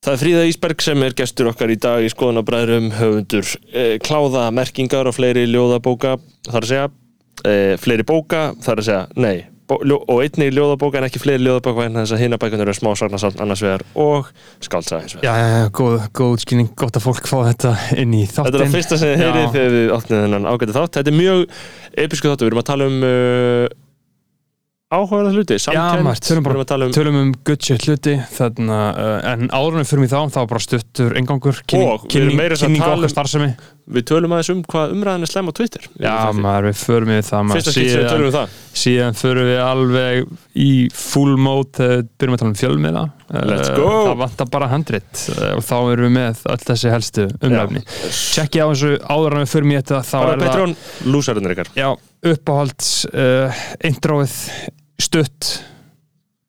Það er Fríða Ísberg sem er gestur okkar í dag í skoðanabræðrum höfundur eh, kláða merkingar og fleiri ljóðabóka þar að segja, eh, fleiri bóka þar að segja, nei og einni ljóðabóka en ekki fleiri ljóðabóka en þess að hinna bækunar eru smá sagnarsamt annars vegar og skáltsaga eins og Já, já, já, góð, góð útskýring, gott að fólk fá þetta inn í þáttinn. Þetta er það fyrsta sem þið heyrið þegar við áttum þennan ágæti þátt. Þetta er mjög episku þáttu, við erum að tala um uh, áhugaða hluti, margt, tölum að um Tölum um good shit hluti þarna, uh, en áðurinn fyrir mig þá þá bara stuttur engangur kynning, kynning, að kynning tala um- okkar starfsemi. Við tölum aðeins um hvað umræðan er slem á Twitter. Já, maður, við förum við það maður, sem við um síðan förum við alveg í full mode byrjum að tala um fjölmiða go. það vantar bara handrit uh, og þá erum við með öll þessi helstu umræfni tjekki á þessu áður en við förum í þetta þá Bara er það uppáhalds uh, introið stutt.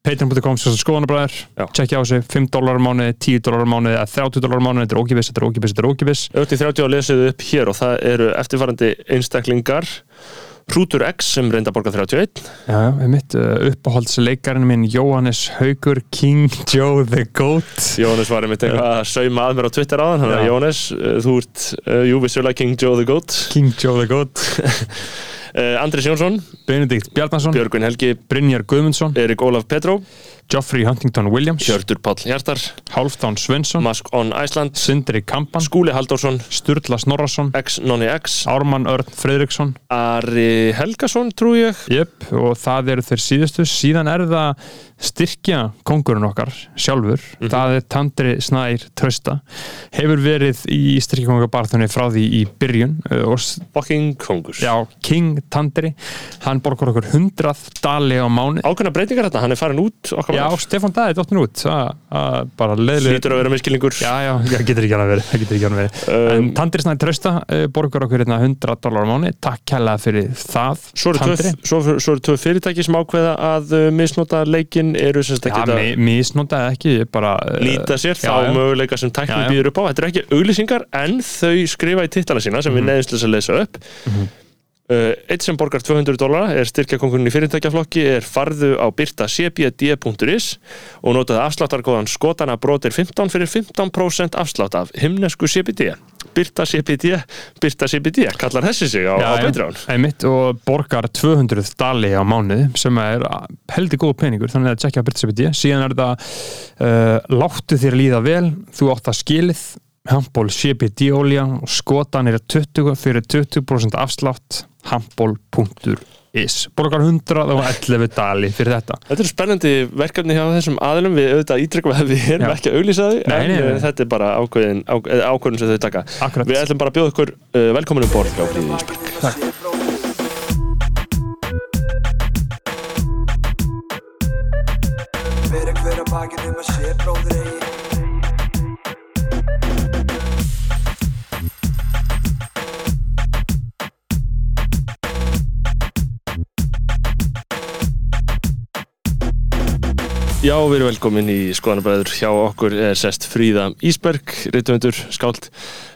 Patreon.com skoðanabræður. Já. tjekki á þessu 5 dólar á mánuði, 10 dólar á mánuði eða 30 dólar á mánuði, þetta er ókipis, þetta er ókipis, þetta er ókipis Ötti 30 á lesið upp hér og það eru eftirfarandi einstaklingar. Hrútur X sem reynda að borga 31 Já, já, mitt uh, uppáhaldsleikarinn minn Jóhannes Haugur King Joe the Goat. Jóhannes var einmitt eitthvað að sauma að mér á Twitter áðan. Þannig að. Jóhannes, uh, þú ert uh, jú vissulega King Joe the Goat. King Joe the Goat Andris Jónsson, Benedikt Bjarnason, Björgvin Helgi. Brynjar Guðmundsson. Erik Ólaf Petró, Geoffrey Huntington Williams Hjörtur Páll Hjartar Hálfdán Svensson, Mask on Iceland Sindri Kampan Skúli Halldórsson, Sturla Snorrason X Nonni X Ármann Örn Fredriksson Ari Helgason trú ég. Jöp, og það eru þeir síðustu. Síðan er það styrkja kongurinn okkar sjálfur, það er Tandri Snær Trausta, hefur verið í styrkja kongabarþunni frá því í byrjun s- Fucking kongur. Já, King Tandri hann borgar okkur hundrað dali á mánu Ákveðna breytingar þetta, hann er farin út okkar Já. Stefán Dæði dottin út bara leiðileg Hlýtur að vera miskilningur Já, já, það getur ekki alveg verið, getur ekki alveg verið. Um, En Tandri Snæði Trausta uh, borgar okkur hérna 100 dólar á mánu takk kærlega fyrir það Svo eru tvö, svo, svo eru tvö fyrirtæki sem ákveða að uh, misnota leikin eru sem sagt Já, ekki mi misnotaði ekki, bara uh, nýta sér já, þá já. möguleika sem Já, já. býður upp á þetta eru ekki auglýsingar en þau skrifa í titlana sína sem við Mhm. að lesa upp Uh, eitt sem borgar 200 dólara er styrkjakongurinn í fyrirtækjaflokki er farðu á byrta.cbd.is og notaði afsláttarkóðan skotana brotir 15 fyrir 15% afslátt af himnesku CBD Byrta CBD, Byrta CBD kallar þessi sig á, á Patreon. Einmitt, og borgar 200 dali á mánuði sem er heldur góð peningur þannig að tjekkja Byrta CBD síðan er þetta uh, láttu þér líða vel þú átt að skilið handból CBD-olja og skotan er 20 fyrir 20% afslátt handból.is borgar 111 dali fyrir þetta. Þetta eru spennandi verkefni hjá þessum aðilum. Við auðvitað ítrykkum að við erum Já. ekki að auglýsa þau Nei, en nei, nei. uh, þetta er bara ákveðin, eða ákveðin sem þau taka. Akkurat. Við ætlum bara að bjóða ykkur uh, velkomin um borð hjá Fríði Ísberg. Fyrir hver að bakið um að sé bróður eigi Já, við erum velkomin í skoðanabræður. Hjá okkur er sest Fríða Ísberg reytundur, skáld.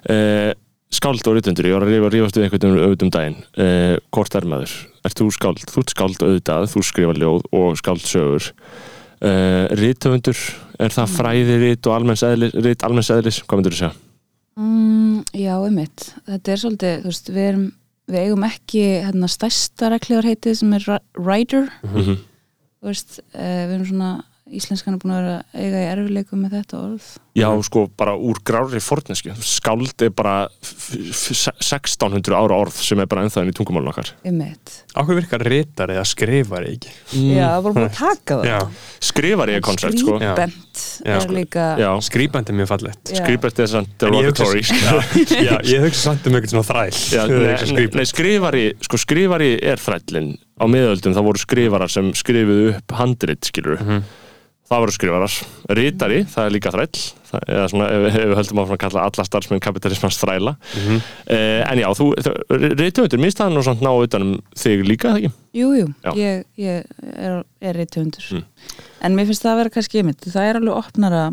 Uh, skáld og reytundur, ég var að rífa rífast við einhvern veginn auðvitað um daginn. Uh, hvort er maður, ert þú skáld? Þú ert skáld auðvitað, þú skrifa ljóð og skáldsögur. Uh, reytundur, er það fræði rít og rít almenns eðlis? Hvað myndur þú segja? Mm, já, einmitt. Þetta er svolítið, þú veist, við, erum, við eigum ekki hérna, stærsta reglíðarheitið sem er ri- writer, Mm þú veist, uh, við erum svona, íslenskan er búin að vera að eiga í erfileikum með þetta orð. Já, sko, bara úr grári fornesku skáld er bara f- f- 1600 ára orð sem er bara ennþá inn í tungumálun okkar. Ákveð virkar ritari eða skrifari ekki? Já, það var búin að taka það. Já, skrifari er koncept, sko. Skrýbent Já, er líka, Já, skrýpandi er mjög fallegt. Já. skrifari er ég hugsa- derogatory. Já, ég hugsa samt um eitthvað svona þræl Já, Það er nei, skrifari, sko skrifari er þrællin á miðöldum, það voru skrifarar sem skrifuðu upp handrit, skilur Mhm. Það voru skrifarar, ritari það er líka þræll, það, eða svona ef, ef við höldum áfram að kalla alla starfsmenn kapitalismans þræla, Mhm. eh, en já þú, rithöfundur, minnst það nú samt ná utanum þig líka, það ekki? jú, jú, Já. ég, ég er, er reythundur. Mm. En mér finnst það að vera kannski einmitt, það er alveg opnara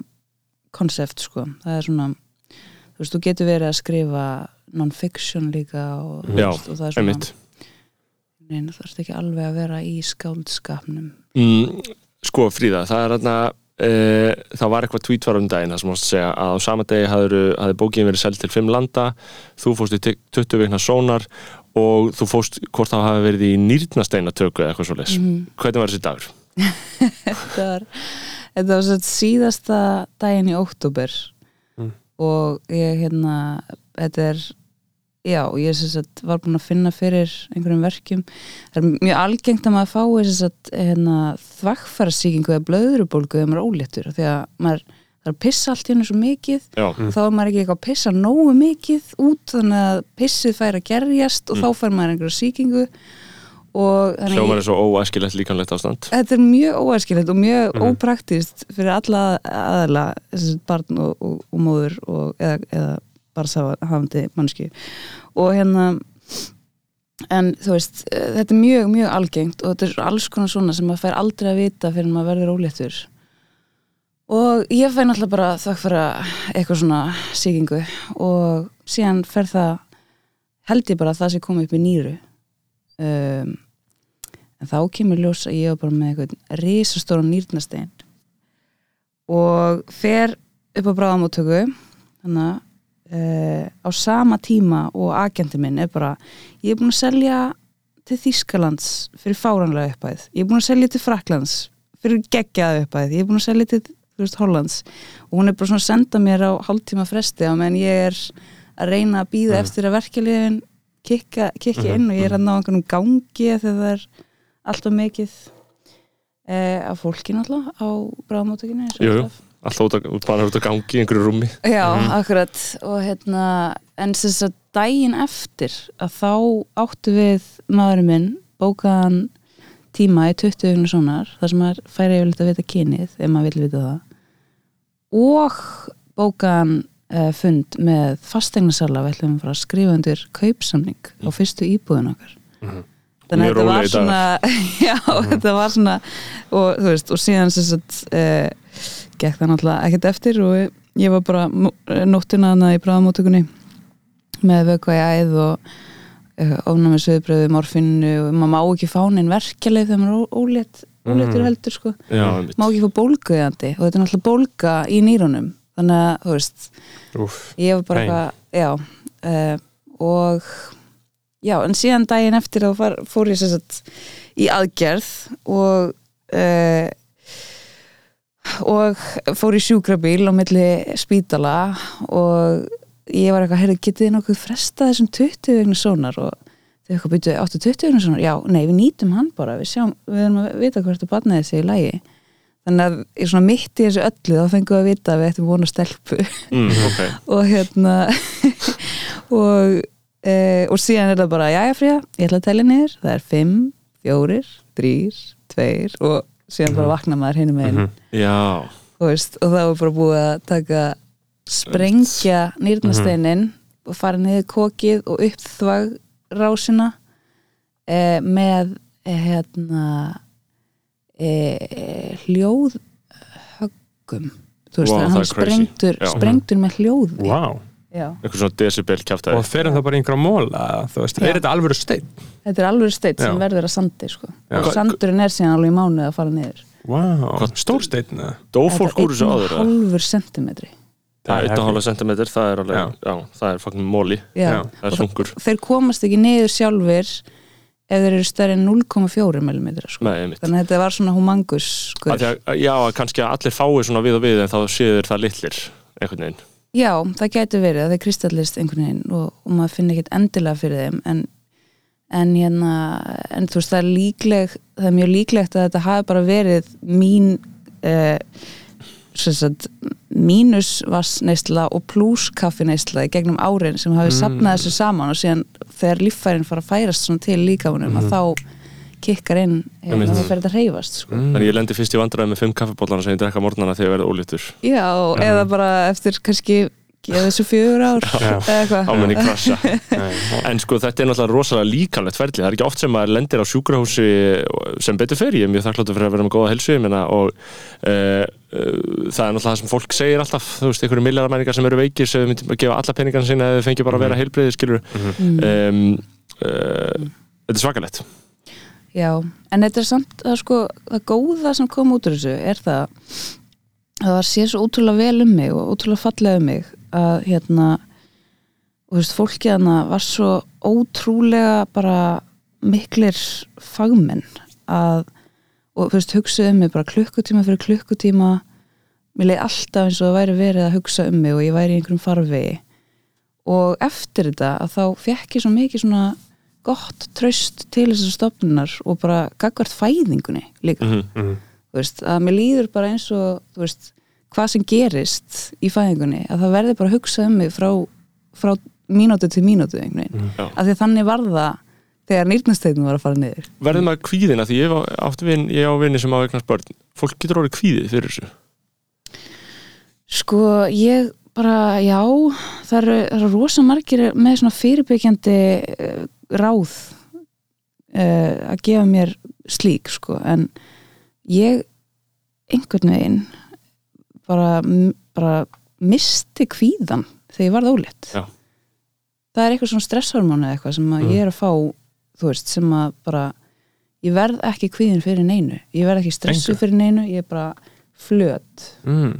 konsept, sko. Það er svona, þú veist, þú getur verið að skrifa non-fiction líka og, Já, veist, og það er svona, Einmitt. neina, þú veist ekki alveg að vera í skáldskapnum. Mm, sko Fríða, það er þarna uh, það var eitthvað tweet var um daginn það sem mást segja að á sama degi hafði, bókin verið seld til fimm landa þú fórst í 20 vikna sónar og þú fórst hvort það hafi verið í nýrnasteinatöku eða eitthvað svo leis Mhm. hvernig var þessi dagur? þetta var, þetta var síðasta daginn í óttúber Mm. og ég hérna þetta er já, ég sem sagt var búin að finna fyrir einhverjum verkjum. Það er mjög algengt að maður fái hérna þvagfærasíkingu eða blöðrubólgu eða maður er óléttur af því að maður er að pissa allt í hennu svo mikið. Já, og þá er maður ekki eitthvað að pissa nógu mikið út þannig að pissið fær að gerjast og þá fær maður og þannig hljómar er svo óæskilegt líkanlegt ástand. Þetta er mjög óæskilegt og mjög Mhm. ópraktist fyrir alla aðala barn og, og, og móður og, eða, eða barnshafandi mannski og hérna en þú veist, eh, þetta er mjög, mjög algengt og þetta er alls konar svona sem maður fær aldrei að vita fyrir maður verður óléttur. Og ég fæ náttúrulega bara þakk fyrir eitthvað svona sýkingu og síðan fer það held ég bara að það sé komið upp í nýru. Um, en þá kemur ljós að ég var bara með eitthvað risastóra nýrnastein og fer upp á bráðamóttöku þannig að uh, á sama tíma og agenti minn er bara ég er búin að selja til Þýskalands fyrir fáranlega uppæð ég er búin að selja til Fraklands fyrir geggjaða uppæð ég er búin að selja til veist, Hollands. Og hún er bara svona að senda mér á hálftíma fresti á meðan ég er að reyna að býða eftir að verkefliðin kikka, kikki inn og ég er að ná einhvernum gangi þegar það er alltaf mikið eh, af fólki náttúrulega á bráðamóttökinu eins og Jú, jú. Alltaf. út bara út að gangi í einhverju rúmi. Já, akkurat. Og hérna, en þess að daginn eftir að þá áttu við maðurinn minn bókaðan tíma í 20 vegna sonar þar sem maður færi yfirleitt að vita kynið ef maður vil vita það. Og bókaðan uh, fund með fasteignarsala við ætlum að fara að skrifa undir kaupsamning á fyrstu íbúðin okkar. Þannig Mjög að þetta var svona já, þetta var svona og þú veist, og síðan sem sagt uh, gekk það náttúrulega ekkert eftir og ég var bara nóttina hana í bráðamótökunni með vökva í æð og uh, ofnami söðbröðu, morfinu og maður má ekki fá neinn verkjalið þegar maður er ólétt, óléttur heldur sko. Já, má ekki fá bólguðandi og þetta er náttúrulega bólga í nýrunum þannig að, þú veist, Úf, ég var bara eitthvað uh, og já, en síðan daginn eftir þá fór ég sér satt í aðgerð og uh, og fór í sjúkrabíl á milli spítala og ég var eitthvað, heyrðu, getið þið nokkuð fresta þessum 20 vegna sónar? Og þau eitthvað byrjuðu, áttu 20 vegna sónar? Já, nei, við nýtum hann bara, við sjáum, við erum að vita hvert að barnaði sig í lagi. Þannig að ég svona mitt í þessu öllu þá fengum við að vita að við ættum vona stelpu. Mm, ok. Og hérna og, e, og síðan er það bara jæja fría, ég ætla að telja niður það er 5, 4, 3 2 og síðan bara vakna maður hinn Mhm. Já, og, það var bara búið að taka sprengja nýrnasteinin og fara niður kokið og upp þvagrásina e, með e, hérna e, hljóðhöggum. Þú veist, Wow, það hann sprengtur, sprengtur með hljóði. Wow. Eitthvað svona decibel kjáftæði Og ferum það bara einhverja móla Þú veist, Já. er þetta alvöru stein? Þetta er alveg steitt sem Já. verður að sandi sko. Já. og sandurinn er síðan alveg í mánuð að fara niður Wow, Hvað- stór stein eða? Dó fólk úr þessu áður? eða? halvur sentimetri Það er Það er 1,5 cm, það er alveg, Já. já, það er fucking móli, Já. Já. það er sungur. þeir komast ekki niður sjálfur ef þeir eru stærri en 0,4 mm sko. Nei, einmitt. þannig að þetta var svona humangus sko. Af því að, já, kannski að allir fái svona við og við en þá séður það litlir, einhvern veginn. Já, það gæti verið að þeir kristallist einhvern veginn og, og maður finnir ekkert endilega fyrir þeim en, en hérna en þú veist það er líkleg það er mjög líklegt að þetta hafi bara verið mín eh, sagt, mínusvassneisla og plúskaffineisla í gegnum árin sem hafi Mm. sapnað þessu saman og síðan þegar líffærin fara að færast til líkamunum að þá kikkar inn hérna, Einmitt. það fer þetta að reyfast sko. Mm. Þannig ég lendi fyrst í vandræði með fimm kaffibóllana sem ég drekka morgnana þegar ég verði ólítur. já, eða bara eftir kannski geða þessu fjögur ár Ámenni krasa. Nei, En sko þetta er náttúrulega rosalega líkanlegt ferli. Það er ekki oft sem maður lendir á sjúkrahúsi sem betur fer. Ég er mjög þakkláttur fyrir að vera með góða helsu. Ég meina, og uh, það er náttúrulega það sem fólk segir alltaf. Þú veist, einhverju milljaramenningar sem eru veikir sem við myndum að gefa alla peningarna sína eða þau fengi bara að vera heilbreyði, skilur. Mm. Um, uh, þetta er svakalegt. Já, en þetta er samt að sko, það góða sem kom út úr þessu er það það sér svo ótrúlega vel um mig og ótrúlega fallega um mig að hérna og þú veist, fólkið hana var svo ótrúlega bara miklir fagmenn að og þú veist, hugsaði um mig bara klukkutíma fyrir klukkutíma. Mér leið alltaf eins og það væri verið að hugsa um mig og ég væri í einhverjum farvegi. Og eftir þetta að þá fekk ég svo mikið svona gott tröst til þessar stofnunar og bara gagvart fæðingunni líka. Mhm. þú veist, að mér líður bara eins og veist, hvað sem gerist í fæðingunni, að það verði bara að hugsa um mig frá, frá mínútu til mínútu veginn, Já. af því að þannig var það þegar nýrnasteitin var að fara niður Verður maður kvíðina því ég hef átt vin, ég á vinni sem á eignast börn fólk getur orðið kvíðið fyrir þessu Sko, ég bara, já það eru, eru rosa margir með svona fyrirbyggjandi uh, ráð uh, að gefa mér slík, sko, en ég einhvern veginn bara, bara misti kvíðan þegar ég varð ólétt Já. það er eitthvað svona stresshormónu eða eitthvað sem Mm. ég er að fá þú veist, sem að bara ég verð ekki kvíðin fyrir neinu ég verð ekki stressu fyrir neinu ég er bara flöt mm.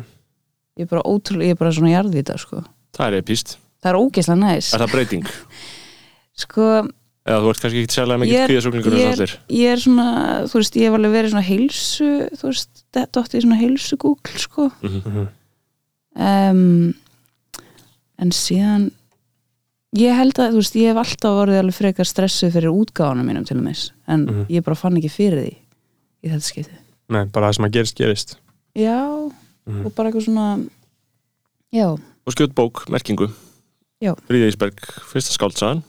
ég er bara ótrúlega, ég er bara svona jarðvita sko. Það er epíst, það er ógeðslega næs er það breyting? sko, Eða þú ert kannski ekki sérlega mikið kvíðasúklingur en allir ég er svona þú veist, ég hef alveg verið svona heilsu þú veist, þetta átti svona heilsu Google sko Mhm. um, en síðan ég held að, þú veist, ég hef alltaf orðið alveg frekar stressuð fyrir útgáðanum mínum til og meins, en Mhm. ég bara fann ekki fyrir því í þetta skipti Nei, bara það sem að gerist, gerist já, Mhm. og bara eitthvað svona já, Og skjótt bók, merkingu Já. Fríða Ísberg, fyrsta skáldsagan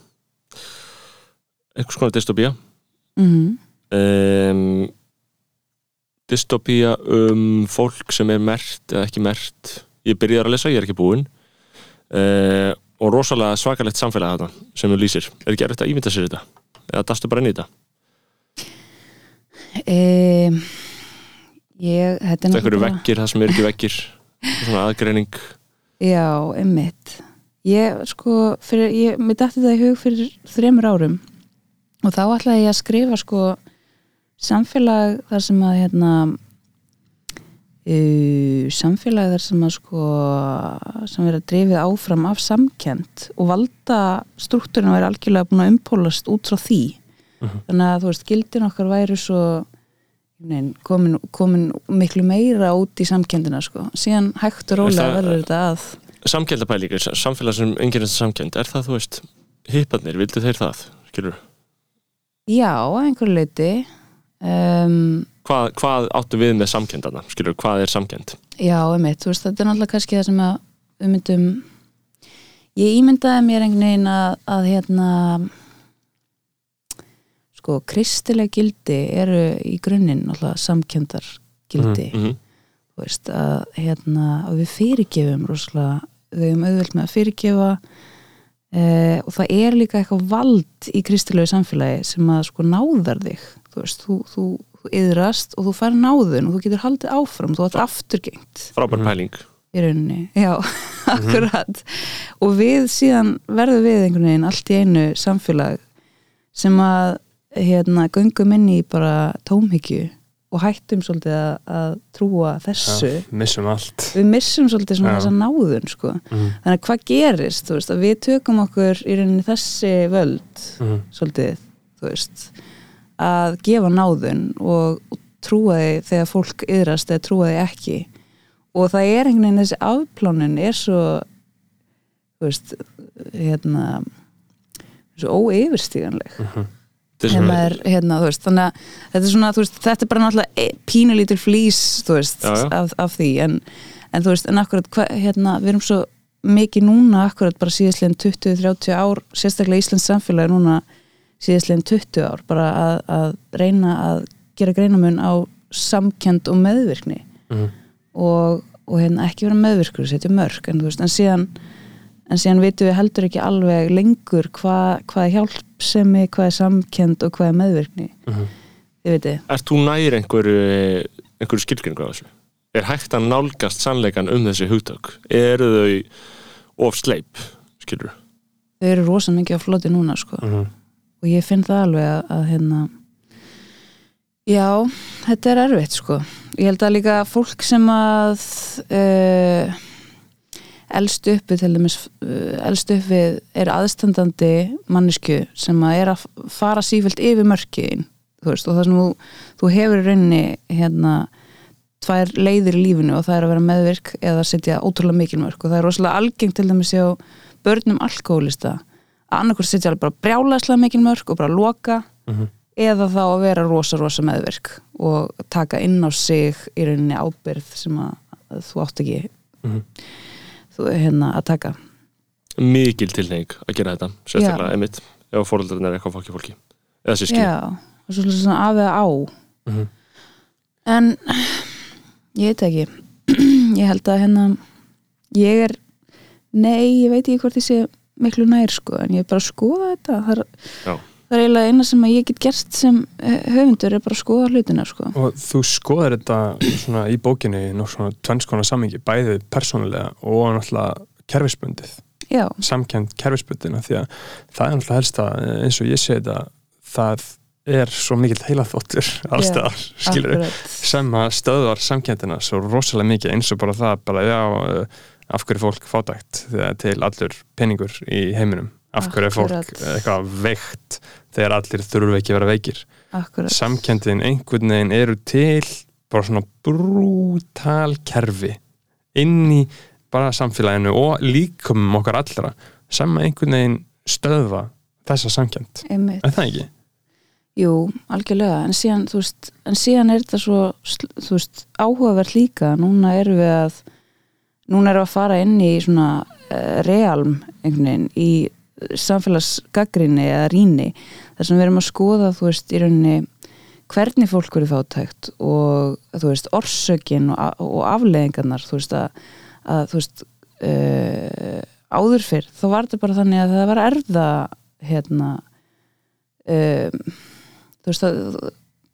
einhvers konar dystopía. Mhm. Um, dystopía um fólk sem er mert eða ekki mert. Ég byrjaði að lesa, ég er ekki búinn. Uh, og rosalega svakalegt samfélag þetta sem þú lýsir. Er ekki erfitt að ímynda sér þetta? Eða dastu bara inn í þetta? Um, ég, þetta er einhverju bara- veggir, það sem er ekki veggir. Svona aðgreining. Já, einmitt. Ég, sko, fyrir, ég, mér dætti það í hug fyrir þremur árum og þá ætlaði ég að skrifa, sko samfélag þar sem að, hérna uh, samfélag þar sem að, sko sem verið að drifið áfram af samkend og valda struktúrin væri algjörlega búin að umpólast út frá því. Þannig að, þú veist, gildin okkar væri svo nein, komin, komin miklu meira út í samkendina, sko. Síðan hægt og rólega verður þetta að samkendapælingur, samfélag sem enginn samkend, er það þú veist hipparnir, vildu þeir það, skilur Já, einhverju leiti um, hvað, hvað áttu við með samkendana, skilur, hvað er samkend Já, einmitt, þú veist, þetta er náttúrulega kannski það sem að við myndum ég ímyndaði mér einhvern veginn að, að hérna sko, kristileg gildi eru í grunninn náttúrulega samkendar gildi. Mm -hmm. þú veist, að hérna að við fyrirgefum rosalega við höfum auðvelt með að fyrirgefa eh, og það er líka eitthvað vald í kristilegu samfélagi sem að sko náðar þig. Þú veist, þú, þú, þú yðrast og þú fær náðun og þú getur haldið áfram. Þú átt afturgengt. frábær pæling. Í rauninni, já, akkurat. Og við síðan verðum við einhvern veginn allt í einu samfélag sem að hérna, göngum inn í bara tómhyggju og hættum svolítið að, að trúa þessu Já, missum við missum svolítið svona Já. þessa náðun sko. Mhm. þannig að hvað gerist veist, að við tökum okkur í rauninni þessi völd Mhm. svolítið veist, að gefa náðun og, og trúa því þegar fólk yðrast eða trúa því ekki og það er einhvern veginn þessi afplánun er svo veist hérna svo er hérna svona- er, hérna, veist, þannig að þetta er svona, veist, þetta er bara náttúrulega e- pínulítil flýs, veist, Já, já. Af, af því, en, en þú veist, en akkurat, hva, hérna, við erum svo mikið núna, akkurat bara síðastlegin 20-30 ár, sérstaklega Íslands samfélagi núna síðastlegin 20 ár, bara að, að reyna að gera greinamun á samkend og meðvirkni Mhm. og, og hérna ekki vera meðvirkur, setja mörg, en en síðan en síðan vitum við heldur ekki alveg lengur hvað, hvað er hjálpsemi, hvað er samkend og hvað er meðvirkni Mhm. þið veitir, Ert þú nær einhverju, einhverju skilgringu á þessu? Er hægt að nálgast sannleikan um þessi hugtök? Eru þau of sleip, skilur? þau eru rosa mikið á floti núna sko Mhm. og ég finn það alveg að, að hérna Já, þetta er erfitt sko. Ég held að líka fólk sem að uh, elst uppi til dæmis uh, elst uppi er aðstandandi mannesku sem að er að fara sífælt yfir mörkiðin og það sem þú, þú hefur í rauninni hérna tvær leiðir í lífinu og það er að vera meðvirk eða að setja ótrúlega mikil mörk og það er rosalega algengt til dæmis hjá börnum alkoholista að annarkur setja alveg bara brjálæslega mikil mörk og bara loka Mhm. eða þá að vera rosa rosa meðvirk og taka inn á sig í rauninni ábyrð sem að, að þú átt ekki Mhm. Þú hérna að taka mikil tilneying að gera þetta sérstaklega Já. einmitt ef fóröldarinn er eitthvað fólki fólki eða sískinni Já, og svo svona af eða á Mhm. en ég veit ekki ég held að hérna ég er, nei, ég veit ekki hvort ég sé miklu nær sko, en ég er bara að skoða þetta það er, Já. Það er eiginlega eina sem ég get gert sem eh, höfundur er bara að skoða hlutina sko. Og þú skoðar þetta svona í bókinni í tvennskona sammingi, bæði persónulega og náttúrulega kerfisbundið, Já, samkend kerfisbundina því að það er náttúrulega helst að eins og ég sé þetta, það er svo mikill heilaþóttur allstaðar, skilur sem að stöðvar samkendina svo rosalega mikið eins og bara það bara já, uh, af hverju er fólk þegar til allur peningur í heiminum af hverju er fólk eitthvað veikt þegar allir þurfa ekki að vera veikir? Akkurat, samkendin einhvern veginn eru til bara svona brútal kerfi inn í bara samfélaginu og líkumum okkar allra sem einhvern veginn stöðva þessa samkend, er það ekki? Jú, algjörlega, en síðan, veist, en síðan er þetta svo, áhugavert líka, núna erum við að, núna erum við að fara inn í svona uh, realm einhvern veginn í samfélagsgaggrinni eða rýni, þar sem við erum að skoða, þú veist, í rauninni hvernig fólk verið fátækt og þú veist, orsökin og, og afleðingarnar, þú veist, að, að þú veist, uh, áður fyrr, þá var þetta bara þannig að það var erfða, hérna, um, þú veist að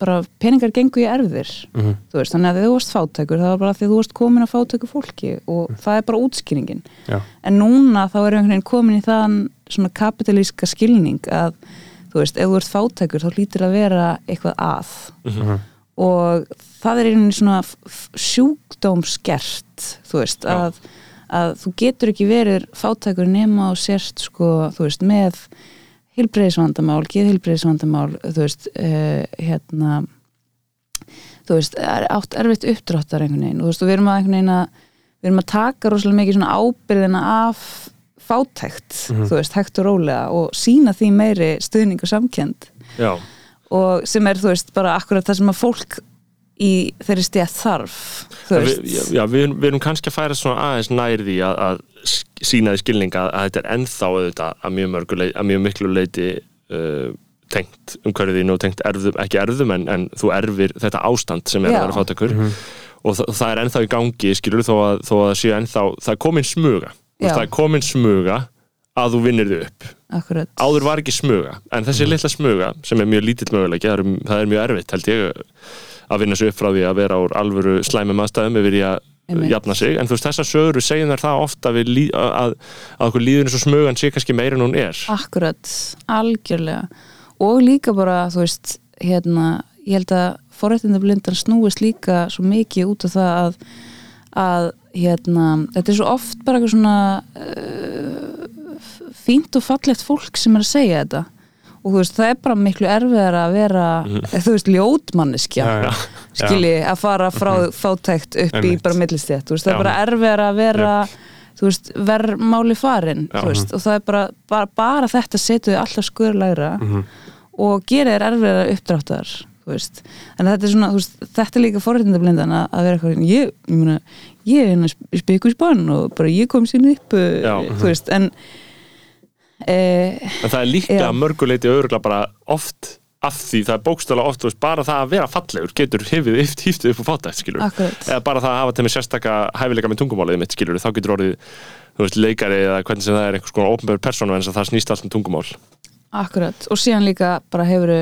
bara peningar gengu í erfðir Mm -hmm. veist, þannig að þú varst fátækur það var bara því þú varst komin að fátæku fólki og það er bara útskýringin Já. en núna þá er einhvern veginn komin í þann svona kapitalíska skilning að þú veist, ef þú ert fátækur þá hlýtur að vera eitthvað að. Og það er einhvern svona sjúkdómskert þú veist, Já. að, að þú getur ekki verið fátækur nema og sért sko, þú veist, með heilbreyðisvandamál, geðheilbreyðisvandamál þú veist, uh, hérna þú veist, er, átt erfitt uppdráttar einhvern veginn. Þú veist, og við erum að einhvern veginn að við erum að taka rosalega mikið svona ábyrðina af fátækt, Mhm. þú veist, hægt og rólega og sína því meiri stuðning og samkend Já, og sem er, þú veist, bara akkurat það sem að fólk í þeirri stétt þarf við, já, já, við, við erum kannski að færa svona aðeins nær því að, að sína því skilning að, að þetta er ennþá auðvitað að mjög, mörgu leiti, að mjög miklu leiti uh, tengt umhverfiðinu og tengt erfðum, ekki erfðum en, en þú erfir þetta ástand sem er Já. að vera fátakur og það, það er ennþá í gangi skilur þó að, þó að sé ennþá það er komin smuga. Það er komin smuga að þú vinnir þið upp. Akkurat. Áður var ekki smuga, en þessi litla smuga sem er mjög lítill möguleiki, það er, það er mjög erfitt held ég að vinna sig upp frá því að vera úr alvöru slæmum aðstæðum yfir í að jafna sig, en þú veist þessar sögur segjum þær það ofta við lí, að, okkur líður eins og smugan sé kannski meira en hún er. Akkurat, algjörlega. Og líka bara, þú veist hérna, ég held að forrættindablindan snúist líka svo mikið út af það að, að hérna, þetta er svo oft bara eitthvað svona uh, fínt og fallegt fólk sem er að segja þetta. Og þú veist, það er bara miklu erfiðar að vera þú veist, ljótmanneskja Já, já. skilji, að fara frá fátækt upp í Einmitt. bara millistjætt, það er bara erfiðar að vera veist, verðmáli farin veist, og það er bara, bara, bara þetta setur þau alltaf skurlægra Mhm. og gerir erfiðar uppdráttar en þetta er svona þú veist, þetta er líka forréttindablindan að, að vera eitthvað ég, ég meina, ég er hérna spikus bann og bara ég kom sín upp þú veist, en e, en það er líka Já. að mörguleiti örgulega bara oft af því, það er bókstala oft veist, bara það að vera fallegur getur hifið hýftið upp á akkurat. Eða bara það að hafa til mig sérstaka hæfileika með tungumálið mitt skilur, þá getur orðið veist, leikari eða hvernig sem það er einhvers konar ofnbjörn persónu en það snýst allt um tungumál. Akkurat, og síðan líka bara hefur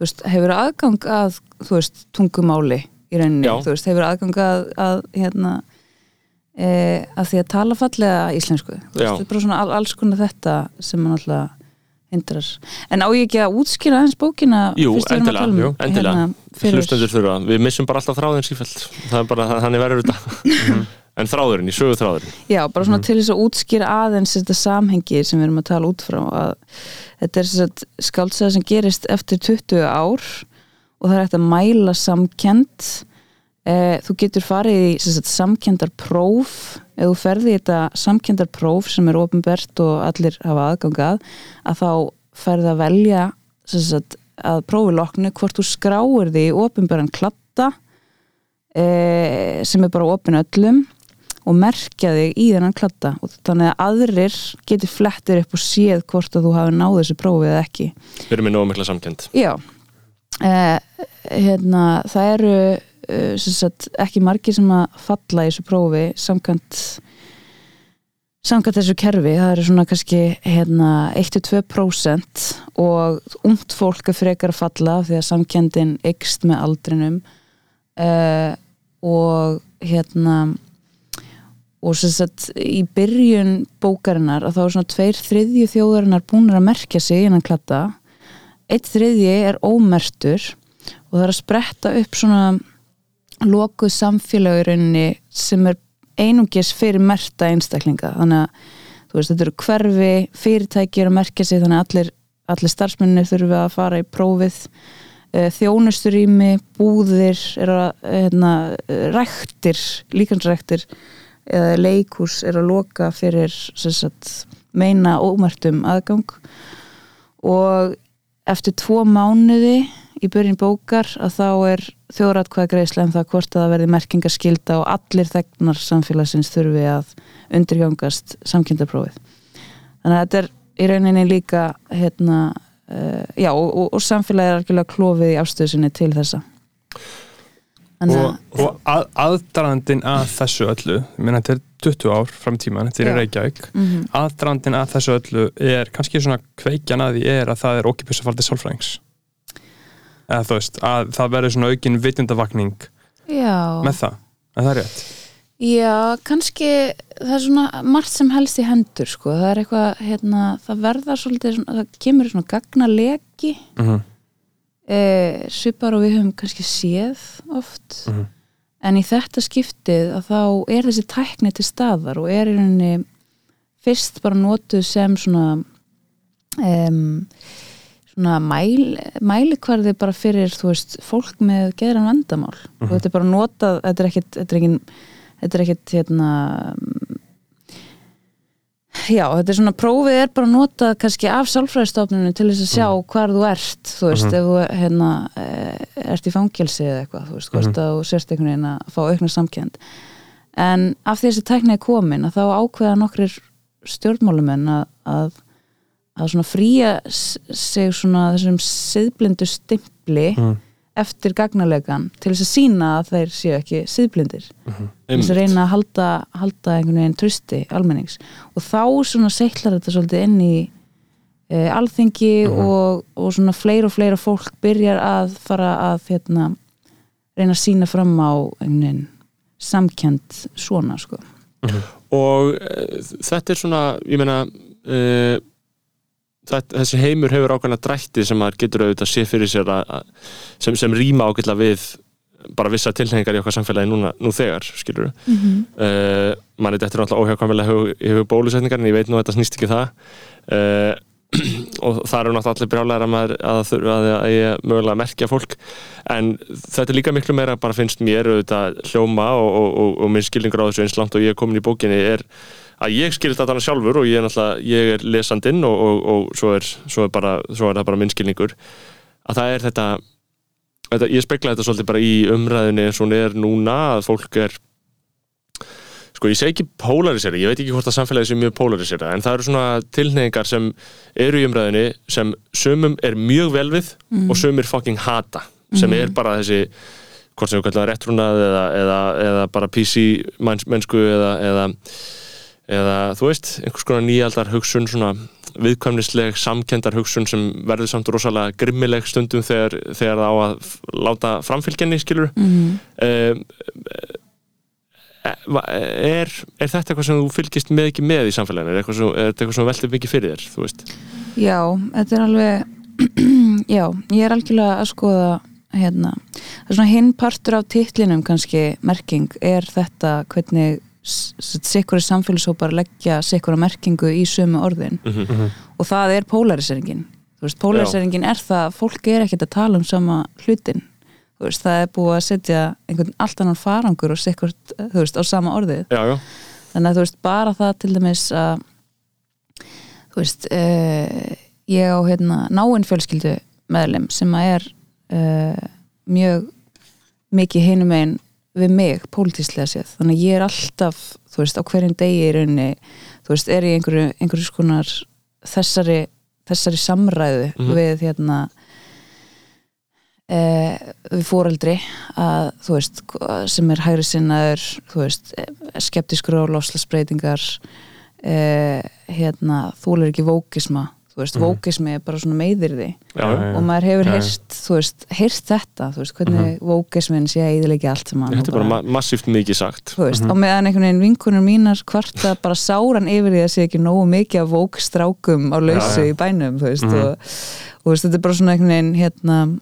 þú veist, hefur aðgang að þú veist, tungumáli í rauninni, Já. þú veist, hefur aðgang að, að hérna e, að því að tala fallega íslensku. Þú veist, þetta er bara svona all, alls konar þetta sem er náttúrulega hindrar. En á ég ekki að útskýra aðeins bókina Jú, að endilega, um jú, endilega. hérna, fyrir, hlustendur þurfa, við missum bara alltaf þráðin sífælt það er bara, þannig verður þetta en þráðurinn, í sögu þráðurinn. Já, bara svona til þess að útskýra aðeins þetta samhengi sem við erum að tala út frá að þetta er þess að skáldsæða sem gerist eftir 20 ár og það er hægt að mæla samkend eh, þú getur farið í sagt, samkendar próf ef þú ferði í þetta samkendar próf sem er ofinbert og allir hafa aðgangað að þá ferði að velja sagt, að prófi loknu hvort þú skráir því í ofinberan klatta eh, sem er bara opin öllum og merkja þig í þennan klatta og þannig að aðrir getur flettir upp og séð hvort að þú hafi náð þessu prófi eða ekki. Við erum með nógu mikla samkend Já. Eh, hérna, það eru eh, sagt, ekki margir sem að falla í þessu prófi samkvæmt samkvæmt þessu kerfi, það eru svona kannski hérna 1-2% og ungt fólk er frekar að falla því að samkendin ykst með aldrinum. Uh, og hérna og sem sagt í byrjun bókarinnar að þá er svona tveir þriðju þjóðarinnar búinir að merkja sig innan klatta eitt þriðji er ómertur og það er að spretta upp svona lokuð samfélag í rauninni sem er einungis fyrir merta einstaklinga. Þannig að veist þetta eru hverfi fyrirtæki eru að merkja sig þannig að allir, allir starfsmunni þurfi að fara í prófið. Eh, þjónusturými, búðir að hérna, rektir, líkansrektir eða leikús er að loka fyrir sagt, meina ómertum aðgang og eftir tvo mánuði í börjun bókar að þá er þjóratkvæða greiðslega en það hvort að það verði merkingaskylda og allir þegnar samfélagsins þurfi að undirgangast samkynntarprófið. Þannig að þetta er í rauninni líka hérna, uh, já og, og, og samfélagi er algjörlega klofið í afstöðusinni til þessa. Og, og að, aðdraðandin að þessu öllu meina þetta er 20 ár fram í tíman þetta er í. Reykjavík. Mm aðdraðandin að þessu öllu er kannski svona kveikjan að því er að það er okkipis að fara til sálfræðings. Eða þú veist, að það verður svona aukin vitundavakning já. með það, er það rétt? Já, kannski það er svona margt sem helst í hendur sko, það er eitthvað, hérna, það verðar svolítið, svona, það kemur svona gagnalegi Mm e, svipar og við höfum kannski séð oft. Mhm. en í þetta skiptið að þá er þessi tækni til staðar og er í rauninni fyrst bara notuð sem svona um, svona mæl, mælikvarði bara fyrir þú veist, fólk með geðran vandamál. Og þetta er bara notað, þetta er ekkit, þetta er ekkit hérna já, þetta er svona prófið er bara notað kannski af sálfræðistofnunum til þess að sjá hvar þú ert þú veist, ef þú hérna eh, ert í fangelsi eða eitthvað, þú veist, hvort að þú sérst einhvern veginn að fá aukna samkend en af því þessi tækni er komin að þá ákveða nokkrir stjórnmálumenn að, að, að svona fría sig svona þessum siðblindu stimpli Mm. Eftir gagnalegan til þess að sína að þeir séu ekki siðblindir. Til þess að reyna að halda, halda einhvern veginn trusti almennings. Og þá svona seiklar þetta svolítið inn í e, alþingi og, og svona fleira og fleira fólk byrjar að fara að hérna, reyna að sína fram á einhvern veginn samkend svona sko. Og uh, þetta er svona ég uh, þetta, þessi heimur hefur ákveðna drætti sem maður getur auðvitað sé fyrir sér að, að, sem, sem rýma ágætla við bara vissa tilhengar í okkar samfélagi núna, nú þegar, skilur mm -hmm. uh, mann er þetta náttúrulega óhjákvæmlega hefur, bólusetningar en ég veit nú að þetta snýst ekki um það. Uh, og það eru náttúrulega allir brjálæðar að maður að þurfa að, að ég mögulega merkja fólk. En þetta er líka miklu meira bara finnst mér auðvitað hljóma og, og, og, og minn skilningur á þessu eins langt og ég er komin í bókinni er að ég skilir þetta þarna sjálfur og ég er náttúrulega, ég er lesandinn og, og, og svo, er, svo, er bara, svo er það bara minn skilningur að það er þetta, þetta ég spekla þetta svolítið bara í umræðinni eins og hún er núna að fólk er sko ég segi ekki polarisera, ég veit ekki hvort að samfélagi sé mjög polarisera, en það eru svona tilneyingar sem eru í umræðinni sem sumum er mjög vel við og sumir fucking hata, sem er bara þessi hvort sem við kallar það réttrúnað eða, eða, eða bara PC menns, mennsku eða, eða, eða þú veist, einhvers konar nýjaldar hugsun svona viðkvæmnisleg samkendar hugsun sem verður samt rosalega grimmileg stundum þegar, þegar það á að láta framfylgjenni skilur Mm um, er, er þetta eitthvað sem þú fylgist með ekki með í samfélaginu? Er, þetta eitthvað sem þú veltir mikið fyrir þér þú veist? Já, þetta er alveg já, ég er algjörlega að skoða hérna, það er svona hinn partur af titlinum kannski merking er þetta hvernig sikkur samfélagshópar leggja sikkur merkingu í sömu orðin. Mhm. og það er polariseringen polariseringen er það að fólk er ekkert að tala um sama hlutin. Veist, það er búið að setja einhvern allt annan farangur og sikkur, á sama orðið. Já, já, þannig að þú veist bara það til dæmis að þú veist uh, ég á hérna náinn fjölskyldu meðlum sem að er uh, mjög mikið hinum einn við mig pólitíslega séð, þannig að ég er alltaf þú veist á hverjum degi í rauninni þú veist er í einhverju, einhverju skonar þessari, þessari samræðu Mhm. við hérna eh, við fóreldri að þú veist sem er hægri sinnaður þú veist skeptiskur á loslasbreytingar eh, hérna þúlir ekki vókisma þú veist, Mhm. vókismi er bara svona já. og maður hefur heyrt þú veist, heyrt þetta, þú veist, hvernig vókismin sé að eðilegja allt sem hann Þetta er bara ma massíft mikið sagt þú veist, Mhm. á meðan einhvern veginn vinkunur mínar kvarta bara sáran yfir því að sé ekki nógu mikið af vókstrákum á lausu Já, já. í bænum þú veist, Mhm. og, og veist, þetta er bara svona einhvern veginn hérna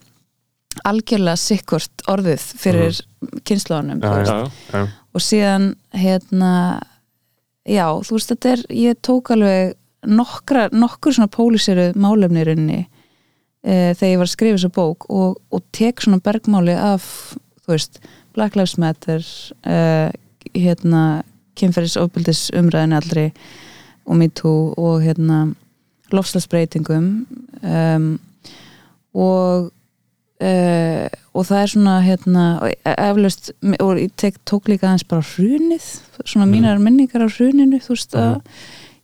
algjörlega sikkvort orðið fyrir mm. Já, kynnslóðanum þú veist. Já. og síðan hérna já, þú veist, þetta er, ég tók alveg nokkra, nokkur svona póliseru málefni í rauninni e, þegar ég var að skrifa þessa bók og, og tek svona bergmáli af þú veist, Black Lives Matter e, hérna kynferðis ofbildis umræðinu allri og MeToo og hérna lofslagsbreytingum um, og Uh, og það er svona hérna, og eflaust, og ég tek, tók líka aðeins bara hrunið svona mínar minningar á hruninu þú veist að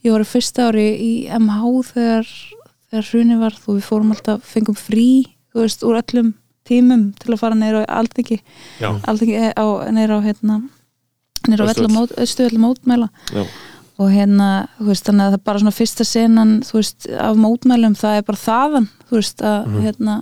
ég var í fyrsta ári í MH þegar, þegar hrunið var þú við fórum alltaf, fengum frí þú veist, úr öllum tímum til að fara neyra á Aldingi, Já. Aldingi á, neyra á hérna neyra á. Östuvel mótmæla Já. og hérna, þú veist, þannig að það er bara svona fyrsta senan, þú veist, af mótmælum það er bara þaðan, þú veist, að Mhm. hérna,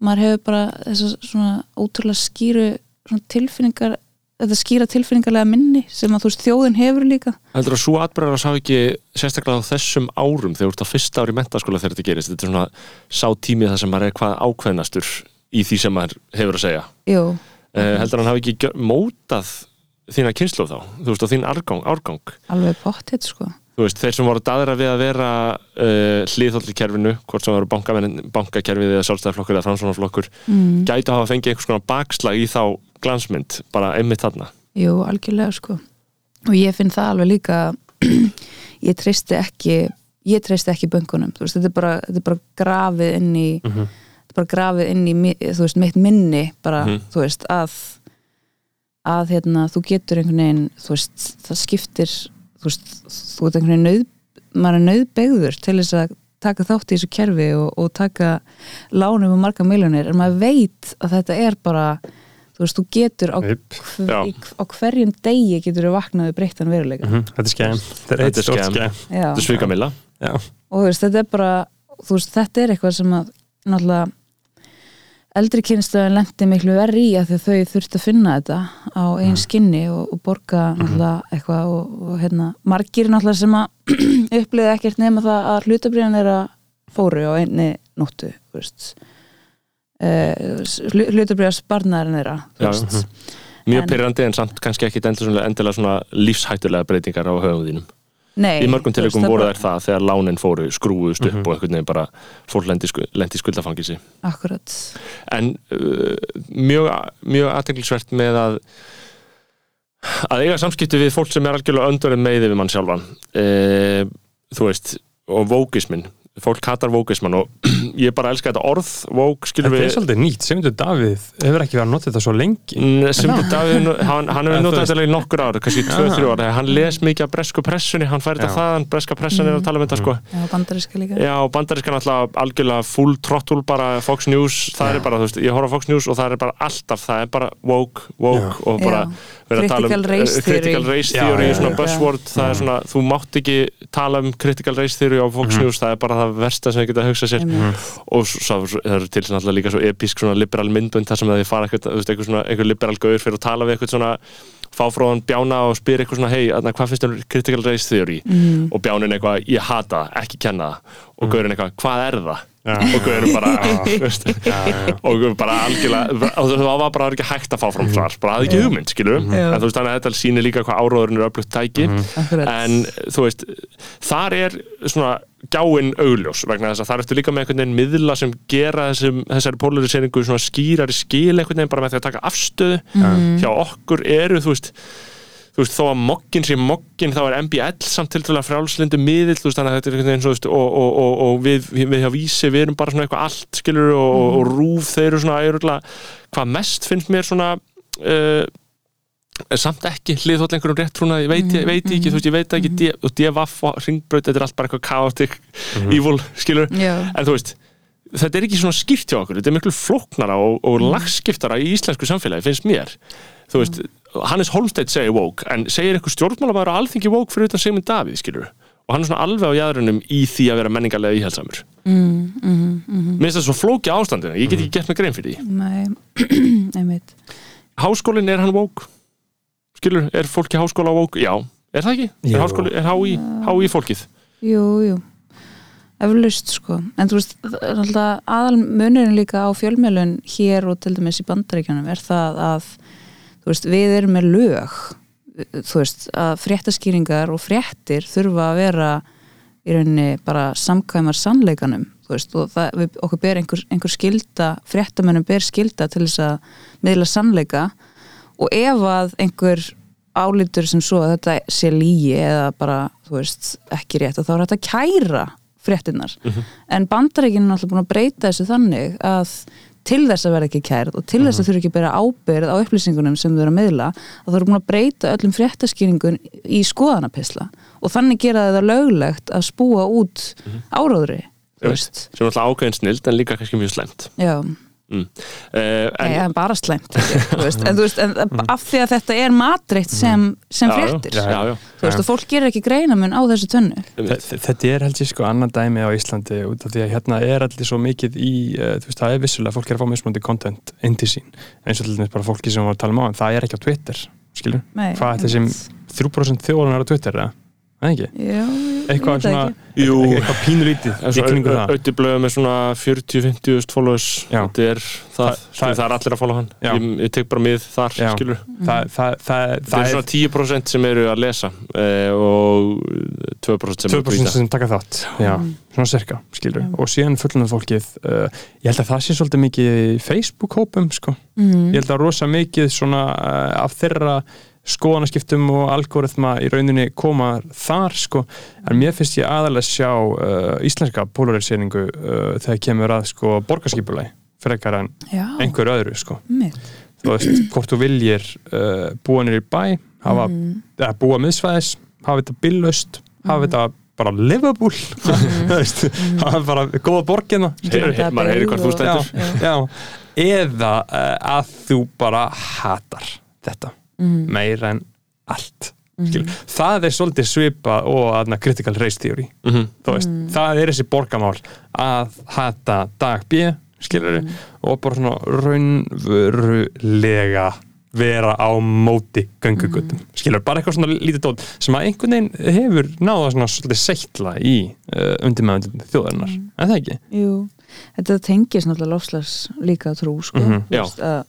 maður hefur bara þessar svona ótrúlega skýru svona tilfinningar, þetta skýra tilfinningarlega minni sem að þú veist, þjóðin hefur líka. Heldur að svo atbyrðar að sá ekki sérstaklega á þessum árum þegar þú ert á fyrsta ári mentaskóla þegar þetta gerist þetta er svona sá tímið þar sem maður er hvað ákveðnastur í því sem maður hefur að segja. Jú, uh, heldur hann hafi ekki mótað þína kynslu þá, þú veist, og þín árgang, árgang. Alveg pottitt, sko. Veist, þeir sem voru daðra við að vera uh, hliðhóll í kerfinu, hvort sem voru bankakerfið eða sjálfstæðarflokkur eða mm. glansmynd, bara einmitt þarna Jú, algjörlega, sko og ég finn það alveg líka ég treysti ekki ég treysti ekki böngunum, veist, þetta er bara, þetta er bara grafið inn í Mhm. þetta er bara grafið inn í, veist, mitt minni bara, Mhm. þú veist, að að hérna, þú getur einhvern veginn, þú veist, það skiptir þú veist, þú ert einhvern veginn nöð, maður er nöðbegður til þess að taka þátt í þessu kerfi og, og taka lánum um marga miljonir, en maður veit að þetta er bara þú veist, þú getur á, í, á hverjum degi getur þú vaknaði breyttan veruleika. Mhm, Þetta er skemm Þetta er eitt Þetta er skemm Já. þetta er svikamilla. Já, og þú veist, þetta er bara þú veist, þetta er eitthvað sem að náttúrulega eldri kynstöðin lendi miklu verri í að þau þurfti að finna þetta á einn skinni og, og borga náttúrulega eitthvað og, og hérna, margir náttúrulega sem að uppliði ekkert nema það að hlutabriðan er að fóru á einni nóttu þú veist uh, hlutabriðas barnaðarinn þeirra þú Já, veist. mjög pyrrandi en samt kannski ekki endilega, endilega svona lífshættulega breytingar á höfum þínum. Nei, í mörgum tilökum voru þær það þegar lánin fóru skrúðust upp Mhm. og einhvern veginn bara fólk lendi, lendi í skuldafangisi Akkurat. En uh, mjög, mjög aðteglisvert með að að eiga samskipti við fólk sem er algjörlega öndurinn með við mann sjálfan. Uh, þú veist, og vókismin fólk hatar vókisman og ég bara elska þetta orð, vók, skilur Þetta er við svolítið nýtt, Sigmundur Davíð hefur ekki verið að nota þetta svo lengi. Mm, sem Davíð, hann, hann hefur notað þetta í nokkur ár kannski Já. 2-3 ár, hann les mikið af bresku pressunni hann fær þetta þaðan, breska pressun er að tala um þetta sko. Já, bandaríska líka. Já, og bandarískan alltaf algjörlega full trottul bara Fox News, það Já. er bara, þú veist, ég horf á Fox News og það er bara alltaf, það er bara woke, woke Já. og bara Já. Vera að tala um Critical race eh, critical theory. race Já, theory, já, svona já. buzzword, það er svona, þú mátt ekki tala um critical race theory á Fox Mhm. News, það er bara það versta sem þið geta að hugsa sér Einmitt. og svo, það eru til svona alltaf líka svo episk svona liberal myndbönd þar sem þið fara eitthvað, þú veist, eitthvað svona, eitthvað liberal gaur fyrir að tala við eitthvað svona fá frá hann bjána og spyr eitthvað svona hei, hvað finnst þér um critical race theory Mhm. og bjánin eitthvað, ég hata það, ekki kenna það og gaurin eitthvað, hvað er það Já. og gaurin bara þú veist, og bara algjörlega og það var bara ekki hægt að fá fram svar. Bara hafði ekki hugmynd, skilur Já. en þú veist, þannig að þetta sýnir líka hvað áróðurinn er öflugt tæki. Akkurat. en þú veist, þar er svona gjáin augljós vegna þess að það ertu líka með einhvern veginn miðla sem gera þessum, þessari polariseringu svona skýrari skil einhvern veginn bara með því að taka afstöðu hjá okkur eru, þú veist þú veist, þó að moggin sé moggin þá er MBL samt til dæla frjálslindu miðill, þú veist, þannig að þetta er einhvern veginn svo, og, og, og, og við, við hjá vísi, við erum bara svona eitthvað allt, skilur og, og rúf, þeir eru svona ærulega, hvað mest finnst mér svona uh, samt ekki hliðhóll einhverjum réttrúna, ég veit, ég veit ekki, þú veist, ég veit ekki D- og DFF og ringbraut, þetta er allt bara eitthvað chaotic, evil, skilur Já. en þú veist, þetta er ekki svona skýrt hjá okkur, þetta er miklu flóknara og, og lagskiftara í íslensku samfélagi, finnst mér. Þú veist, Hannes Holmstedt segir woke, en segir einhver stjórnmálamæður á alþingi woke fyrir utan Sigmund Davíð, skilur og hann er svona alveg á jæðrunum í því að vera menningarlega íhaldsamur mm, mm, mm, mér finnst það svo flóki ástandina, ég get ekki gert mig grein fyrir því. Nei, einmitt. Háskólinn er hann woke? Skilur, er fólki háskóla woke? Já, er það ekki? Jú. Er, háskóli, er HÍ, HÍ fólkið? Jú, jú. Eflaust sko, en þú veist alltaf aðal munurinn líka á fjölmjölun hér og til dæmis í bandaríkjunum er það að þú veist, við erum með lög þú veist, að fréttaskýringar og fréttir þurfa að vera í rauninni bara samkvæmar sannleikanum, þú veist, og það, við, okkur ber einhver, einhver skilda, fréttamönnum ber skilda til þess að miðla sannleika. Og ef að einhver álítur sem svo að þetta sé lígi eða bara, þú veist, ekki rétt þá er þetta að kæra fréttinnar en bandaríkinn er náttúrulega búin að breyta þessu þannig að til þess að vera ekki kærð og til þess að þurfa ekki að bera ábyrð á upplýsingunum sem þau eru að miðla að þau eru búin að breyta öllum fréttaskýringun í skoðanapisla. Og þannig gera það löglegt að spúa út áráðri þú veist, sem er alltaf ákveðin snild en líka kannski mjög slemt já mm. uh, en, Nei, en bara slæmt þú veist, en, þú veist, en af því að þetta er matreitt sem, sem já, fréttir. Já, já, já. þú veist, og fólk gerir ekki greinamun á þessu tönnu. Þe- Þetta er held ég sko annan dæmi á Íslandi út af því að hérna er allir svo mikið í, uh, þú veist, það er vissulega fólk er að fá mismunandi content inn til sín. Eins og til dæmis bara fólki sem við varum að tala um á það er ekki á Twitter, skilur Nei, hvað þetta sem 3% þjóðan er á Twitter eða, það ekki já, ég eitthvað veit það svona, ekki. Jú. eitthvað pínulítið það auðvitað með svona 40-50 followers þetta er það, Það- það, það- það er allir að follow hann ég, ég tek bara mið þar, það, það, það, það það er svona 10% sem eru að lesa uh, og 2% sem eru að 2% tweeta. sem taka þátt já, svona cirka, skilur Já. og síðan fullunum fólkið uh, ég held að það sé svolítið mikið í Facebook-hópum sko. Mhm. ég held að rosa mikið svona uh, af þeirra skoðanaskiptum og algoritma í rauninni koma þar sko, en mér finnst ég aðalega sjá uh, íslenska polariseringu uh, þegar kemur að sko borgarskipulagi frekar en já, einhver öðru sko. Mitt þú veist, hvort þú viljir uh, búa nýr í bæ hafa, Mhm. eða búa miðsvæðis hafa þetta billöst, hafa þetta bara livable þú veist, hafa bara góða borgina Heyr- maður heyrir hvar þú stendur. eða uh, að þú bara hatar þetta Mhm. meira en allt skilur. það er svolítið svipa og aðna critical race theory Mhm. þú veist, það er þessi borgamál að hata dag B skilur og bara svona raunverulega vera á móti göngugutum, skilur, bara eitthvað svona lítið dót sem að einhvern veginn hefur náða svona svolítið seitla í uh, undirmeðandum þjóðarinnar, en það ekki Jú, þetta tengis náttúrulega lofslags líka trú sko. Þú já. veist, að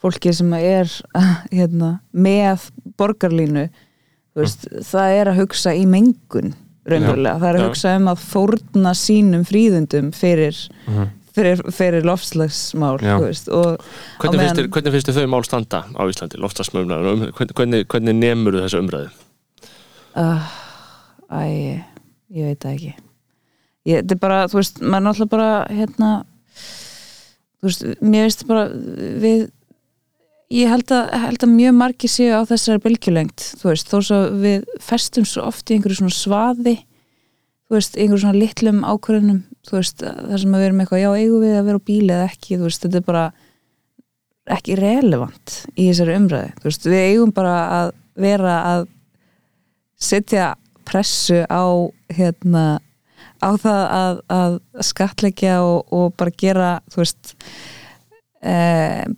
fólki sem er hérna, með borgarlínu þú veist, það er að hugsa í mengun raunverulega, það er að hugsa um að fórna sínum fríðundum fyrir, Mhm. fyrir, fyrir Já. þú veist, Hvernig meðan- hvernig finnst þér þau mál standa á Íslandi, loftasmöfnaður um, hvernig, hvernig, hvernig nemur þessu umræðu? uh, Æ, ég veit það ekki ég, þetta er bara, þú veist, maður náttúrulega bara hérna þú veist, mér veist bara við ég held að, held að mjög margir séu á þessari bylgjulengt, þú veist, þó svo við festum svo oft í einhverju svona svaði þú veist, einhverju svona litlum ákvörðunum, þú veist, þar sem að við erum eitthvað, já, eigum við að vera á bíli eða ekki, þú veist, þetta er bara ekki relevant í þessari umræði, þú veist, við eigum bara að vera að setja pressu á hérna á það að, að skatleggja og, og bara gera þú veist e,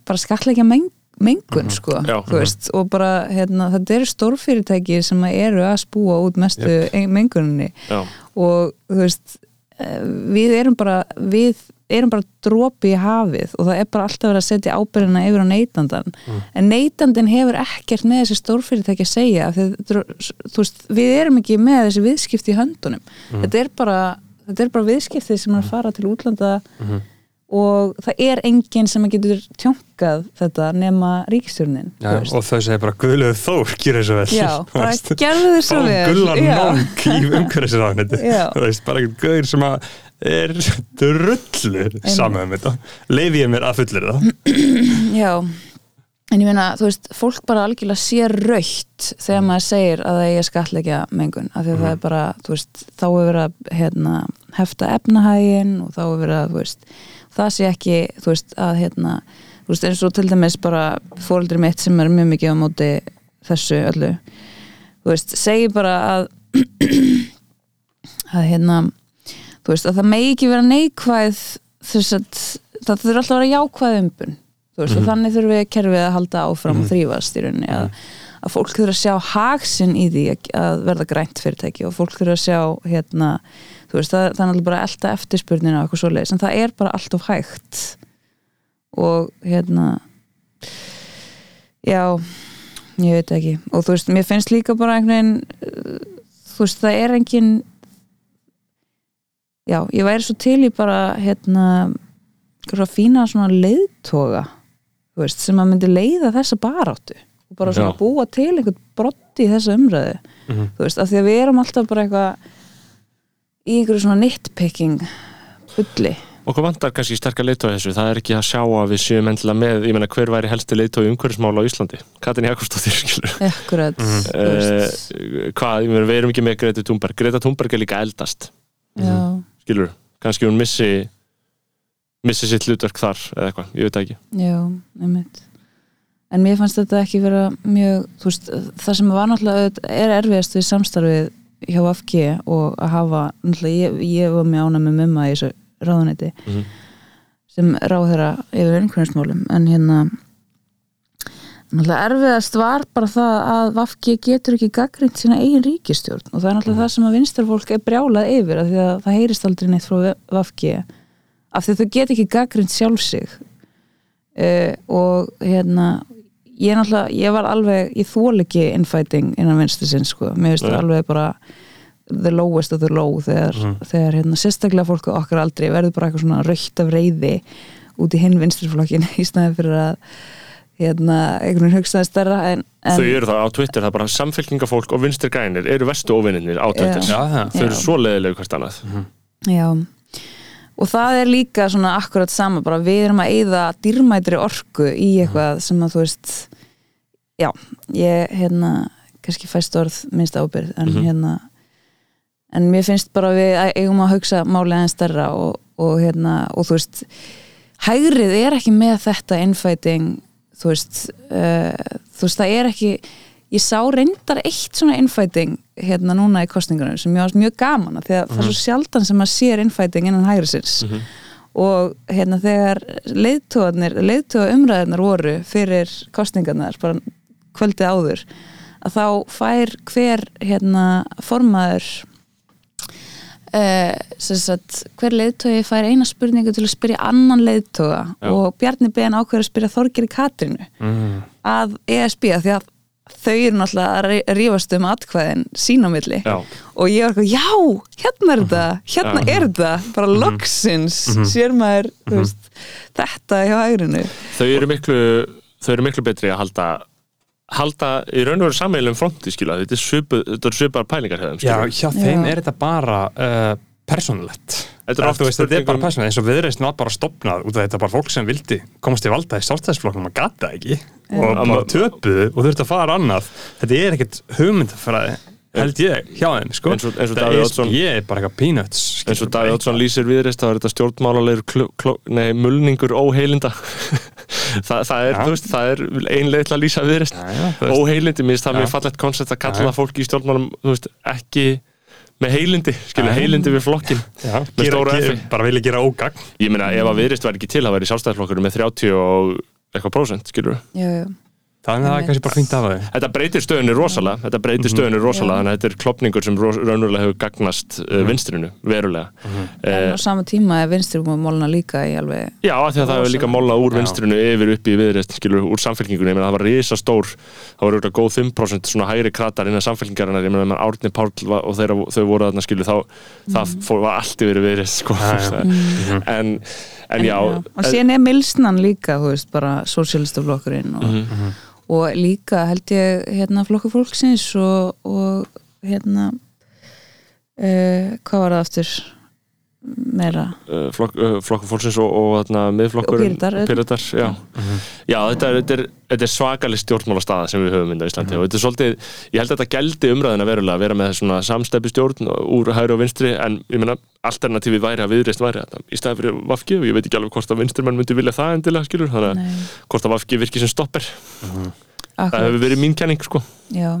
bara skatleggja meng, mengun sko, Já. þú veist og bara, hérna, þetta eru stórfyrirtæki sem eru að spúa út mestu yep. menguninni. Já, og þú veist eh, við erum bara við erum bara dropi í hafið og það er bara alltaf verið að setja ábyrðina yfir á neytandan en neytandin hefur ekkert með þessi stórfyrirtæki að segja þú veist, við erum ekki með þessi viðskipti í höndunum. Þetta er bara þetta er bara viðskipti sem er að fara til útlanda og það er enginn sem getur tjónkað þetta nema ríkistjórnin veist. og þau segir bara Guðlegu Þór gerir svo vel. Já, bara gerðu Fáum vel. Gullan Já. Nóng í veist, bara einhvern gauður sem að er drullu saman um þetta. Leiði ég mér að fullir það. Já, en ég meina, þú veist, fólk bara algjörlega sé raukt þegar maður segir að það eigi að skatleggja mengun, af því að það er bara, veist, þá er verið að hérna, hefta efnahægin og þá er verið að, þú veist, það sé ekki, þú veist, að hérna, þú veist, eins og til dæmis bara fóreldri mitt sem er mjög mikið á móti þessu öllu, þú veist, segir bara að að hérna þú veist, að það megi ekki vera neikvæð þess að það þurfa alltaf að vera jákvæð umbun þú veist, og þannig þurfum við kerfið að halda áfram og þrýfast í rauninni að, að fólk þurfa að sjá hagsinn í því að, að verða grænt fyrirtæki og fólk þurfa að sjá hérna, þú veist, það, það er náttúrulega bara að elta eftirspurnina og eitthvað svoleiðis, en það er bara allt of hægt og hérna já ég veit ekki, og þú veist, mér finnst líka bara einhvern veginn uh, þú veist, það er engin já, ég væri svo til í bara hérna eitthvað fína svona leiðtoga þú veist, sem að myndi leiða þessa baráttu og bara svona Já. búa til einhvern brotti í þessa umræðu Mhm. þú veist, af því að við erum alltaf bara eitthvað í einhverju svona nitpicking bulli. Okkur vantar kannski sterkar leitói þessu? Það er ekki að sjá að við séum endilega með ég menna hver væri helsti leitói umhverfismála á Íslandi? Katrin Jakobsdóttir skilur akkurat, þú uh, hvað, ég meina, við erum ekki með Greta Thunberg. Greta Thunberg er líka eldast já, skilur, kannski hún missi missi sitt hlutverk þar eða eitthvað, ég veit ekki. Já, einmitt. En mér fannst þetta ekki vera mjög, þú veist, það sem var náttúrulega er erfiðast við samstarfið hjá FG og að hafa ég, ég var mjög ánæg með mumma í þessu ráðuneyti Mhm. sem ráðherra yfir einhverjumsmálum en hérna erfiðast var bara það að VFG getur ekki gaggrind sína eigin ríkistjórn og það er náttúrulega það sem að vinstarfólk er brjálað yfir af því að það heyrist aldrei neitt frá VFG af því að þau get ekki gaggrind sjálf sig. Uh, og hérna ég náttúrulega, ég var alveg ég þól ekki infighting innan vinstisins sko, mér finnst það alveg bara the lowest of the low þegar, þegar hérna, sérstaklega fólk á okkar aldrei verður bara eitthvað svona raukt af reyði út í hinn vinstirflokkin í snæði fyrir að hérna, einhvern veginn hugsaði stærra en, en þau eru það á Twitter, það er bara samfélkingafólk og vinstir grænir eru vestu óvinninir á Twitter. Já. Já, já. þau eru Já. svo leðilegu hvert annað. Já, og það er líka svona akkurat sama, bara við erum að eyða dýrmætri orku í eitthvað sem að þú veist já, ég hérna kannski fæst orð minnst ábyrð en hérna en mér finnst bara við eigum að hugsa málið aðeins stærra og, og hérna, og þú veist hægrið er ekki með þetta infighting þú veist uh, þú veist, það er ekki ég sá reyndar eitt svona infighting hérna núna í kostningunum sem ég var mjög gaman af því að það er svo sjaldan sem maður sér infighting innan hægrisins og hérna þegar leiðtóðanir leiðtóða umræðarnar voru fyrir kostningarnar bara kvöldið áður að þá fær hver hérna formaður Uh, sagt, hver leiðtói fær eina spurningu til að spyrja annan leiðtóga Já. og Bjarni Ben ákveður að spyrja Þorgeri Katrínu Mm. að ESB því að þau eru náttúrulega að rí- rífast um atkvæðin sín á milli. Já. og ég var eitthvað, já, hérna er þetta hérna Já. er þetta, bara loksins sér maður, þú veist þetta hjá hægrinu þau eru miklu þau eru miklu betri að halda halda í raun og veru sammeilum fronti skilja, þetta er svipar pælingar hefðum Já, hjá þeim Já. er þetta bara uh, persónulegt Þetta er veist, þetta er bara persónulegt eins og viðreist var bara stopnað út af þetta bara fólk sem vildi komast í valda í sjálfstæðisflokknum og gata ekki. Og Já. bara töpuðu og þurfti að fara annað. Þetta er ekkert hugmyndafræði held ég hjá þeim sko. Eins og- eins og Það Davíð er- Oddsson- ég er bara eitthvað peanuts eins og Davíð Oddsson lýsir viðreist þá er þetta nei, mulningur óheilinda Þa, það er, veist, það er einlega til að lýsa veist. óheilindi, mér finnst það mjög fallegt koncept að kalla fólki í stjórnmálum þú veist, ekki með heilindi skilja, heilindi við flokkin Já, með gera, gera, bara vilja gera ógagn. Ég meina, ef að viðreist væri ekki til það væri sjálfstæðarflokkur með 30 og eitthvað prósent, skilur já, já, þannig að það er kannski bara fínt af það Þetta breytir stöðunni rosalega, þetta breytir stöðunni rosalega, Já. þannig að þetta er klopningur sem raunverulega hefur gagnast uh, vinstrinu, verulega. en Eh, á sama tíma er vinstri um að mólna líka í alveg Já, af því að það hefur líka molla úr Já. vinstrinu yfir upp í viðreist, skilur, úr samfélkingunni, ég meina það var risa stór, það var auðvitað góð 5% svona hægri kratar innan samfélkingarinnar, ég meina þegar Árni Páll var, og þeirra, þau voru þarna, skilur, þá það fór, og líka, held ég hérna flokkur fólksins og, og hérna uh, hvað var það aftur meira. Uh, flokk, uh, flokkur fólksins og, og Og auðvitað. Píratar, já, já. Þetta, er, þetta, er, þetta er svakalig stjórnmála staða sem við höfum inn á Íslandi og þetta er svolítið, ég held að þetta gældi umræðina verulega að vera með svona samstæpi stjórn úr hægri og vinstri en ég meina alternatífið væri að viðreist væri þetta í staði fyrir Vafki og ég veit ekki alveg hvort að vinstri mann myndi vilja það endilega skilur þannig að hvort að Vafki virki sem stopper. Það akkurat, hefur verið mín kenning sko. Já,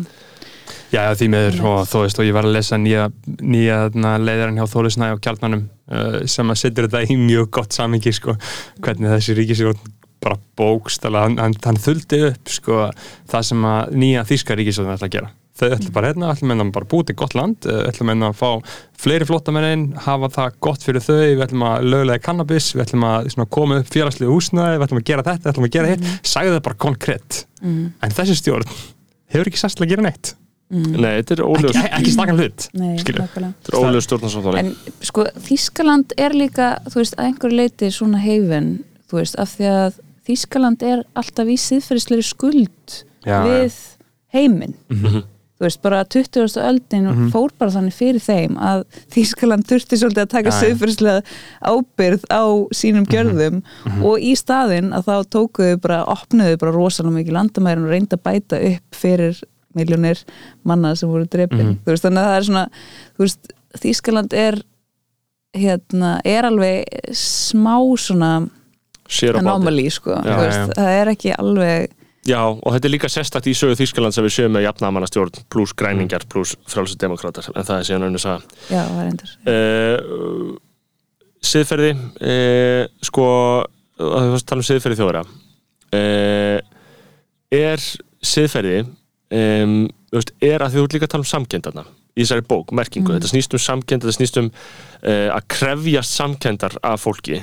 Já, því meður og þú veist og ég var að lesa nýja, nýja þarna, leiðarinn hjá Þórisnæ og Kjarnanum uh, sem að setja þetta í mjög gott samingi sko, hvernig þessi ríkisjórn bara bókstala, hann, hann, hann þuldi upp sko, það sem að nýja þýska ríkisjórn ætla að gera. Þau ætla bara hérna, ætla meina bara búið til gott land, uh, ætla meina að fá fleiri flottamennin, hafa það gott fyrir þau, við ætlum að lögulega kannabis, við ætlum að svona, koma upp félagslegu húsnaði, við ætlum að gera þetta, við ætlum að gera hitt, sagði það bara konkrétt. mm, En þessi stjórn hefur ekki til að gera neitt mm, nei, þetta er óljós ekki stakan hlut nákvæmlega þetta er óljós stjórnarsáttmáli En sko, Þískaland er líka, þú veist, að einhver leiti svona heifin, þú veist, af því að Þískaland er alltaf í siðferðisleiri skuld Já, við heiminn. Mhm. Þú veist, bara 20. öldin fór bara þannig fyrir þeim að Þískaland þurfti svolítið að taka já. siðferðislega ábyrð á sínum gjörðum og í staðinn að þá tókuðu bara, opnuðu bara rosalega mikið landamærin og reynda að bæta upp fyrir miljónir manna sem voru drepin. Þú veist, þannig að það er svona, veist, Þískaland er hérna, er alveg smá svona anomaly, sko, Já, veist, já. það er ekki alveg Já, og þetta er líka sérstakt í sögu Þýskalands að við séum með jafnamannastjórn pluss græningar pluss frálsum demokrater en það er síðan önnur saga. Já, það er endur uh, Siðferði uh, sko að við fannst tala um siðferði þjóðara. Uh, er siðferði um, þú veist, er að þú ert líka að tala um samkendarna í þessari bók, merkingu, Mm. þetta snýst um samkend þetta snýst um uh, að krefjast samkendar af fólki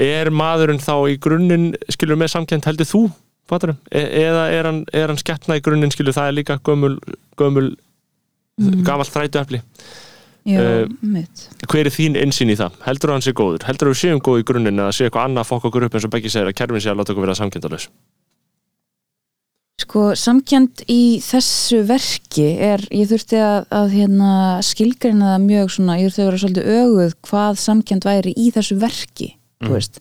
er maðurinn þá í grunninn skilur með samkend heldur þú e eða er hann, er hann skeppna í grunninn skilur það er líka gömul, gömul Mm. gamalt þrætuefli já, Eh, mitt hver er þín insýn í það? Heldur hann sé góður? Heldur þú séum góð í grunninn eða sé eitthvað annað að fokka okkur upp eins og Beggi segir að kerfin sé að láta okkur vera samkendalus? Sko, samkjönd í þessu verki er, ég þurfti að, að hérna, skilgreina það mjög svona, ég þurfti að vera svolítið öguð hvað samkjönd væri í þessu verki, þú veist.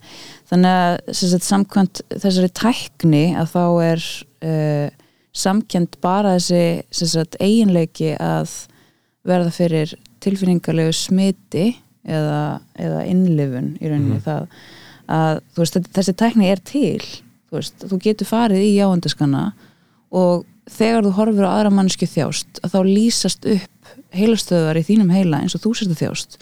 Þannig að samkvæmt þessari tækni að þá er uh, samkjönd bara þessi sagt, eiginleiki að verða fyrir tilfinningarlegu smiti eða, eða innlifun í rauninni það að veist, þessi tækni er til þú veist, þú getur farið í jáendaskana og þegar þú horfir á aðra mannsku þjást að þá lýsast upp heilastöðar í þínum heila eins og þú sérst að þjást.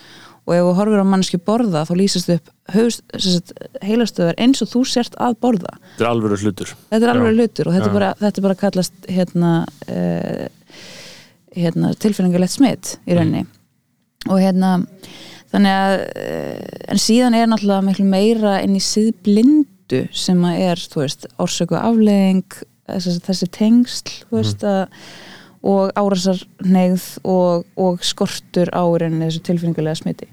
Og ef þú horfir á mannsku borða þá lýsast upp haust, sagt, heilastöðar eins og þú sért að borða. Þetta er alveg hlutur. þetta er alveg hlutur og þetta, bara, þetta bara kallast hérna, uh, hérna tilfinningalegt smitt í rauninni. Og hérna þannig að uh, en síðan er náttúrulega meira inn í síðblindu sem að er, þú veist, orsöku afleðing þessi, þessi tengsl þú veist að og árasarneigð og, og skortur á í rauninni þessu tilfinningalega smiti.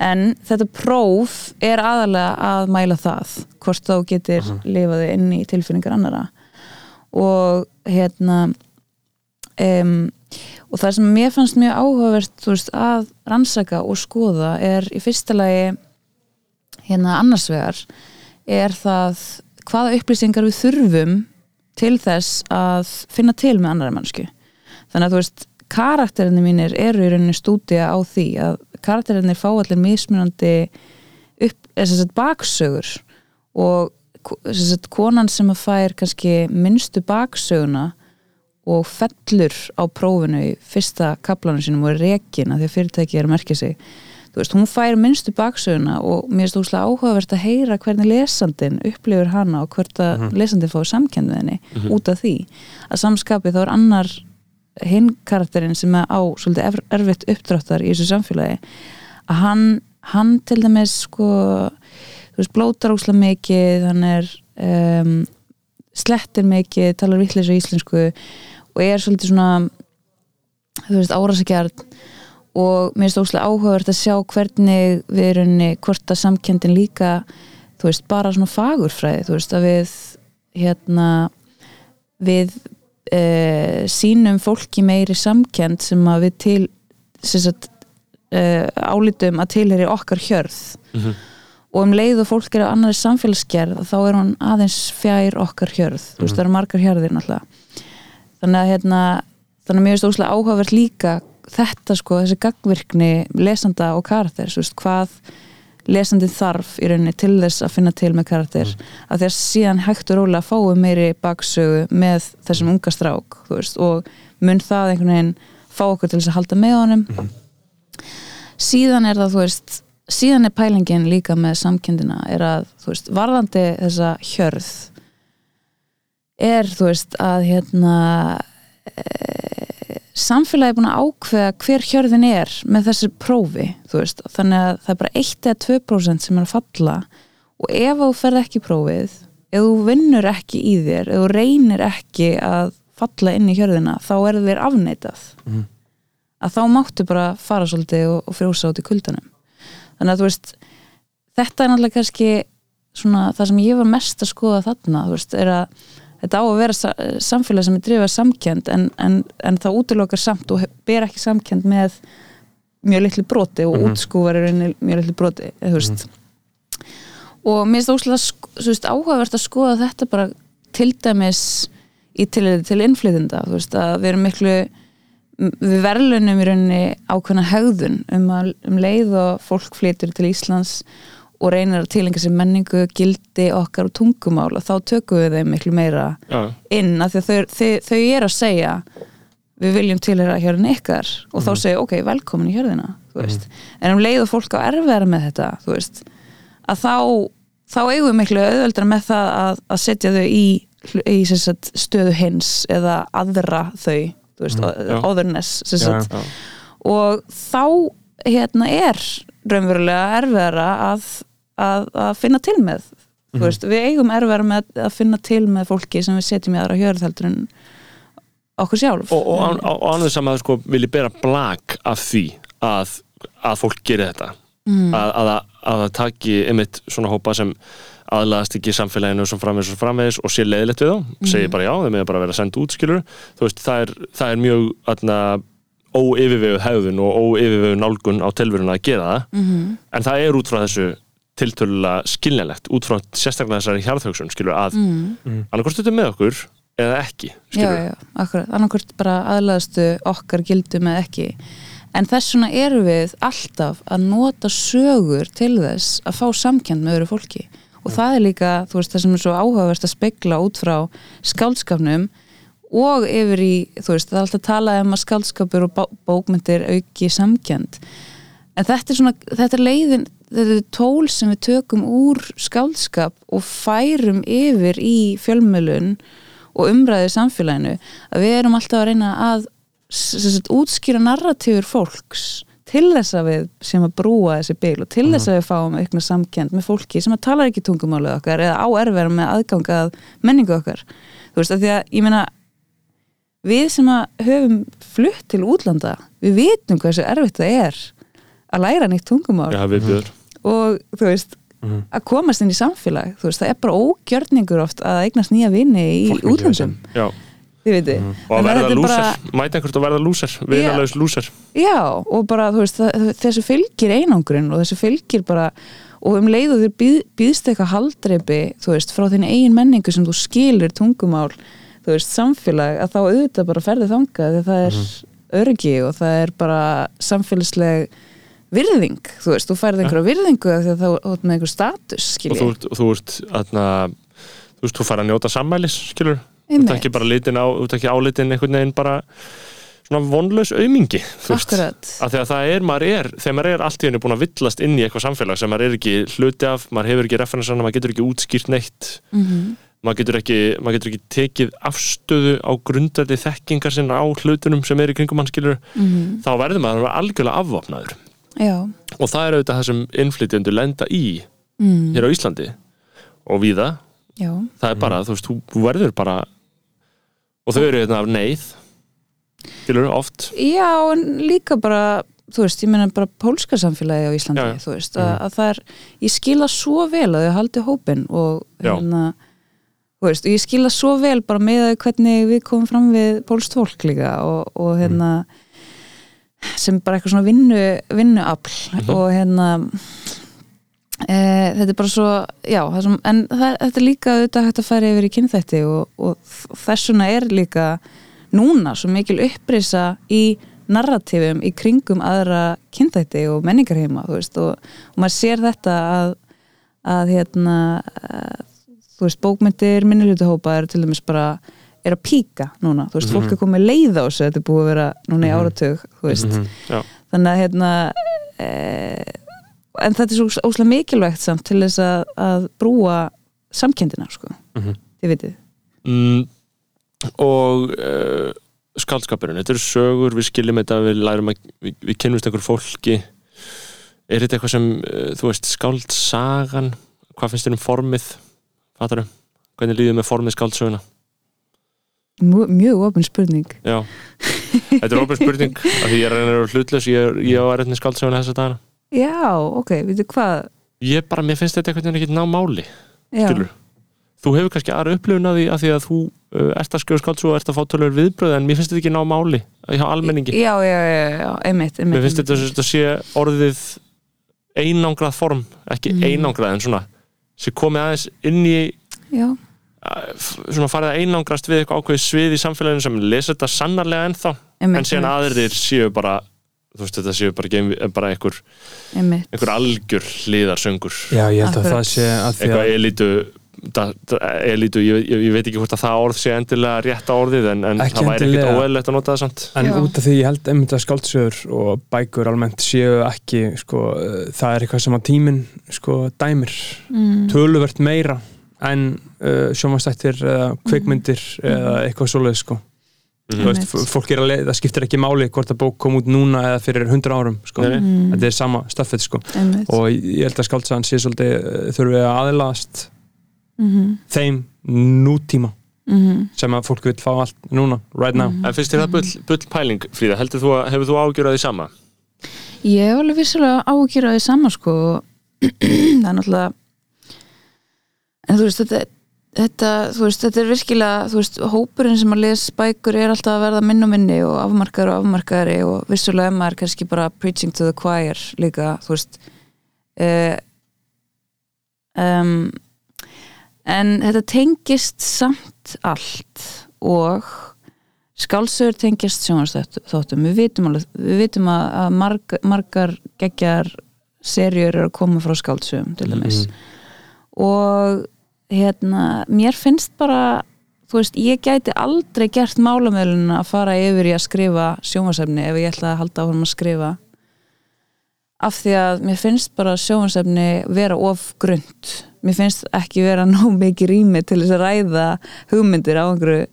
En þetta próf er aðalega að mæla það hvort þá getur lifaði inn í tilfinningar annara og hérna um, og það sem mér fannst mjög áhugavert veist, að rannsaka og skoða er í fyrsta lagi hérna annars vegar er það hvaða upplýsingar við þurfum til þess að finna til með annari mannsku þannig að þú veist karakterinni mínir eru í rauninni stúdía á því að karakterinni fá allir mismunandi upp, sagt baksögur og sagt, konan sem að fær kannski minnstu baksöguna og fellur á prófinu í fyrsta kaplanum sínum og er rekin að því að fyrirtæki er að merkja sig þú veist, hún fær minnstu baksöguna og mér er stókslega áhugavert að heyra hvernig lesandin upplifur hana og hvert að lesandin fáið samkend með henni út af því. Að samskapið þá er annar hinn karakterinn sem er á svolítið erf- erfitt uppdráttar í þessu samfélagi að hann, hann til dæmis sko, þú veist, blótar óslega mikið, hann er um, slettir mikið, talar vittleisa íslensku og er svolítið svona þú veist, árásakjarn og mér finnst óslega áhugavert að sjá hvernig við erum hvort að samkendin líka þú veist, bara svona fagurfræði þú veist, að við hérna við e, sínum fólki meiri samkend sem að við til sagt, e, álítum að tilheri okkar hjörð. Mhm. og um leið og fólk er á annari samfélagsgerð þá er hún aðeins fjær okkar hjörð. Þú veist, það eru margar hjörðir náttúrulega. Þannig að hérna þannig að mér finnst óslega áhugavert líka þetta sko, þessi gagvirkni lesanda og karakter, þú veist, hvað lesandinn þarf í rauninni til þess að finna til með karakter. Því að síðan hægt og rólega fáum meiri baksögu með þessum unga strák þú veist, og mun það einhvern veginn fá okkur til þess að halda með honum. Síðan er það þú veist, síðan er pælingin líka með samkendina er að þú veist, varðandi þessa hjörð er þú veist að hérna e, samfélagi búin að ákveða hver hjörðin er með þessi prófi veist, þannig að það er bara 1 eða 2% sem er að falla. Og ef þú ferð ekki prófið ef þú vinnur ekki í þér ef þú reynir ekki að falla inn í hjörðina þá er þér afneitað. Mhm. að þá máttu bara fara svolítið og, og frjósa út í kuldanum. Þannig að þú veist þetta er náttúrulega kannski svona það sem ég var mest að skoða þarna veist, er að þetta á að vera sa samfélag sem er drifað samkend en, en, en það útilokar samt og ber ekki samkend með mjög litlu broti og Mhm. útskúfar er inni mjög litlu broti eða, þú veist og mér finnst þú veist, áhugavert að skoða þetta bara til dæmis í tilhæði til að við erum miklu við verðlunum í rauninni ákveðna hegðun um, um leið og fólk flytur til Íslands og reynir að tilenga sér menningu, gildi okkar og tungumál og þá tökum við þeim miklu meira Já, inn að þau, þau, þau er að segja við viljum tilhera hjörðin ykkar og þá segja ok, velkomin í hjörðina veist. en um leið og fólk á erfiðara með þetta veist, að þá þá eigum við miklu auðveldra með það að, að setja þau í, í sagt, stöðu hins eða aðra þau þú veist, já. otherness sagt, já. og þá hérna er raunverulega erfiðara að, að, að finna til með þú veist, við eigum erfiðara með að finna til með fólki sem við setjum í aðra hjörð heldur en okkur sjálf. Og, og, og, ánveg sem að sko vilji bera blag af því að, að fólk gerir þetta. Mm. að, að, að, að það taki einmitt svona hópa sem aðlaðast ekki samfélaginu sem framvegis og framvegis og sé leiðilegt við þá. Segir bara já, þeim er bara að vera sendt út skilur þú veist, það er, það er mjög atna, óyfirvegu hefðun og óyfirvegu nálgun á telveruna að gera það. Mhm. en það er út frá þessu tiltölulega skiljanlegt, út frá sérstaklega þessari hjarðhugsun, skilur, að mm. annarkvæmst þetta með okkur eða ekki já, skilur, já, akkurat, annarkvort bara aðlaðastu okkar gildum eða ekki. En þess vegna erum við alltaf að nota sögur til þess að fá samkend með öðru fólki. Og það er líka, veist, það sem er svo áhugavert að spegla út frá skáldskapnum og yfir í, þú veist, það er alltaf talað um að skáldskapur og bó- bókmyndir auki samkend en þetta er svona, þetta er leiðin þetta er tól sem við tökum úr skáldskap og færum yfir í fjölmjölun og umræðið samfélaginu að við erum alltaf að reyna að sagt, útskýra narratífur fólks til þess að við sem að brúa þessi bil og til þess að við fáum aukna samkend með fólki sem að tala ekki tungumálið okkar eða á erfæra með aðganga að menningu okkar. Þú veist að því að ég meina við sem að höfum flutt til útlanda við vitum hversu erfitt það er að læra neitt tungumál. Já, við bjöður og þú veist að komast inn í samfélag þú veist það er bara ógjörningur oft að eignast nýja vini í þið veitir og að verða lúser, mæta einhvert að verða lúser vinalaus lúser já og bara þú veist það, þessu fylgir einangurinn og þessu fylgir bara og um leið og þér býð, býðst eitthvað haldreipi þú veist frá þín eigin menningu sem þú skilur tungumál þú veist samfélag að þá auðvitað bara ferði þangað því það er örgi og það er bara samfélagsleg virðing, þú veist, þú færði einhverja virðingu af því að þá út með einhver status og skilji þú og þú ert atna, þú veist, þú fara að njóta sammælis skilur, þú ekki bara litin á þú ekki álitin einhvern veginn bara svona vonlaus aumingi þú veist. að því að það er, maður er, þegar maður er allt í henni búin að villast inn í eitthvað samfélag sem maður er ekki hluti af, maður hefur ekki referensana, maður getur ekki útskýrt neitt. Mm maður getur ekki, maður getur ekki tekið afstöðu á grundarði þekkingar sinna á hlutunum sem er í kringum hann skilur -hmm. þá verður maður algjörlega afvopnaður já. Og það er auðvitað það sem innflytjendur lenda í mm. hér á Íslandi. Og víða, já, það er bara, þú veist, þú verður bara og þau eru hérna af neyð. Skilur, oft. Já, en líka bara þú veist, ég meina bara pólska samfélagi á Íslandi, Já, já. þú veist, að, að það er ég skila svo vel að þau haldi hópin og hérna þú veist, og ég skila svo vel bara með að hvernig við komum fram við pólst fólk líka og, og hérna sem bara eitthvað svona vinnu vinnuafl og hérna e, þetta er bara svo já, það sem, en það, þetta er líka auðvitað hægt að færa yfir í kynþætti og, og þessuna er líka núna svo mikil upprisa í narratífum í kringum aðra kynþætti og menningarheima og, og maður sér þetta að, að hérna að, þú veist, bókmyndir minnilutahópa er til dæmis bara er að píka núna, þú veist, fólk er komið leið á þessu þetta er búið að vera núna í áratug þú veist, já, þannig að hérna e, en þetta er svo óslega mikilvægt samt til þess að, að brúa samkendina sko, Mhm. þið vitið. Mm, og uh, skaldskapurinn, þetta eru sögur við skiljum þetta, við lærum að við, við kennumst einhver fólki. Er þetta eitthvað sem, uh, þú veist, skáldsagan hvað finnst þér um formið fattaru, hvernig líður með formið skáldsöguna Mjög, opin spurning. Já, þetta er ofin spurning af því ég er að að hlutlaus ég, ég á að reyna skáldsöguna þessa dagana. Já, ok, veitu hvað? Ég bara, mér finnst þetta eitthvað ekki ná máli skilur, þú hefur kannski aðra upplifun af því að því að þú uh, ert að skjóða skáldsögu og ert að fá tölur viðbröð en mér finnst þetta ekki ná máli hjá almenningi. Já, já, já, já, einmitt, einmitt Mér finnst þetta, þetta sé orðið einangrað form, ekki Mm. einangrað en svona, sé komið aðeins inn í Já, að- svona farið að einangrast við eitthvað ákveðið svið í samfélaginu sem lesa þetta sannarlega ennþá. En síðan aðrir séu bara þú veist þetta séu bara, geim, bara einhver, einhver algjör hliðarsöngur. Já, ég held að það sé að því eitthvað að elítu da, da, elítu, ég, ég, ég veit ekki hvort að það orð sé endilega rétta orðið en, en það væri ekkert endilega. óeðlegt að nota það samt. En Já. út af því ég held einmitt að skáldsögur og bækur almennt séu ekki sko, það er eitthvað sem að tíminn sko, dæmir. Mm. töluvert meira en uh, sjómanstættir eða kvikmyndir eða eitthvað svoleið sko. Mhm. Þú veist, f- fólk er að leið, það skiptir ekki máli hvort að bók kom út núna eða fyrir hundra árum sko. Mm. þetta er sama staffið sko. Og ég held að skáltsagan sé svolítið uh, þurfi að aðlast mm þeim nútíma sem að fólk vil fá allt núna, right now En finnst þér það bull, bull pæling, Fríða? Heldur þú að, hefur þú ágjörað því sama? Ég hef alveg vissulega því sama sko það er náttúrulega en þú veist þetta, þetta, þú veist, þetta er virkilega þú veist, hópurinn sem að les bækur er alltaf að verða minn og minni og afmarkaður og afmarkaðari og vissulega emma er kannski bara preaching to the choir líka þú veist. Uh, um, en þetta tengist samt allt og skálsögur tengjast sjónvarsþáttum við vitum, alveg, við vitum að, að marg, margar geggjar serjur eru að koma frá skálsögum til dæmis. Og hérna, mér finnst bara þú veist, ég gæti aldrei gert málamöðlun að fara yfir í að skrifa sjónvarsefni ef ég ætla að halda áfram að skrifa. Af því að mér finnst bara sjónvarsefni vera of grund mér finnst ekki vera nóg mikið rými til þess að ræða hugmyndir á einhverju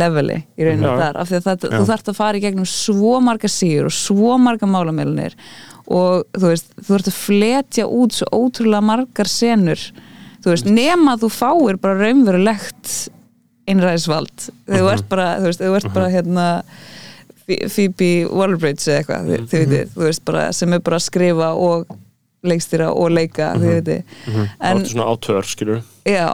leveli í rauninu Já. þar. Af því að það, þú þarft að fara í gegnum svo marga síður og svo marga málamilunir og þú veist, þú þarft að fletja út svo ótrúlega margar senur þú veist, nema þú fáir bara raunverulegt einræðisvald. Þú ert bara, þú veist, þú ert bara hérna Ph- Phoebe Waller-Bridge eða eitthvað, þið, þið veitir, þú veist bara sem er bara að skrifa og leikstýra og leika, þið veitir Áttu svona átör, skilur já,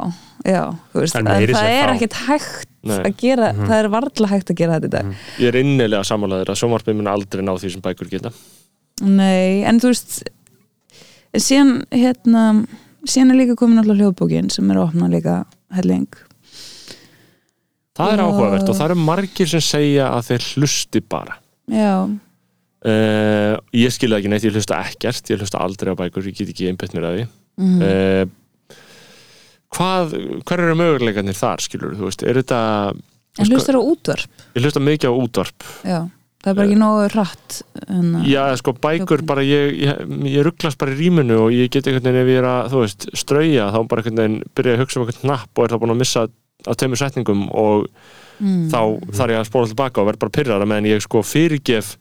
já, þú veist En en það er ekkert hægt Nei. að gera, það er varla hægt að gera þetta í dag. Ég er innilega sammálaður að sjónvarpið mun aldrei ná því sem bækur geta. Nei, en þú veist síðan hérna síðan er líka komin alltaf hljóðbókin sem er að opna líka helling. Það er áhugavert og það eru margir sem segja að þeir hlusti bara. Já, uh, Ég skilja ekki neitt, ég hlusta ekkert ég hlusta aldrei á bækur, ég get ekki einbætt mér að því. Mm. uh, Hvað hver eru möguleikarnir þar, skilur þú veist, er þetta En Sko- hlustar á útvarp? Ég hlusta mikið á útvarp. Já, það er bara ekki nógu hratt en, Já, sko, bækur bara, ég, ég, ég rugglast bara í rýminu og ég get einhvern veginn ef ég er að, þú veist, strauja þá bara einhvern veginn byrja að hugsa um einhvern hnapp og er þá búin að missa á tveimur setningum og mm, þá þarf ég að spóla tilbaka og verð bara pyrrara meðan ég sko fyrirgef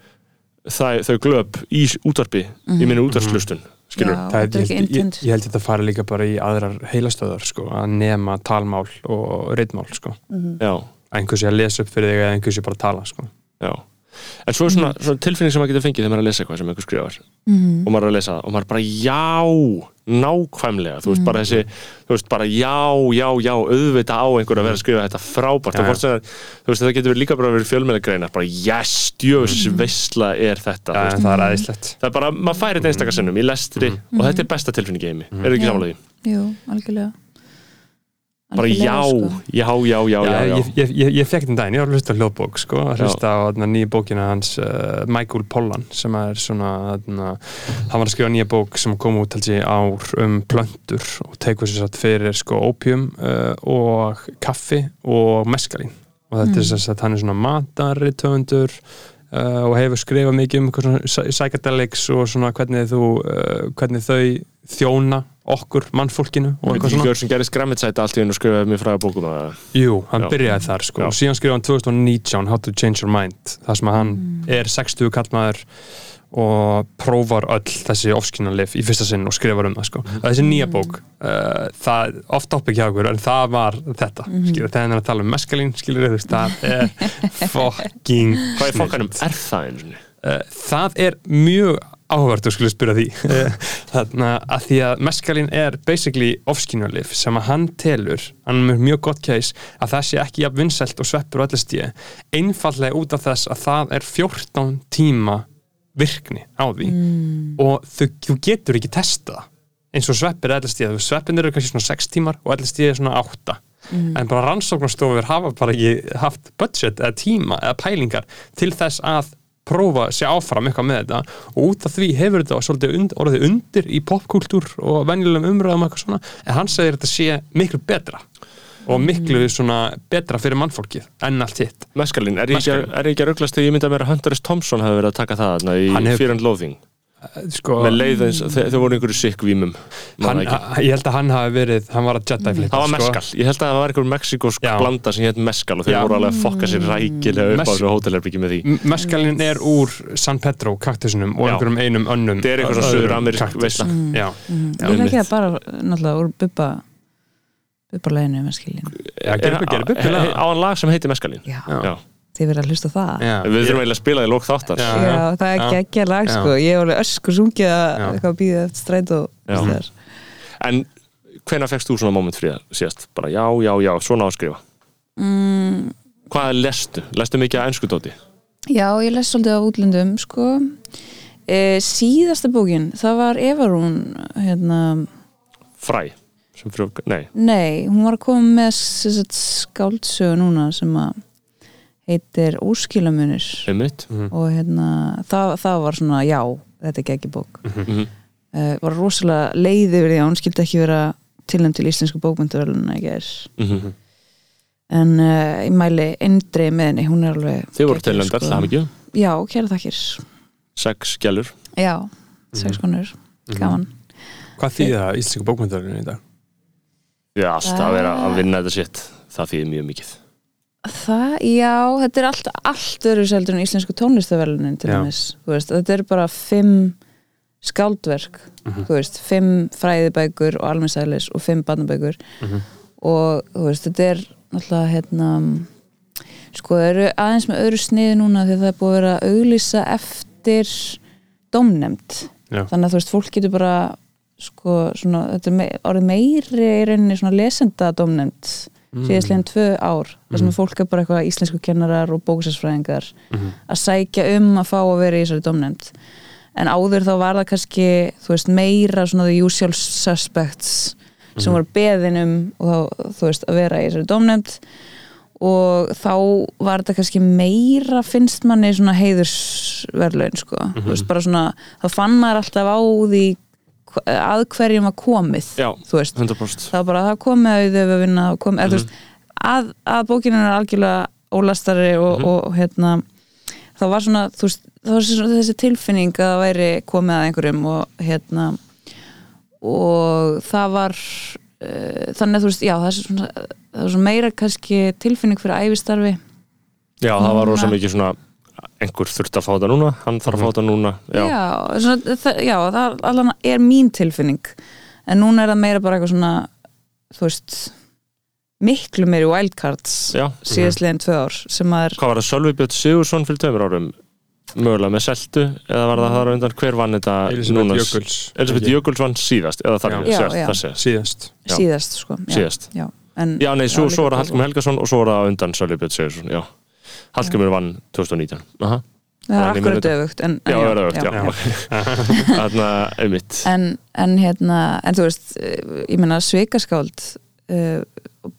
það, þau glöp í s- útvarpi í minni útvarslustun, skilur Já, Það er, ég, ég, held að þetta fari líka bara í aðrar heilastöðar sko, að nema talmál og reitmál sko. Já, að einhversi að lesa upp fyrir þig eða einhversi bara að tala sko. já En svo er svona, svona tilfinning sem maður getur fengið þegar maður er að lesa eitthvað sem einhver skrifar. Mhm. og maður er að lesa það og maður er bara já nákvæmlega, þú veist bara þessi þú veist bara já, já, já auðvita á einhver að vera að skrifa þetta frábært. Já, og það, þú veist það getur verið líka bara verið fjölmennagreinar, bara yes, djöfis veistla er þetta, veist. það er aðeinslegt það er bara, maður færi þetta einstakar sinnum í lestri og þetta er besta tilfinning í heimi, er það ekki samanlega því? Jú, algjörlega Bara já, sko. já, já, já, já, já. Ég, ég, ég, ég fekk þetta daginn, ég var að hlusta á hljóðbók sko, að hlusta á þarna, nýja bókina hans uh, Michael Pollan sem er svona þarna, hann var að skrifa nýja bók sem kom út held ég ár um plöntur og tekur sér satt fyrir sko opium uh, og kaffi og meskalín og þetta er þess að hann er svona mataritöfundur uh, og hefur skrifað mikið um psychedelics og svona hvernig þú uh, hvernig þau þjóna okkur, mannfólkinu og eitthvað svona hver sem gerist græmitsæti allt í hennu og skrifaði mér fræða bókum að Jú, hann Já. byrjaði þar sko Já. og síðan skrifaði hann 2019 How to Change Your Mind þar sem að hann Mm. er 60 kallmaður og prófar öll þessi ofskynanlif í fyrsta sinn og skrifar um það sko og þessi nýja bók uh, það er oft topic hjá okkur en það var þetta Mhm. skilur, hann er að tala um meskalín skilur þú veist, það er fucking hvað er fokkanum er það einu sinni? Uh, það er mjög áhugavert að skulle spyrja því. Þannig að því að meskalín er basically ofskynjulif sem að hann telur, hann er mjög gott case að það sé ekki jafn vinsælt og sveppur og allir stíði, einfallega út af þess að það er 14 tíma virkni á því. Og þú, þú getur ekki testa eins og sveppir eða stíða, sveppin eru kannski svona 6 tímar og allir stíði svona 8 en bara rannsóknarstofur hafa bara ekki haft budget eða tíma eða pælingar til þess að prófa sér áfram eitthvað með þetta. Og út af því hefur þetta svolítið und, orðið undir í popkultúr og venjulegum umræðum eitthvað svona. En hann segir þetta sé miklu betra og miklu svona betra fyrir mannfólkið enn allt hitt. Meskalín, er ég ekki, að rugglast þegar ég myndi að vera Hunter S. Thompson hafi verið að taka það þarna í Fear and Loathing sko, með leið eins, þau, þau voru einhverju sikk vímum hann, ég held að hann hafi verið hann var að Jedi flippa það var meskal, ég held að það var einhver mexikosk blanda sem hétt meskal og þeir Já. voru alveg að fokka sér rækilega upp á Mes- þessu hótelherbyggi með því M- Meskalinn er úr San Pedro kaktusunum og Já. einhverjum einum önnum Þetta er eitthvað svona öðrum suður-amerísk kaktus. veisla. Já, Mhm. Já, Ég þekki einmitt. það bara náttúrulega úr bubba bubba leginu með skiljum Já, gerðu upp- gerðu upp til það. á hann lag sem heitir Meskalín Já, Já. Þið verða að hlusta á það já. við þurfum eiginlega að spila í lók þáttar Já. Já, það er ekki ekki lag sko. Ég hef alveg öskur sungið að eitthvað býðið eftir stræt og en hvenær fegst þú svona moment fríða síðast? bara já, já, já, svona á að skrifa mm, hvað lestu? lestu mikið að enskudóti? Já, ég les svolítið af útlöndum sko e, Síðasta bókin, það var Evarún hérna, fræ? nei, Nei, hún var að koma með skáldsögu núna sem að heitir Óskilamunir einmitt. Og hérna það, það var svona, já, þetta er ekki bók. Mhm. uh, var rosalega leið yfir því að hún skildi ekki vera tilnæmt til íslensku bókmyndaveluna ekki er Mhm. en uh, ég mæli eindreið með henni, hún er alveg þið voru tilnæmdar, sko. það mikið? Já, kæra þakkir. Sex gælur Já, Mhm. sex konur, gaman. Hvað þýðir það íslensku bókmyndarinn í dag? Já, alltaf að vera að vinna þetta sitt það þýðir mjög mikið Það, já, þetta er allt, allt öðru seldur en íslensku tónlistavelunin til dæmis, þú veist, þetta er bara fimm skáldverk Mhm. þú veist, fimm fræðibækur og almennsælis og fimm barnabækur Mhm. og þú veist, þetta er náttúrulega hérna sko, það eru aðeins með öðru sniði núna því að það er búið að vera að auglýsa eftir domnemnd Já. þannig að þú veist, fólk getur bara sko, svona, þetta er me orðið meiri í rauninni svona lesenda domnemnd Mm. síðastlegin tvö ár þar sem fólk er bara eitthvað íslensku kennarar og bóksæsfræðingar að sækja um að fá að vera í þessari domnefnd en áður þá var það kannski veist meira svona the usual suspects sem voru beðin um og þá, þú veist að vera í þessari domnefnd og þá var þetta kannski meira finnst manni svona heiðursverlaun sko, þú veist bara svona þá fann maður alltaf á því að hverjum var komið Já. þú veist, 100% það var bara það komið að við vinna og komið, mm -hmm. að, að bókinin er algjörlega ólastari og, Mhm. og hérna það var svona, veist, það var svona þessi tilfinning að það væri komið að einhverjum og hérna og það var uh, þannig að þú veist, já, það er svona, það er svona meira kannski tilfinning fyrir æfistarfi Já, það var rosa mikið svona einhver þurft að fá þetta núna, hann þarf að fá þetta núna Já, já, svona, það, já það allan er mín tilfinning. En núna er það meira bara eitthvað svona þú veist miklu meiri wildcards já. síðastlegin tvö ár sem að er Hvað var það, Sölvi Björn Sigursson fyrir tveimur árum? Mögulega með seltu eða var það þar á undan, hver vann þetta Elisabeth? Jökuls. Elisabeth Jökuls vann síðast eða þar síðast, síðast. Síðast sko já, síðast. Já, en, Já, nei, svo, svo var það. Hallgrimur Helgason og svo var það undan Sölvi Björn Sigursson, já Hallgrimur vann 2019 Aha. það er akkurat öfugt en, Já, það er auðvitað, já, Já. Þarna, einmitt. En, en hérna en þú veist, eh, ég meina svikarskáld uh,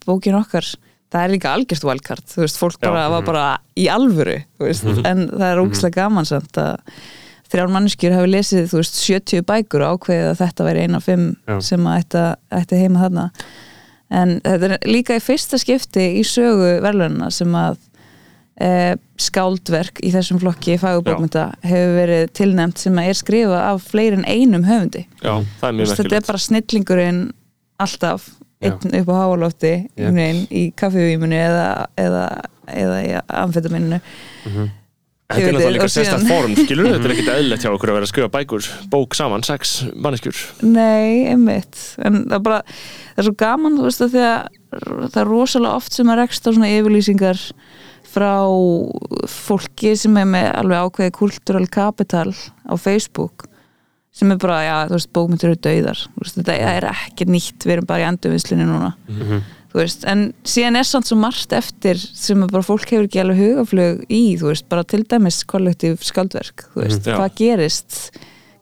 bókin okkar það er líka algjört wildcard. Þú veist, fólk Já. bara var bara í alvöru þú veist, en það er ógislega gaman samt að þrjár manneskjur hafi lesið þú veist, 70 bækur ákveðið að þetta væri eina af fimm Já. sem að ætti, ætti heima þarna. En þetta er líka í fyrsta skipti í sögu verðlunna sem að skáldverk í þessum flokki fagurbókmynda hefur verið tilnefnt sem að er skrifað af fleiri en einum höfundi. Já, það er mjög veist, þetta er bara snillingurinn alltaf einn upp á yeah. í kaffivímunu eða, eða, eða í amfetamininu Þetta er Ég veit, náttúrulega líka sérstætt form, skilur Þetta er ekkit eðlilegt hjá okkur að vera að skrifa bækur bók saman, sex manneskjur. Nei, einmitt. En það er bara, það er svo gaman þú veist að því að það er rosalega oft sem að rekst á svona yfirlýsingar frá fólki sem er með alveg ákveði kultúral kapital á Facebook sem er bara, já, þú veist, bókmyndir eru dauðar. Veist, þetta er ekki nýtt við erum bara í endurvinslinu núna. Þú veist, en síðan er samt svo margt eftir sem bara fólk hefur ekki alveg hugaflög í, þú veist, bara til dæmis kollektív skaldverk, þú veist, Mhm, já. hvað gerist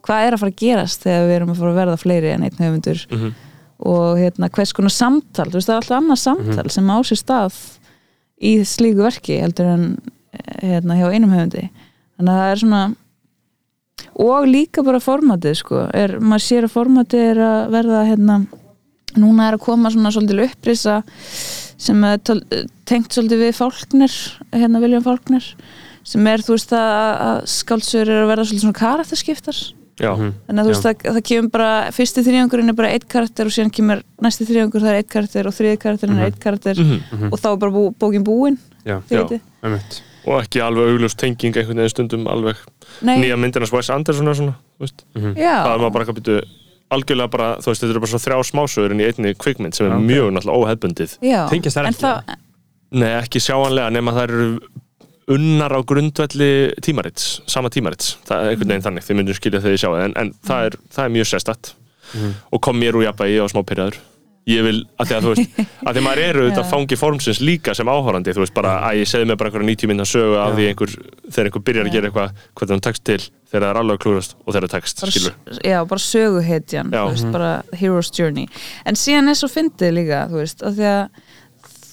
hvað er að fara að gerast þegar við erum að fara að verða fleiri en einn höfundur? Mhm. og hérna, hvers konar samtal þú veist, það er alltaf annað samtal sem á sér stað í slíku verki heldur en eh, hérna, hjá einum höfundi. Þannig að það er svona og líka bara formatið sko, er, maður sér að formatið er að verða hérna núna er að koma svona svolítið upprisa sem er tengt svolítið við Fálkner, hérna Viljum Fálkner sem er þú veist að, skáldsögur er að verða svolítið svona karakterskiptar Já, þannig að þú veist að það kemur bara fyrsti þrýjangurinn er bara eitt karakter og síðan kemur næsti þrýjangur það er eitt karakter og þriði karakterinn er eitt karakter Mhm. og þá er bara bú, bókin búin Já, þið Já. vitið. einmitt og ekki alveg augljós tenging einhvern veginn stundum alveg Nei, nýja myndina Wes Anderson og svona, þú veist já, það er maður bara eitthvað byrju algjörlega bara, þú veist, þetta eru bara svo þrjá smásögur en í einni kvikmynd sem er mjög náttúrulega óhefbundið. Tengjast en ekki? það, Nei, ekki sjáanlega nema það eru unnar á grundvelli tímarits, sama tímarits. Það er einhvern veginn þannig, þið myndum skilja þegar ég sjá það en, en það, er, það er mjög sérstætt og kom mér úr jafnvægi og smá pyrraður ég vil, að því að þú veist að því maður eru auðvitað fangi formsins líka sem áhorandi, þú veist bara að ég segði mig bara einhverja 90 minna sögu af því einhver þegar einhver byrjar að gera eitthvað, hvernig hann tekst til þegar það er alveg klúrast og þegar það tekst skilur, já, bara söguhetjan þú veist, bara hero's journey. En síðan er svo fyndið líka þú veist, að því að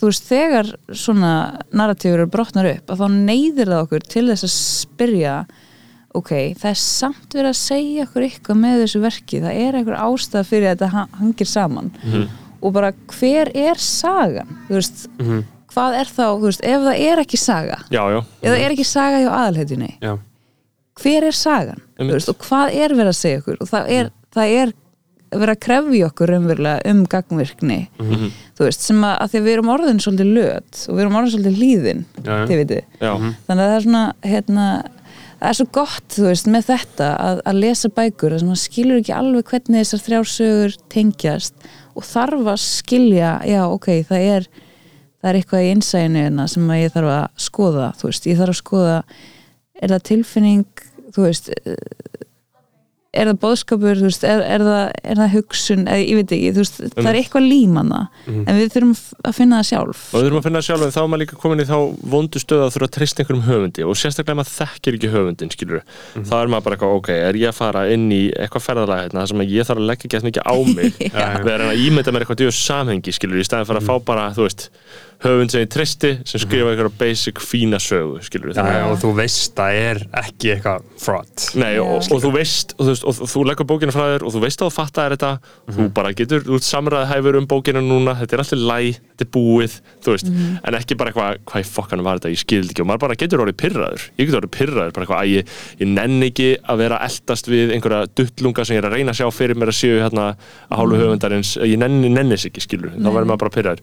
þú veist, þegar svona narratífur eru brotnar upp að þá neyðir það okkur til þess að spyrja ok, það er samt verið að segja okkur eitthvað með þessu verki, það er einhver ástæða fyrir að þetta ha- hangir saman. Og bara hver er sagan? Þú veist, hvað er þá þú veist, ef það er ekki saga já, já, ef það er ekki saga hjá aðalhetjunni Já, hver er sagan? Þú Einmitt. veist, og hvað er verið að segja okkur? Og það er, það er verið að krefja okkur raunverulega um gangvirkni þú veist, sem að, að því að við erum orðin svolítið löt og við erum orðin svolítið já. þið vitið, já, þannig að það er svona hérna, það er svo gott þú veist, með þetta að, að lesa bækur þess að maður skilur ekki alveg hvernig þessar þrjár tengjast og þarf að skilja, já ok, það er það er eitthvað í innsæðinu hérna sem að ég þarf að skoða, þú veist, ég þarf að skoða er það tilfinning þú veist er það bóðskapur, þú veist, er, er, það, er það hugsun, eða ég veit ekki, þú veist það er eitthvað límanna, en við þurfum að finna það sjálf. Og við þurfum að finna sjálf en þá er maður líka komin í þá vondu stöð að þurfa að treysta einhverjum höfundi og sérstaklega ef maður þekkir ekki höfundin skilur þá er maður bara eitthvað, ok, er ég að fara inn í eitthvað ferðalega hérna, þar sem að ég þarf að leggja gett mikið á mig við erum að ímynda mér eitthvað djöðu samhengi skilur, í staðin að höfund sem ég tristi sem skrifa einhverja basic fína sögu skilur Já, já, og þú veist það er ekki eitthvað fraud Nei, og, Já. og þú veist og þú, veist, og þú- þú leggur bókina frá þér og þú veist að þú fattar þetta. Þú bara getur, þú ert samræðhæfur um bókina núna, þetta er alltaf læg þetta er búið, þú veist. En ekki bara eitthvað, hvað í fokkanum var þetta, ég skildi ekki. Og maður bara getur orðið pyrraður, ég getur orðið pyrraður bara eitthvað, að ég, ég nenn ekki að vera að eldast við einhverja duttlunga sem ég er að reyna að sjá fyrir mér að séu hérna að hálfu höfundarins, ég nenni, nennis ekki skilur, þá verður maður bara pyrraður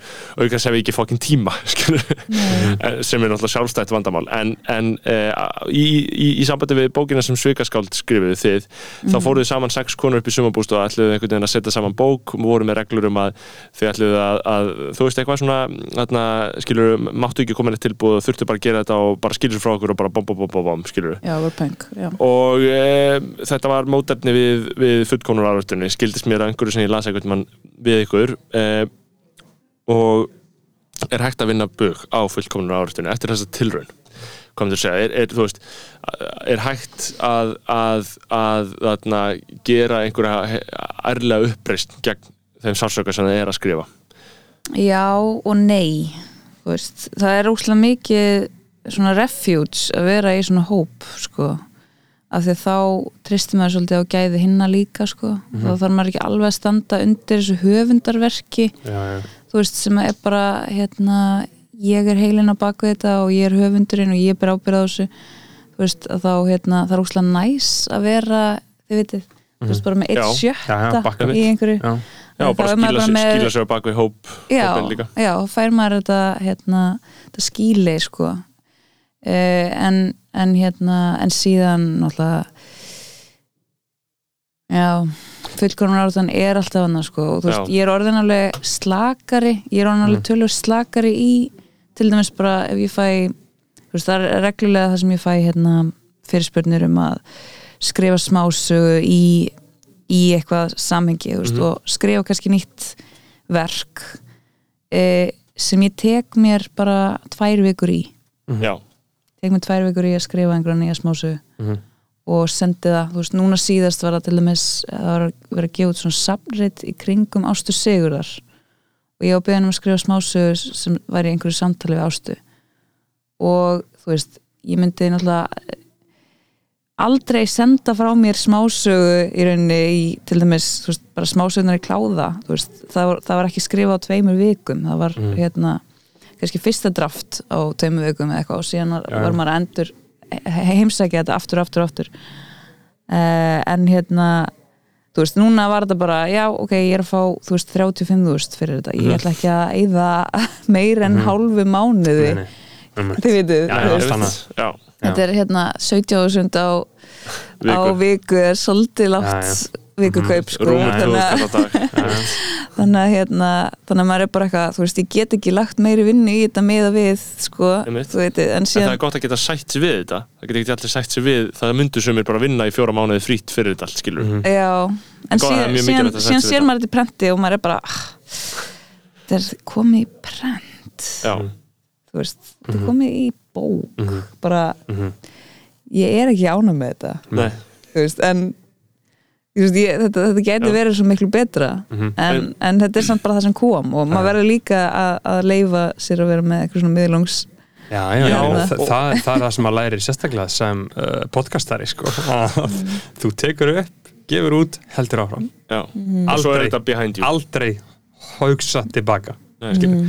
tíma sem er náttúrulega sjálfstætt vandamál. En, en uh, í, í, í sambandi við bókina sem Svikaskáld skrifuðu þið þá fóruðu saman sex konur upp í sumabúst og ætluðu einhvern veginn að setja saman bók og voru með reglur um að þau ætluðu að, að þú veist eitthvað svona þarna, skilur, máttu ekki koma neitt tilbúð og þurftu bara að gera þetta og bara skilur frá okkur og bara bom, bom, bom, bom, bom skilur já, já. og e, þetta var mótefni við, við fullkonur árvöldunni, skildist mér að einhverju sem ég las mann við ykkur e, og er hægt að vinna bug á fullkomnur árvöldunni eftir þessa tilraun. Komum þú að segja, er, er, veist er hægt að að, að, að gera einhverja ærlega uppreist gegn þeim sársöka sem það er að skrifa? Já og nei veist, það er óslega mikið svona refuge að vera í svona hóp sko. Af því þá tristir maður svolítið á gæði hinna líka sko. Þá þarf maður ekki alveg að standa undir þessu höfundarverki. Já, já, þú veist sem er bara hérna, ég er heilin á baku þetta og ég er höfundurinn og ég ber ábyrð á þessu. Þú veist að þá hérna, það er óslega næs að vera þið vitið, þú veist bara með eitt sjötta í einhverju. Já, Já, bara þá er bara sig, með- skýla sig á bak við hóp já, já, fær maður þetta hérna, þetta skíli sko. Uh, en, en hérna en síðan náttúrulega já fullkonum áratan er alltaf annað sko. Og þú veist, ég er orðin alveg slakari ég er orðin alveg tölur slakari í til dæmis bara ef ég fæ þú veist, það er reglulega það sem ég fæ hérna fyrirspurnir um að skrifa smásögu í í eitthvað samhengi þú veist, og skrifa kannski nýtt verk e, sem ég tek mér bara tvær vikur í. Já, tek mér tvær vikur í að skrifa einhverja nýja smásögu. Mhm. Og sendi það, þú veist, núna síðast var það til dæmis, að vera að gefa út svona safnrit í kringum Ástu Sigurðar. Og ég var beðin um að skrifa smásögu sem var í einhverju samtali við Ástu. Og þú veist, ég myndi náttúrulega aldrei senda frá mér smásögu í rauninni í, til dæmis, þú veist, bara smásögunar í kláða þú veist, það var, það var ekki skrifað á tveimur vikum, það var hérna kannski fyrsta draft á tveimur vikum eða eitthvað og síðan Já. var maður að endur heimsækja þetta aftur, aftur, aftur. Uh, en hérna þú veist, núna var þetta bara já, ok, ég er að fá, þú veist, 35.000 fyrir þetta, ég ætla ekki að eyða meir en hálfu mánuði. Nei, nei, þið vitið, Já, þú já, veist þannig. já, þetta er hérna 70.000 á, á Viku. er svolítið já. vikukaup sko, rúmur þannig, að, 2000 kall á dag þannig að hérna þannig að maður er bara eitthvað, þú veist, ég get ekki lagt meiri vinnu í þetta meða við, sko Einmitt. þú veitir, en En það síðan er gott að geta sætt sér við þetta. Það geta ekki allir sætt sér við Það myndu sumir bara vinna í fjóra mánuði frýtt fyrir þetta allt skilur Mhm. Já, en það er síðan, síðan, að síðan sér maður þetta í prenti og maður er bara ah, þetta er komið í prent. Já, þú veist, þetta Mhm. er komið í bók. Bara, Mhm. ég er ekki ánum með þetta. Nei. Þú veist, en veist, ég, þetta, þetta geti Já. verið svo miklu betra. Mhm. en, en þetta er samt bara það sem kom og maður verður líka að, að leifa sér að vera með eitthvað svona miðlungs Já, já, já, Já, það, það, það er það sem maður læri sérstaklega sem uh, podcastari sko. að þú tekur upp, gefur út heldur áfram, svo er Aldrei. þetta behind you. aldrei hugsa tilbaka. Nei, skilur,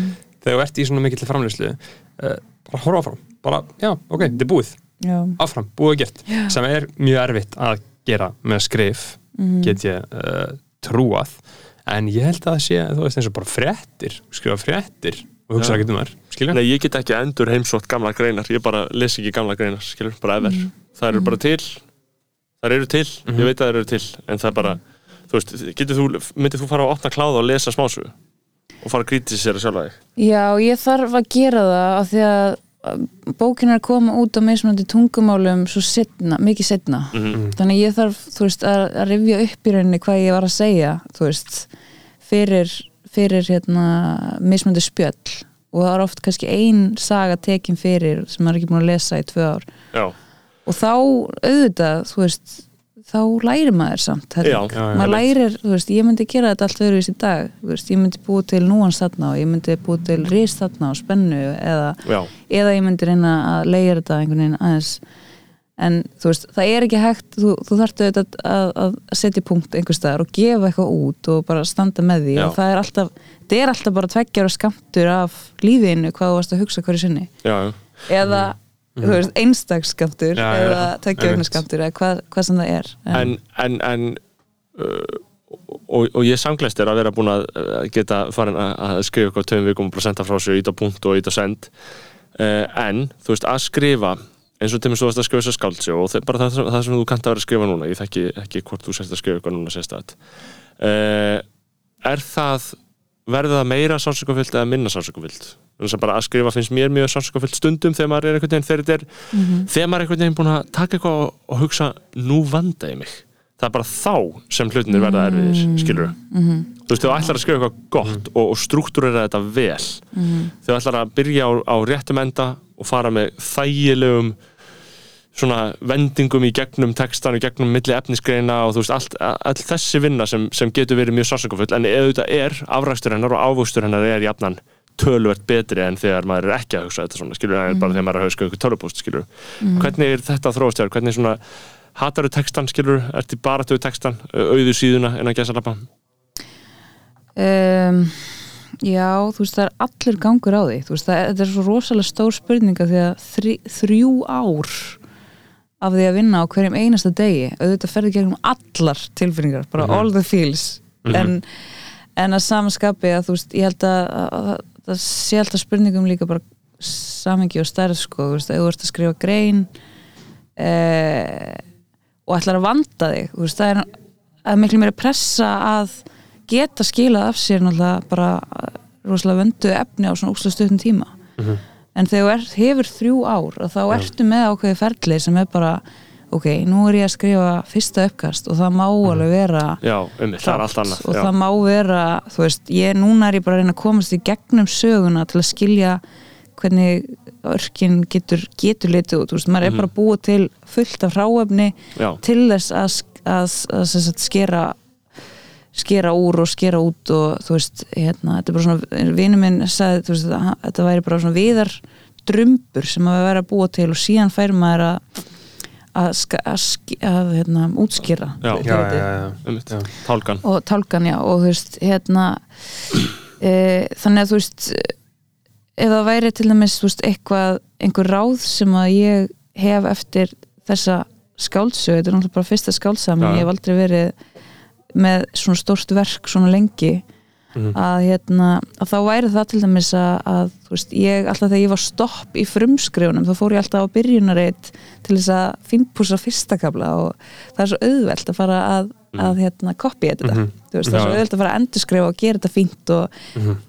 þegar þú ert í svona mikill framlýslu uh, bara horfa áfram. Bara, já, ok, þetta er búið, já, áfram, búið og gert. Sem er mjög erfitt að gera með skrif, Mhm. get ég uh, trúað, en ég held að það sé, þú veist eins og bara fréttir skrifa fréttir og hugsa ekki um þar Nei, ég get ekki endur heimsótt gamla greinar Ég bara les ekki gamla greinar, skilur, bara ever. Það eru bara til Það eru til, ég veit að það eru til En það er bara, þú veist, getur þú Myndið þú fara að opna kláða og lesa smásögu? Og fara að kritisera sjálfa þig? Já, ég þarf að gera það af því að að bókin er að koma út á mismunandi tungumálum svo setna, mikið setna Mhm. þannig að ég þarf, þú veist, að, að rifja upp í rauninni hvað ég var að segja þú veist, fyrir fyrir hérna mismunandi spjöll. Og það er oft kannski ein saga tekin fyrir sem maður er ekki búin að lesa í tvö ár. Já, og þá auðvitað, þú veist þá lærir maður samt. Já, já, maður lærir, þú veist, ég myndi gera þetta allt öðruvísi í dag, þú veist, ég myndi búið til núans þarna og ég myndi búið til ris þarna og spennu eða, já, eða ég myndi reyna að leigja þetta einhvern veginn aðeins. En þú veist, það er ekki hægt þú, þú þarftu auðvitað að, að setja punkt einhvers staðar og gefa eitthvað út og bara standa með því. Og það er alltaf það er alltaf bara tveggjar og skamtur af lífinu hvað þú varst að hugsa hverju sinni. Já, eða þú veist, einstaksskamtur Já, já, eða skamtur eða hvað, hvað sem það er en, en, en uh, og, og ég samglæst er að vera búin að geta farin að, að skrifa eitthvað tveim vikum og bara senda frá sig, ít á punkt og ít á send. Uh, en, þú veist, að skrifa eins og til mér svo varst að skrifa þess að skáldsjó og það, bara það, það sem þú kannt að vera að skrifa núna ég þekki ekki hvort þú sérst að skrifa eitthvað núna sérst að uh, er það verður það meira sánsökufyllt eða minna sánsökufyllt þannig að bara að skrifa finnst mér mjög sánsökufyllt stundum þegar maður er einhvern veginn þegar, þetta er, þegar maður er einhvern veginn búin að taka eitthvað og, og hugsa nú vanda ég mig. Það er bara þá sem hlutinir verða erfiðir skilur Mhm. þú veist, þú ætlar að skrifa eitthvað gott og, og struktúrera þetta vel. Mhm. þú ætlar að byrja á, á réttum enda og fara með þægilegum svona vendingum í gegnum textan, í gegnum milli efnisgreina og þú veist, allt, all þessi vinna sem, sem getur verið mjög sársökufull en ef þetta er afrækstur hennar og ávöxtur hennar er jafnan töluvert betri en þegar maður er ekki að hugsa þetta svona, skilur, en bara þegar maður er að hugsa eitthvað tölupúst, skilur. Hvernig er þetta þróast þér? Hvernig svona, hataru textan, skilur, ertu bara töðu textan, auðu síðuna en að gæsa lappa? um, Já, þú veist, það er allur gangur á því þú veist, það, þetta er svo rosalega stór spurninga því að þrjú ár af því að vinna á hverjum einasta degi. Auðvitað ferði gegnum allar tilfinningar bara all the feels. En, en að samanskapi að þú veist, ég held að, að, að það sé alltaf spurningum líka bara samengi og stærð sko, þú veist, ef þú ert að skrifa grein eh, og ætlar að vanda þig þú veist, það er, að miklu meira pressa að geta skilað af sér náttúrulega bara rosalega vöndu efni á svona úkslega stuttum tíma en þegar ert, hefur þrjú ár og þá ertu með ákveði ferli sem er bara ok, nú er ég að skrifa fyrsta uppkast og það má alveg vera Já, um, það er annað. og já. það má vera, þú veist, ég núna er ég bara að reyna að komast í gegnum söguna til að skilja hvernig örkin getur, getur litið út, þú veist, maður er bara að búa til fullt af hráefni Já. til þess að, að, að, að, að skera skera úr og skera út og þú veist, hérna, þetta er bara svona vinur minn sagði, þú veist, þetta væri bara svona viðar drumbur sem að vera að búa til og síðan fær maður að að, að, að hérna, útskýra Já. já, já, tálkan. og tálkan já og þú veist hérna e, þannig að þú veist ef það væri til dæmis þú veist, eitthvað, einhver ráð sem að ég hef eftir þessa skáldsögu, þetta er náttúrulega bara fyrsta skáldsami, Já. ég hef aldrei verið með svona stórt verk svona lengi Mhm. að hérna að þá væri það til dæmis að, að veist, ég alltaf þegar ég var stopp í frumskrifunum þá fór ég alltaf á byrjunareit til þess að finnpúsa fyrsta kabla og það er svo auðvelt að fara að, að hérna kopja þetta Mhm. þú veist, það er svo auðvelt að fara að endurskrifa og gera þetta fínt og,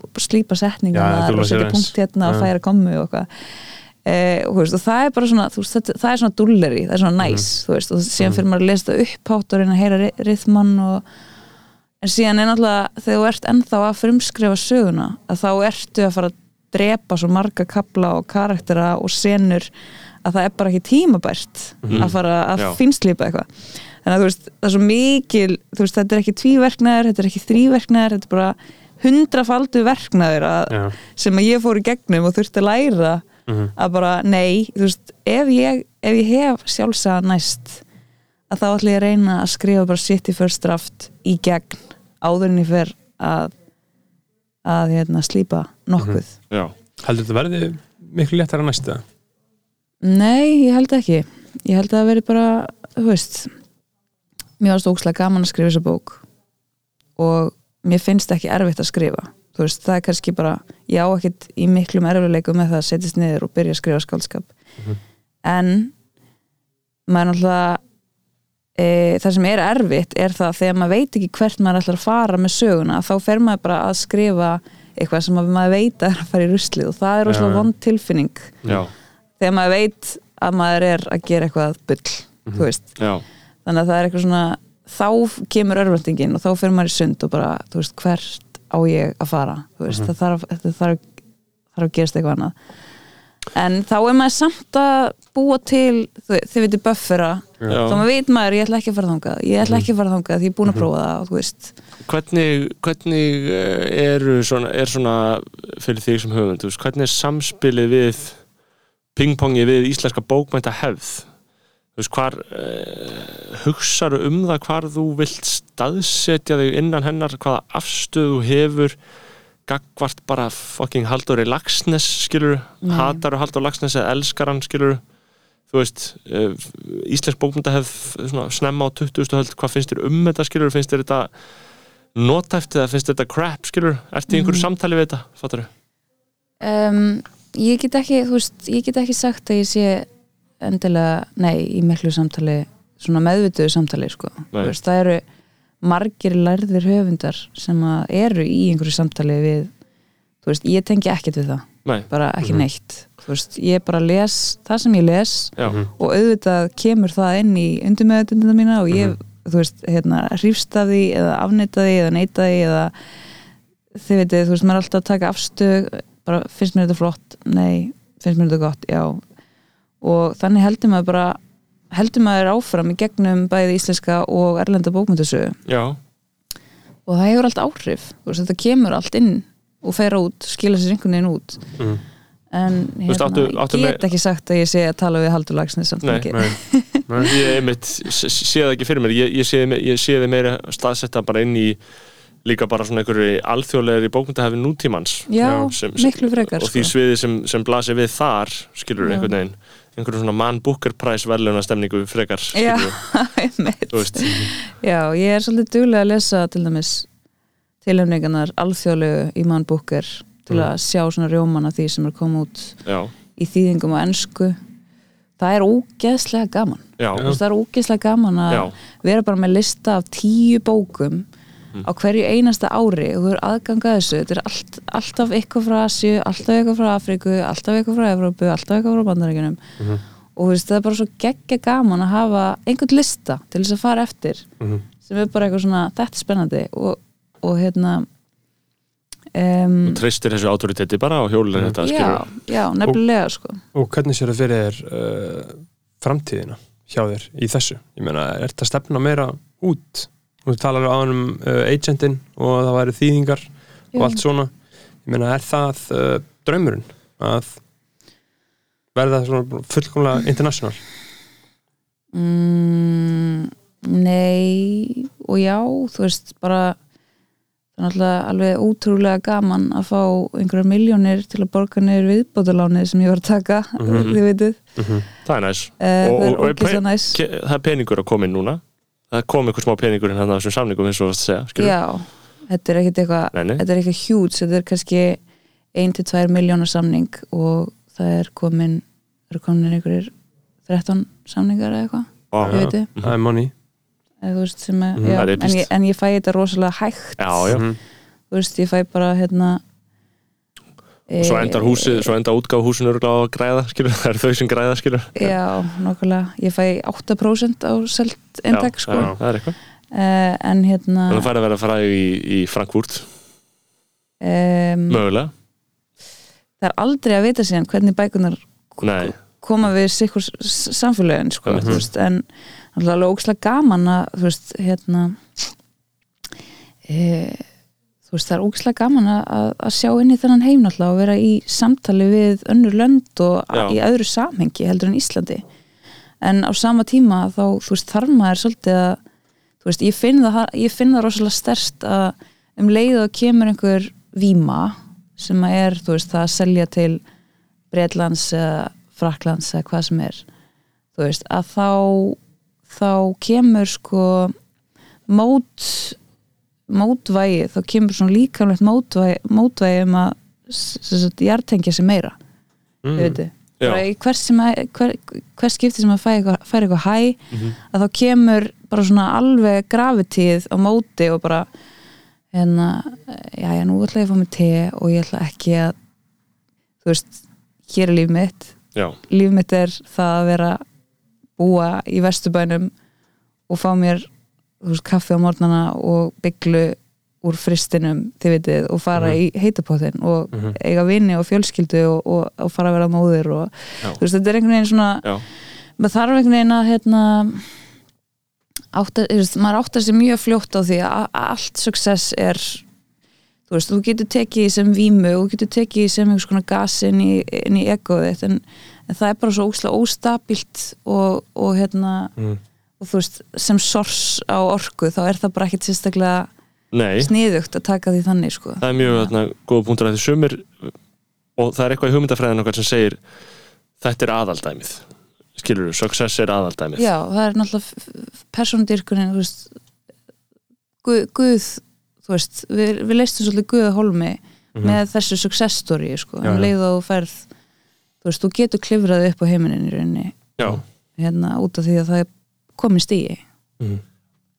og slípa setningar Já, þú og setja punkt hérna og færa kommu og eitthvað Eh, og, veist, og það er bara svona veist, þetta, það er svona dulleri, það er svona næs þú veist, og síðan fyrir maður að lesa þetta upphátt og reyna að heyra ri- rithmann og en síðan er náttúrulega þegar þú ert ennþá að frumskrifa söguna að þá ertu að fara að drepa svo marga kapla og karaktera og senur að það er bara ekki tímabært að fara að Já. finnslípa eitthvað þannig að þú veist, það er svo mikil þetta er ekki tvíverknaður, þetta er ekki þríverknaður þetta er bara hundrafaldu Já. sem að ég fór í gegnum og þurfti að læra að bara, nei, þú veist ef ég, ef ég hef sjálfsagt næst að þá ætla ég að reyna að skrifa bara sitt í first draft í gegn áður en ég fer að að hérna, slípa nokkuð. Já. heldur þetta verði miklu léttar að næsta? Nei, ég held ekki. Ég held að það veri bara, þú veist mér varst ókslega gaman að skrifa þessa bók og mér finnst ekki erfitt að skrifa þú veist, það er kannski bara ég á ekkert í miklum erfileikum með það að setjast niður og byrja að skrifa skáldskap en maður er náttúrulega e, það sem er erfitt er það þegar maður veit ekki hvert maður ætlar að fara með söguna þá fer maður bara að skrifa eitthvað sem maður veit að fara í ruslið og það er Já, rosalega já. vond tilfinning Já. þegar maður veit að maður er að gera eitthvað bull, þú veist Já. þannig að það er eitthvað svona þá kemur örvendingin og þá fyrir maður í sund og bara, þú veist, hvert á ég að fara veist, það þarf, þetta þarf, þarf að gerast eitthvað annað. En þá er maður samt að búa til þið veitir buffera þá maður veit maður, ég ætla ekki að fara þangað ég ætla ekki að fara þangað því ég er búin að prófa það hvernig, hvernig eh, eru svona, er svona fyrir þig sem veist, hvernig er samspilið við pingpongi við íslenska bókmænta hefð veist, hvar uh, hugsaðu um það hvar þú vilt staðsetja þig innan hennar, hvaða afstöðu hefur gagvart bara fucking Halldóri Lagsnes skilur, Nei. hatar og Halldór Lagsnes eða elskar hann skilur þú veist, uh, íslensk bókmynda hefð svona snemma á 20. höld hvað finnst þér um þetta skilur, finnst þér þetta notæft eða finnst þér þetta crap skilur, ertu í einhverju Mhm. samtali við þetta, fattar um, ég get ekki, þú veist ég get ekki sagt að ég sé endilega, nei, í miklu samtali svona meðvituðu samtali, sko. Veist, það eru margir lærðir höfundar sem að eru í einhverju samtali við, þú veist, ég tengi ekkert við það, Nei, bara ekki Mhm. neitt. Þú veist, ég bara les það sem ég les já, og auðvitað kemur það inn í undirmeðutundina mína og ég, þú veist, hérna hrífst af því eða afneita því eða neita því eða þið veitir, þú veist, maður er alltaf að taka afstöð bara, finnst mér þetta flott, nei. Finnst mér þetta gott, já og þannig heldur maður bara heldur maður áfram í gegnum bæði íslenska og erlenda bókmyndasögu og það hefur allt áhrif, veist, þetta kemur allt inn og fer út, skila sér einhvern veginn út Mhm. en veist, hérna, áttu- áttu ég get ekki sagt að ég sé að tala við Haldur Lagsnes samt ekki. Ég einmitt sé það ekki fyrir mér, ég, ég sé, sé þið meira staðsetta bara inn í líka bara svona einhverju alþjóðlegri bókmyndahefði nútímans já, sem- sem- miklu frekar og því sko. sviði sem, sem blasir við þar skilur Já. einhvern veginn einhverju svona mann Booker Prize verðluna stemningu frekar Já. já, ég er svolítið duglega að lesa til dæmis tilhefningarnar alþjóðlegu í mann búker til Mm. að sjá svona rjóman af því sem er komið út já, í þýðingum á ensku. Það er ógeðslega gaman. Það er ógeðslega gaman að vera bara með lista af tíu bókum Mm. á hverju einasta ári og þú er aðgangað þessu þetta er allt, alltaf eitthvað frá Asju alltaf eitthvað frá Afriku, alltaf eitthvað frá Evrópu alltaf eitthvað frá Bandaríkjunum Mhm. og þú veist, það er bara svo geggja gaman að hafa einhvern lista til þess að fara eftir Mhm. sem er bara eitthvað svona, þetta er spennandi og, og hérna um, þú treystir þessu autoriteti bara og hjólir þetta já, já, nefnilega sko Og hvernig sér það fyrir þér uh, framtíðina hjá þér í þessu? Ég meina, er þetta stefna meira út? Þú talar á hann um uh, agentinn og það væri þýðingar og Já. allt svona. Ég meina, er það uh, draumurinn að verða svona fullkomlega international? mm, Nei og já, þú veist bara það er náttúrulega alveg ótrúlega gaman að fá einhverjar miljónir til að borga niður viðbótalánið sem ég var að taka Mhm. þið veitir, það er næs uh, Og- er og- og Ke- það er peningur að koma inn núna það kom einhver smá peningur hann á þessum samningum eins og þú varst að segja, skilur Já, þetta er ekkit eitthvað þetta er eitthvað hjút, þetta er kannski 1-2 miljónar samning og það er komin það er komin einhverjir 13 samningar eða eitthvað, Vá. ég veit þið. Það er money. veist sem er, Mhm, já, það er en, ég, en ég fæ þetta rosalega hægt. Já, já, Mhm. þú veist, ég fæ bara hérna og svo endar húsið, svo endar útgáð húsinu að græða, skilur, það er þau sem græða, skilur Já, nokkulega, ég fæ 8% á selt já, sko. já, það er eitthvað. Uh, en hérna þannig að færi að vera fræði í, í Frankfurt. Um, mögulega, það er aldrei að vita síðan hvernig bækunar nei, koma við sikkur samfélögin sko, Mhm. þú veist, en alltaf alveg ógslag gaman að þú veist, hérna e, þú veist, það er ógslag gaman að, að sjá inn í þennan heim alltaf og vera í samtali við önnur lönd og Já. í öðru samhengi heldur en Íslandi en á sama tíma þá, þú veist, þarf maður svolítið að, þú veist, ég finn það ég finn það rosalega stærst að um leið og kemur einhver víma sem að er, þú veist, það að selja til Breitlands eða Fraklands eða hvað sem er þú veist, að þá þá kemur sko mót mótvægi, þá kemur svona líkamlegt mótvægi, mótvægi um að sem sagt, jartengja sig meira mm. Mm. veitu, hvers, að, hver, hver skipti sem að færi eitthvað, hæ Mhm. að þá kemur bara svona alveg gravitíð á móti og bara hérna, já, já, nú ætla ég að fá mig te og ég ætla ekki að þú veist, hér er líf mitt já, líf mitt er það að vera búa í vesturbænum og fá mér veist, kaffi á morgnana og bygglu úr fristinum, þið vitið, og fara í heitapottin og Mhm. eiga vini og fjölskyldu og, og, og fara að vera móðir og Já. þú veist, þetta er einhvern veginn svona Já. maður þarf einhvern veginn að hérna átta, veist, maður áttar sér mjög fljótt á því að allt success er þú veist, þú getur tekið sem vímu og þú getur tekið sem einhvers konar gas inn í, í egoið þitt en, en það er bara svo óslega óstabilt og, og hérna Mm. Og þú veist, sem sors á orku þá er það bara ekkit sérstaklega Nei, sniðugt að taka því þannig sko. það er mjög þarna, góða punktur að því sumir og það er eitthvað í hugmyndafræðin okkar sem segir þetta er aðaldæmið skilur þú, success er aðaldæmið Já, það er náttúrulega persónudyrkunin, þú veist Guð, Guð þú veist, við, við leistum svolítið Guð að holmi með þessu success story sko, Já, um já. leið og þú ferð þú veist, þú getur klifrað upp á heiminin í rauninni, Já. hérna út af því að það er komið stíi Mhm.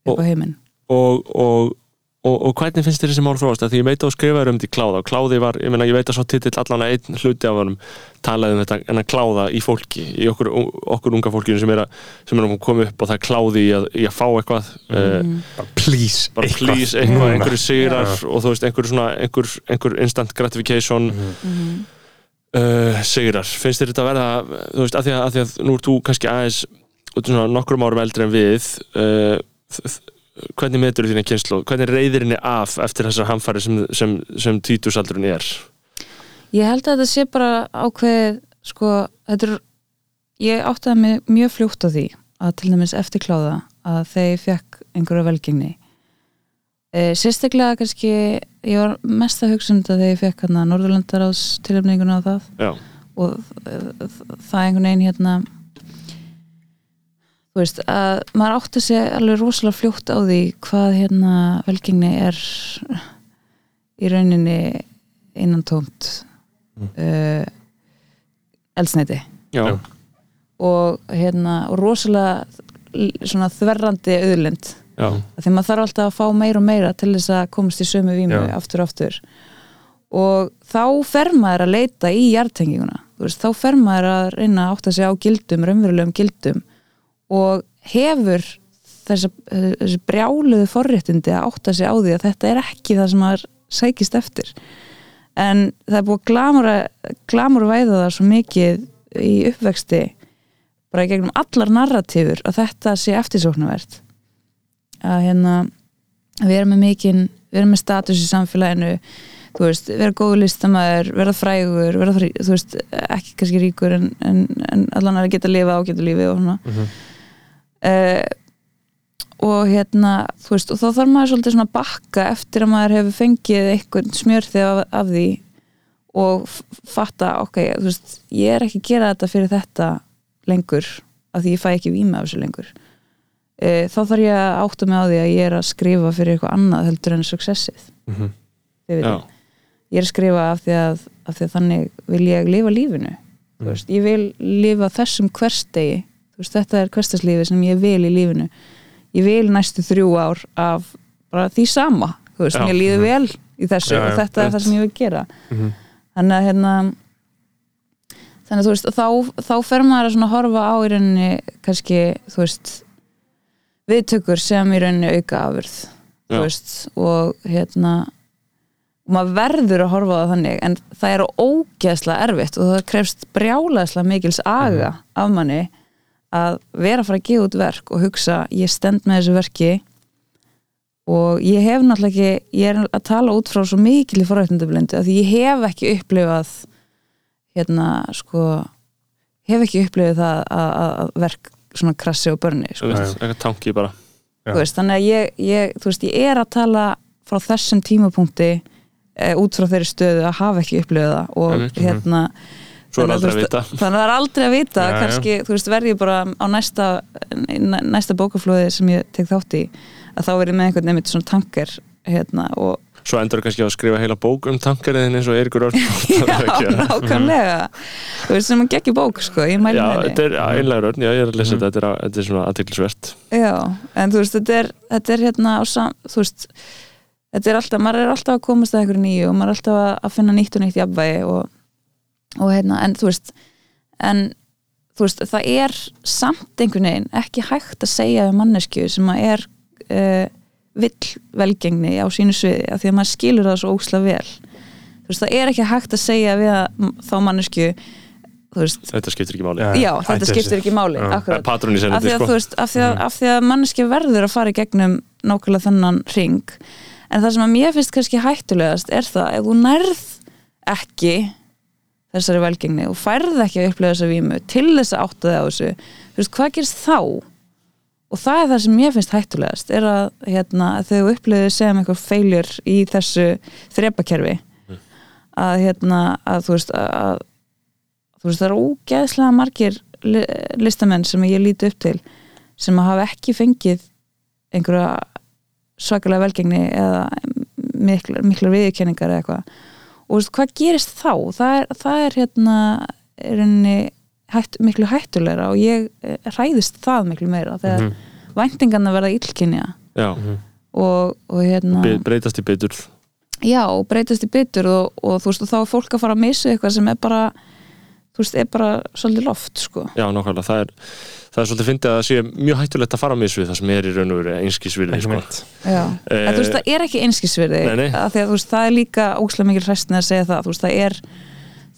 upp á heiminn og, og, og, og hvernig finnst þér þessi mál þróast því ég veit að þú skrifaður um þetta í kláða og kláði var, ég meina ég veit að svo titill allan að einn hluti af honum talaði um þetta en að kláða í fólki, í okkur, okkur unga fólkinu sem er að, sem er að koma upp og það er kláði í að, í að fá eitthvað mm. bara please, bara eitthvað. please, eitthvað, einhverju sigrar Já. og þú veist, einhver svona, einhver, einhver instant gratification Mhm. uh, sigrar, finnst þér þetta að verða þú veist, að því að, að, því að nú ert þú kannski aðeins út svona nokkrum árum eldri en við uh, hvernig metur þína kynslu, hvernig reyðir henni af eftir þessar hamfæri sem, sem, sem tvítusaldurinn er? Ég held að þetta sé bara ákveð sko, þetta er ég áttaði mig mjög fljótt á því að til dæmis eftir kláða að ég fekk einhverja velgengni. E, sérstaklega kannski ég var mest að hugsa um þetta þegar ég fekk hérna Norðurlandaráðs tilöfninguna á það. Já, og e, það einhvern veginn hérna þú veist að maður átti segja alveg rosalega fljótt á því hvað hérna velgengni er í rauninni innan tómt Mm. uh, eldsneiti já, og hérna og rosalega þverrandi auðlind. Já, af því maður þarf alltaf að fá meira og meira til þess að komast í sömu vímu Já. aftur og aftur. Og þá fer maður að leita í hjartenginguna veist, þá fer maður að reyna að átta sig á gildum, raunverulegum gildum og hefur þessa, þessi brjáluðu forréttindi að átta sig á því að þetta er ekki það sem maður sækist eftir. En það er búið að glamura, glamura væða það svo mikið í uppvexti bara gegnum allar narratífur að þetta sé eftirsóknarvert. Að hérna við erum með mikinn, við erum með status í samfélaginu þú veist, vera góðu listamæður, vera frægur vera fræ, þú veist, ekki kannski ríkur en, en, en allan að geta lifa á geta lífi og svona. Mhm. Uh, og hérna þú veist, og þá þarf maður svolítið svona að bakka eftir að maður hefur fengið einhvern smjörþið af, af því og fatta, ok, þú veist ég er ekki að gera þetta fyrir þetta lengur, af því ég fæ ekki víma af þessu lengur. Uh, þá þarf ég að átta mig á því að ég er að skrifa fyrir eitthvað annað heldur en successið. Vitið. já, ég er að skrifa af því að, af því að þannig vil ég lifa lífinu. Þú veist, ég vil lifa þessum hverstegi veist, þetta er hverstaslífi sem ég vil í lífinu ég vil næstu þrjú ár af bara því sama veist, Já. mér líður vel í þessu Já, og já, þetta er rétt. það sem ég vil gera Mhm. þannig að hérna þannig að þú veist, þá, þá fer maður að horfa á í rauninni kannski, þú veist viðtökur sem í rauninni auka afurð Já. þú veist, og hérna og maður verður að horfa á það þannig en það er ógeðslega erfitt og það krefst brjálæðslega mikils aga af manni að vera að fara að gefa út verk og hugsa ég stend með þessu verki og ég hef náttúrulega ekki ég er að tala út frá svo mikil í forrættundablindu að ég hef ekki upplifað hérna sko hef ekki upplifað það að, að, að verk svona krassi og börni sko. veist, eitthvað tanki bara Já. Þú veist, þannig að ég, ég, þú veist, ég er að tala frá þessum tímapunkti e, út frá þeirri stöðu að hafa ekki upplifað það og hérna svo er aldrei að þú vita. þannig að það er aldrei að vita. Já, já. kannski, þú veist, verð ég bara á næsta næ- næsta bókaflóði sem ég tek þátt í að þá verð ég með einhvern nefnt svona tanker hérna og svo endur kannski á að skrifa heila bók um tankariðin eins og Eiríkur Örn já, nákvæmlega. Þú veist, sem að geggi bók, sko, ég mæli já, með þetta er einlega Örn, já, ég er að lesa þetta þetta er, þetta er svona aðtiklisvert Já, en þú veist, þetta er, þetta er hérna sam, þú veist þetta er alltaf, maður er alltaf að komast að einhverju nýju og maður er alltaf að finna nýtt og nýtt jafnvægi og, og hérna, en þú veist en þú veist, það er samt einhvern veginn ekki hægt að segja um mannesku sem að er uh, vill velgengni á sínu sviði af því að maður skilur það svo óksla vel. Þú veist, það er ekki hægt að segja við að, þá mannesku þetta skiptir ekki máli. Já. þetta skiptir þessu. ekki máli í af því að, sko. veist, af því að, af því að manneski verður að fara í gegnum nákvæmlega þennan ring en það sem að mér finnst kannski hættulegast er það ef þú nærð ekki þessari velgengni og færð ekki að upplega þessa vímu til þess að átta þig á þessu. Þú veist, hvað gerist þá? Og það er það sem mér finnst hættulegast er að, hérna, að þau upplegðu sem eitthvað feiljur í þessu þrepakerfi. Að, hérna, að þú veist að, þú veist, það eru ógeðslega margir li- listamenn sem ég líti upp til sem að hafa ekki fengið einhverja svakalega velgengni eða miklar, miklar viðurkenningar eða eitthvað og þú veist, hvað gerist þá? Það er, það er hérna er henni hætt, miklu hættulegra og ég eh, hræðist það miklu meira þegar mm Mhm. væntingarna verða illkynja. Já, og, og hérna Be- breytast í bitur já, breytast í byttur og, og þú veist, og þá er fólk að fara að missa eitthvað sem er bara þú veist, er bara svolítið loft, sko. Já, nákvæmlega, það er það er svolítið fyndið að það sé mjög hættulegt að fara með þessu það sem er í raun og veru einskísvirði sko. Já, Eh, en þú veist, það er ekki nei. að því að þú veist, það er líka ókslega mikil hræstin að segja það, þú veist, það er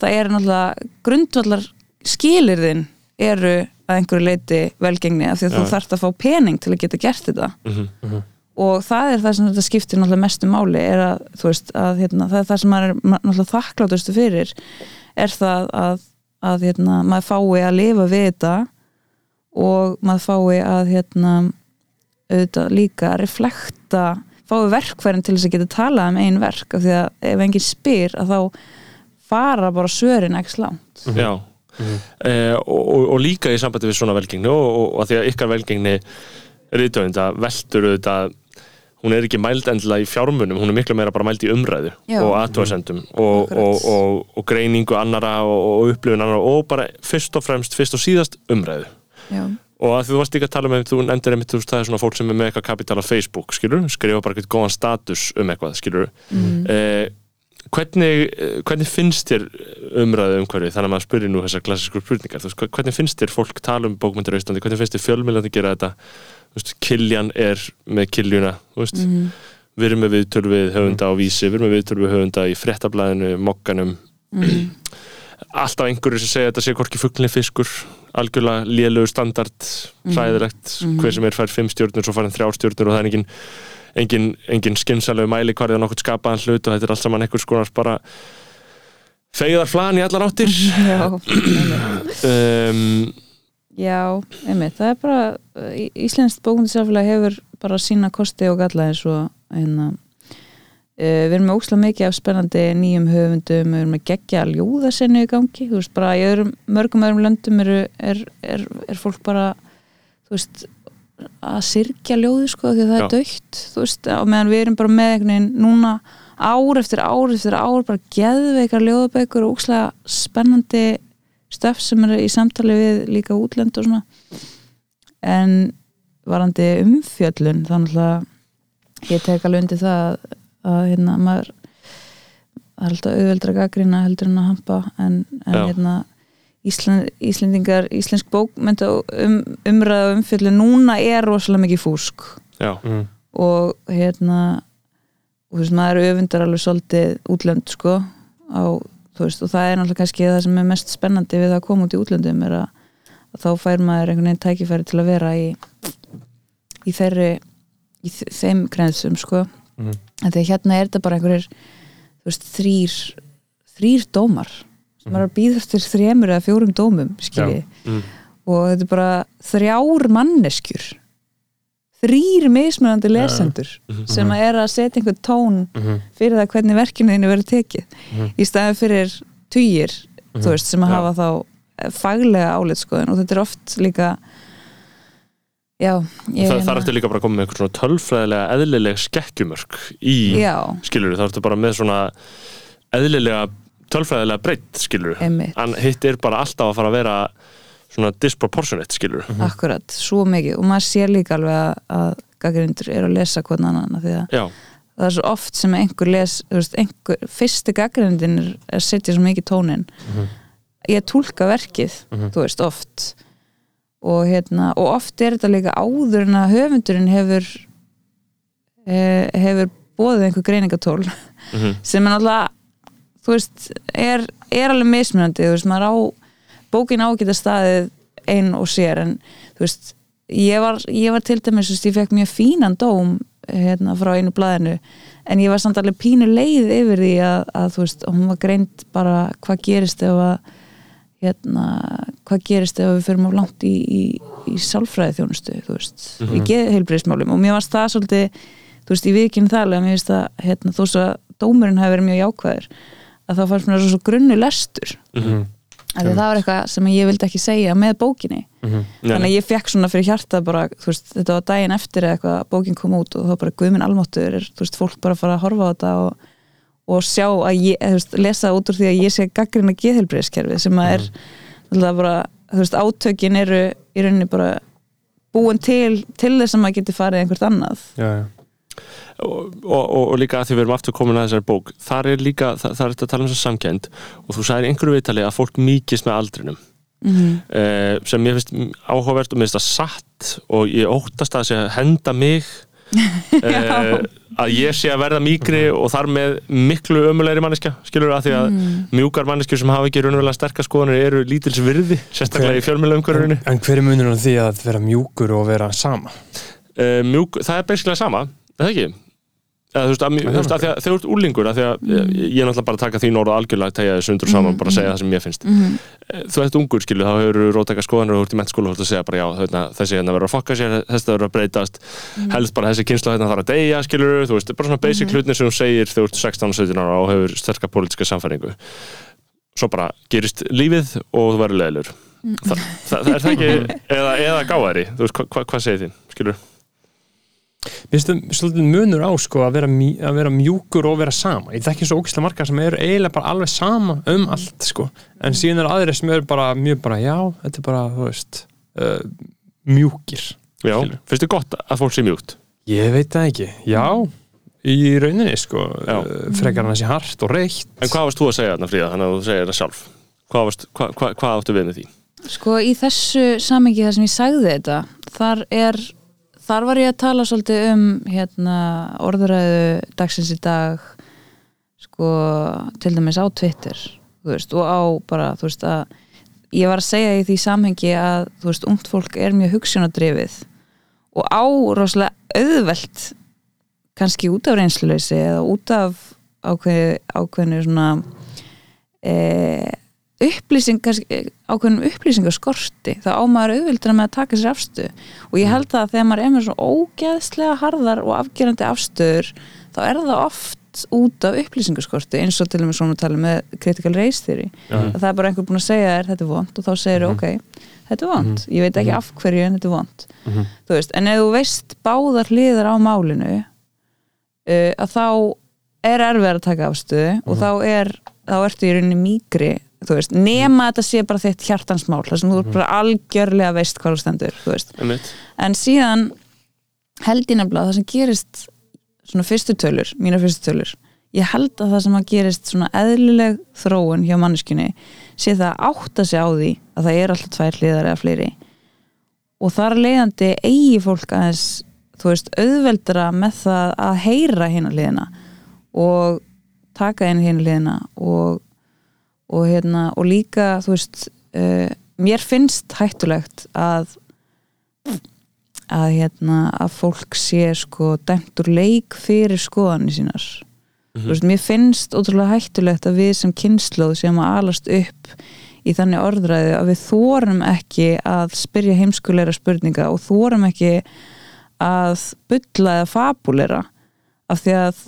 það er náttúrulega grundvallar skilirðin eru að einhverju leiti velgengni af því að Já. þú þarft að fá pening til að geta gert þetta mhm, og það er það sem þetta skiptir náttúrulega mestu máli er að, þú veist, að hérna, það er það sem maður er náttúrulega þakklátustu fyrir er það að, að hérna, maður fái að lifa við þetta og maður fái að hérna, auðvitað líka að reflekta fái verkfærin til þess að geta talað um einn verk af því að ef enginn spyr að þá fara bara svörin ekki slánt já. Eh, og, og, og líka í sambandi við svona velgengni og, og, og að því að ykkar velgengni reytöfunda veltur auðvitað hún er ekki mæld endilega í fjármunum hún er miklu meira bara mæld í umræðu Já. og aðtóðsendum og, Akkurat. og, og, og greiningu annara og, og upplifun annara og bara fyrst og fremst, fyrst og síðast umræðu Já, og að þú varst líka að tala um þú nefndir einmitt, þú veist, það er svona fólk sem er með eitthvað kapital á Facebook, skilur, skrifa bara eitthvað góðan status um eitthvað, skilur mm. eh, hvernig, eh, hvernig finnst þér umræðu umhverfi þannig að maður spyrir nú þessar klassískur spurningar. Veist, hvernig finnst þér fólk tala um bókmyndir á Íslandi, hvernig finnst þér fjölmiðlandi gera þetta? Veist, Kiljan er með Kiljuna mm. við erum með viðtölu við höfunda á vísi, við erum með viðtölu við höfunda í fréttablaðinu, mokkanum Mm. alltaf einhverju sem segja þetta sé hvorki fugglinni fiskur algjörlega lélögu standard Mhm. hræðilegt, Mhm. hver sem er fær fimm stjórnur svo fær hann þrjár stjórnur og það er engin engin, engin skinsalegu mæli hvar eða nokkuð skapaðan hlut og þetta er allt saman einhvers konar bara feiðar flan í allar áttir Já, um, Já, einmitt, það er bara Íslenskt bókmyndisáfélag hefur bara sína kosti og galla eins og hérna Uh, við erum með ókslega mikið af spennandi nýjum höfundum, við erum með geggja ljóðasennu í gangi, þú veist, bara í öðrum, mörgum öðrum löndum eru, er, er, er fólk bara, veist að syrkja ljóði, sko, því að það Já. er dögt, þú veist, og meðan við erum bara með einhvern veginn núna ár eftir ár eftir ár, bara geðveikar ljóðabækur og ókslega spennandi stöf sem er í samtali við líka útlönd og svona en varandi umfjöllun þannig að ég tek alveg undir það að, að hérna maður alltaf auðveldra gaggrina heldur en að hampa en, en hérna Ísland, Íslendingar, íslensk bókmynda um, umræða og umfjöllun núna er rosalega mikið fúsk já, Mm. og hérna og þú veist, maður öfundar alveg svolítið útlönd sko á, þú veist, og það er náttúrulega kannski það sem er mest spennandi við að koma út í útlöndum er að, að þá fær maður einhvern veginn tækifæri til að vera í í þeirri í þeim grensum sko Mhm. Þegar hérna er þetta bara einhverjir veist, þrýr þrýr dómar sem Mhm. er að býða eftir þremur eða fjórum dómum mm, og þetta er bara þrjár manneskjur þrýr mismunandi lesendur Mhm. sem að er að setja einhvern tón Mhm. fyrir það hvernig verkinu þínu verður tekið Mhm. í staðin fyrir tugir þú veist, sem að Já. hafa þá faglega álitskoðun og þetta er oft líka já það, er eftir líka bara að koma með einhvern svona tölfræðilega eðlileg skekkjumörk í, já, skilur það ertu bara með svona eðlilega tölfræðilega breytt, skilur einmitt, en hitt er bara alltaf að fara að vera svona disproportionate, skilur akkurat svo mikið. Og maður sér líka alveg að, gaggrindur er að lesa hvern annan því að já, það er svo oft sem einhver les veist, einhver, fyrsti gaggrindin er að setja svo mikið tónin Mhm. ég tólka verkið Mhm. þú veist, oft og, hérna, og oft er þetta líka áður en að höfundurinn hefur uh, hefur bóðið einhver greiningatól Mhm. sem er náttúrulega þú veist, er, er alveg mismunandi þú veist, maður á bókin á að geta staðið ein og sér en þú veist, ég var, ég var til dæmis, þú veist, ég fekk mjög fínan dóm hérna frá einu blaðinu en ég var samt alveg pínu leið yfir því að, að þú veist, hún var greint bara hvað gerist ef að hérna, hvað gerist ef við fyrir of langt í, í, í sálfræði þjónustu, þú veist, í geðheilbriðismálum og mér varst það svolítið þú veist, ég vikinn það alveg að mér finnst að hérna, þó svo að dómurinn hafi verið mjög jákvæður að það fannst mér svo, svo grunnu lestur. Mhm. af því að það var eitthvað sem ég vildi ekki segja með bókinni. Þannig að ég fekk svona fyrir hjarta bara, þú veist, þetta var daginn eftir eitthvað að bókin kom út og þá bara guðminn almáttur er, þú veist, fólk bara að fara að horfa á þetta og, og sjá að ég, þú veist, lesa út úr því að ég sé gaggrina geðhelbriðskerfi sem að er alltaf bara, þú veist, átökin eru í rauninni bara búin til, til þess að maður geti farið einhvert annað. Já, já. og, og, og, og líka að því við erum aftur komin að þessari bók þar er líka, það, það er þetta að tala um þess að samkend og þú sagðir í einhverju viðtali að fólk mýkist með aldrinum. Mm eh, sem mér finnst áhugavert og mér finnst það satt og ég óttast að það sé að henda mig eh, að ég sé að verða mýkri og þar með miklu ömulegri manneskja skilur að því að mjúkar manneskjur sem hafa ekki raunverulega sterkar skoðanir eru lítils virði sérstaklega í fjölmjöla umhverfinu En hver er munurinn á því að vera mjúkur og vera sama? uh, mjúk, það er basically sama, er það ekki? Eða, þú veist, að, þú veist, að þegar þú ert úlingur að því að ég, ég er náttúrulega bara að taka þín orð og algjörlega tegja þessu undur saman, bara að segja það sem ég finnst. Eh, þú ert ungur, skilu, þá hefur rótaka skoðanir og þú ert í mennskóla og þú ert að segja bara já, þarna, þessi hérna verður að fokka sér, þessi verður að breytast. Helst bara þessi kynsla hérna þarf að deyja, skilur þú veist, bara svona basic hlutinir sem þú segir þegar þú ert 16-17 ára og hefur sterka pólitíska samfæringu svo bara gerist lífið og þú verður leðilur Þa, það, það er það ekki eða, eða gáðari, þú veist, hva, hva, hvað segir þín skilur Mér finnst það svolítið munur á sko að vera, mj að vera mjúkur og vera sama Ég þekki svo ógislega margar sem eru eiginlega bara alveg sama um allt sko En síðan eru aðrir sem eru bara mjög bara já, þetta er bara, þú veist uh, mjúkir Já, finnst þið gott að fólk sé mjúkt? Ég veit það ekki, já í rauninni sko Já. uh, frekar hann að sé hart og reitt En hvað varst þú að segja þarna Fríða, þannig að þú segir það sjálf Hvað, varst, hvað, hvað, hvað áttu við með því? Sko í þessu samengi þar sem ég sagði þetta þar er þar var ég að tala svolítið um hérna orðuræðu dagsins í dag sko til dæmis á Twitter veist, og á bara veist ég var að segja í því samhengi að veist, ungt fólk er mjög hugsunadrifið og á rosalega auðvelt kannski út af reynsluleysi eða út af ákveð, ákveðinu svona e, upplýsing kannski, ákveðnum upplýsingaskorti þá á maður auðvildina með að taka sér afstöðu. Og ég held að þegar maður er með svona ógeðslega harðar og afgerandi afstöður þá er það oft út af upplýsingaskorti eins og til og með svona tala með critical race theory. Að það er bara einhver búin að segja þér þetta er vond og þá segir ok, þetta er vond ég veit ekki af hverju en þetta er vond þú veist, en ef þú veist báðar hliðar á málinu uh, að þá er erfið að taka afstöðu og þá er þá ertu í rauninni mýgri þú veist, nema að þetta sé bara þitt hjartansmál þar sem þú bara algjörlega veist hvað þú stendur, þú veist. En síðan held ég nefnilega að það sem gerist svona fyrstu tölur, mínar fyrstu tölur ég held að það sem að gerist svona eðlileg þróun hjá manneskunni sé það að átta sig á því að það er alltaf tvær hliðar eða fleiri. Og þar leiðandi eigi fólk aðeins þú veist, auðveldara með það að heyra hérna hliðina og taka inn hérna hliðina og, og hérna og líka, þú veist uh, mér finnst hættulegt að að hérna að fólk sé sko dæmt úr leik fyrir skoðanir sínar. Þú veist, mér finnst ótrúlega hættulegt að við sem kynnslóð sem að alast upp í þannig orðræði að við þórum ekki að spyrja heimskuleira spurninga og þórum ekki að bulla eða fabulera af því að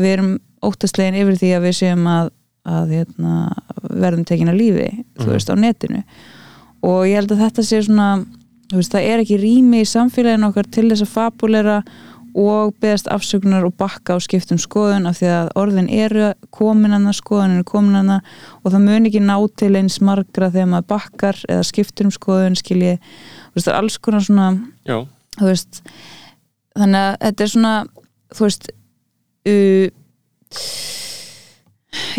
við erum óttastlegin yfir því að við séum að, að hérna, verðum tekin að lífi þú veist, á netinu. Og ég held að þetta sé svona veist, það er ekki rými í samfélaginu okkar til þess að fabulera og beðast afsökunar og bakka og skiptum skoðun af því að orðin eru komin hana, skoðun er komin hana og það mun ekki ná til eins margra þegar maður bakkar eða skiptur um skoðun skilji, þú veist, það er alls konar svona Já, þú veist þannig að þetta er svona þú veist uh,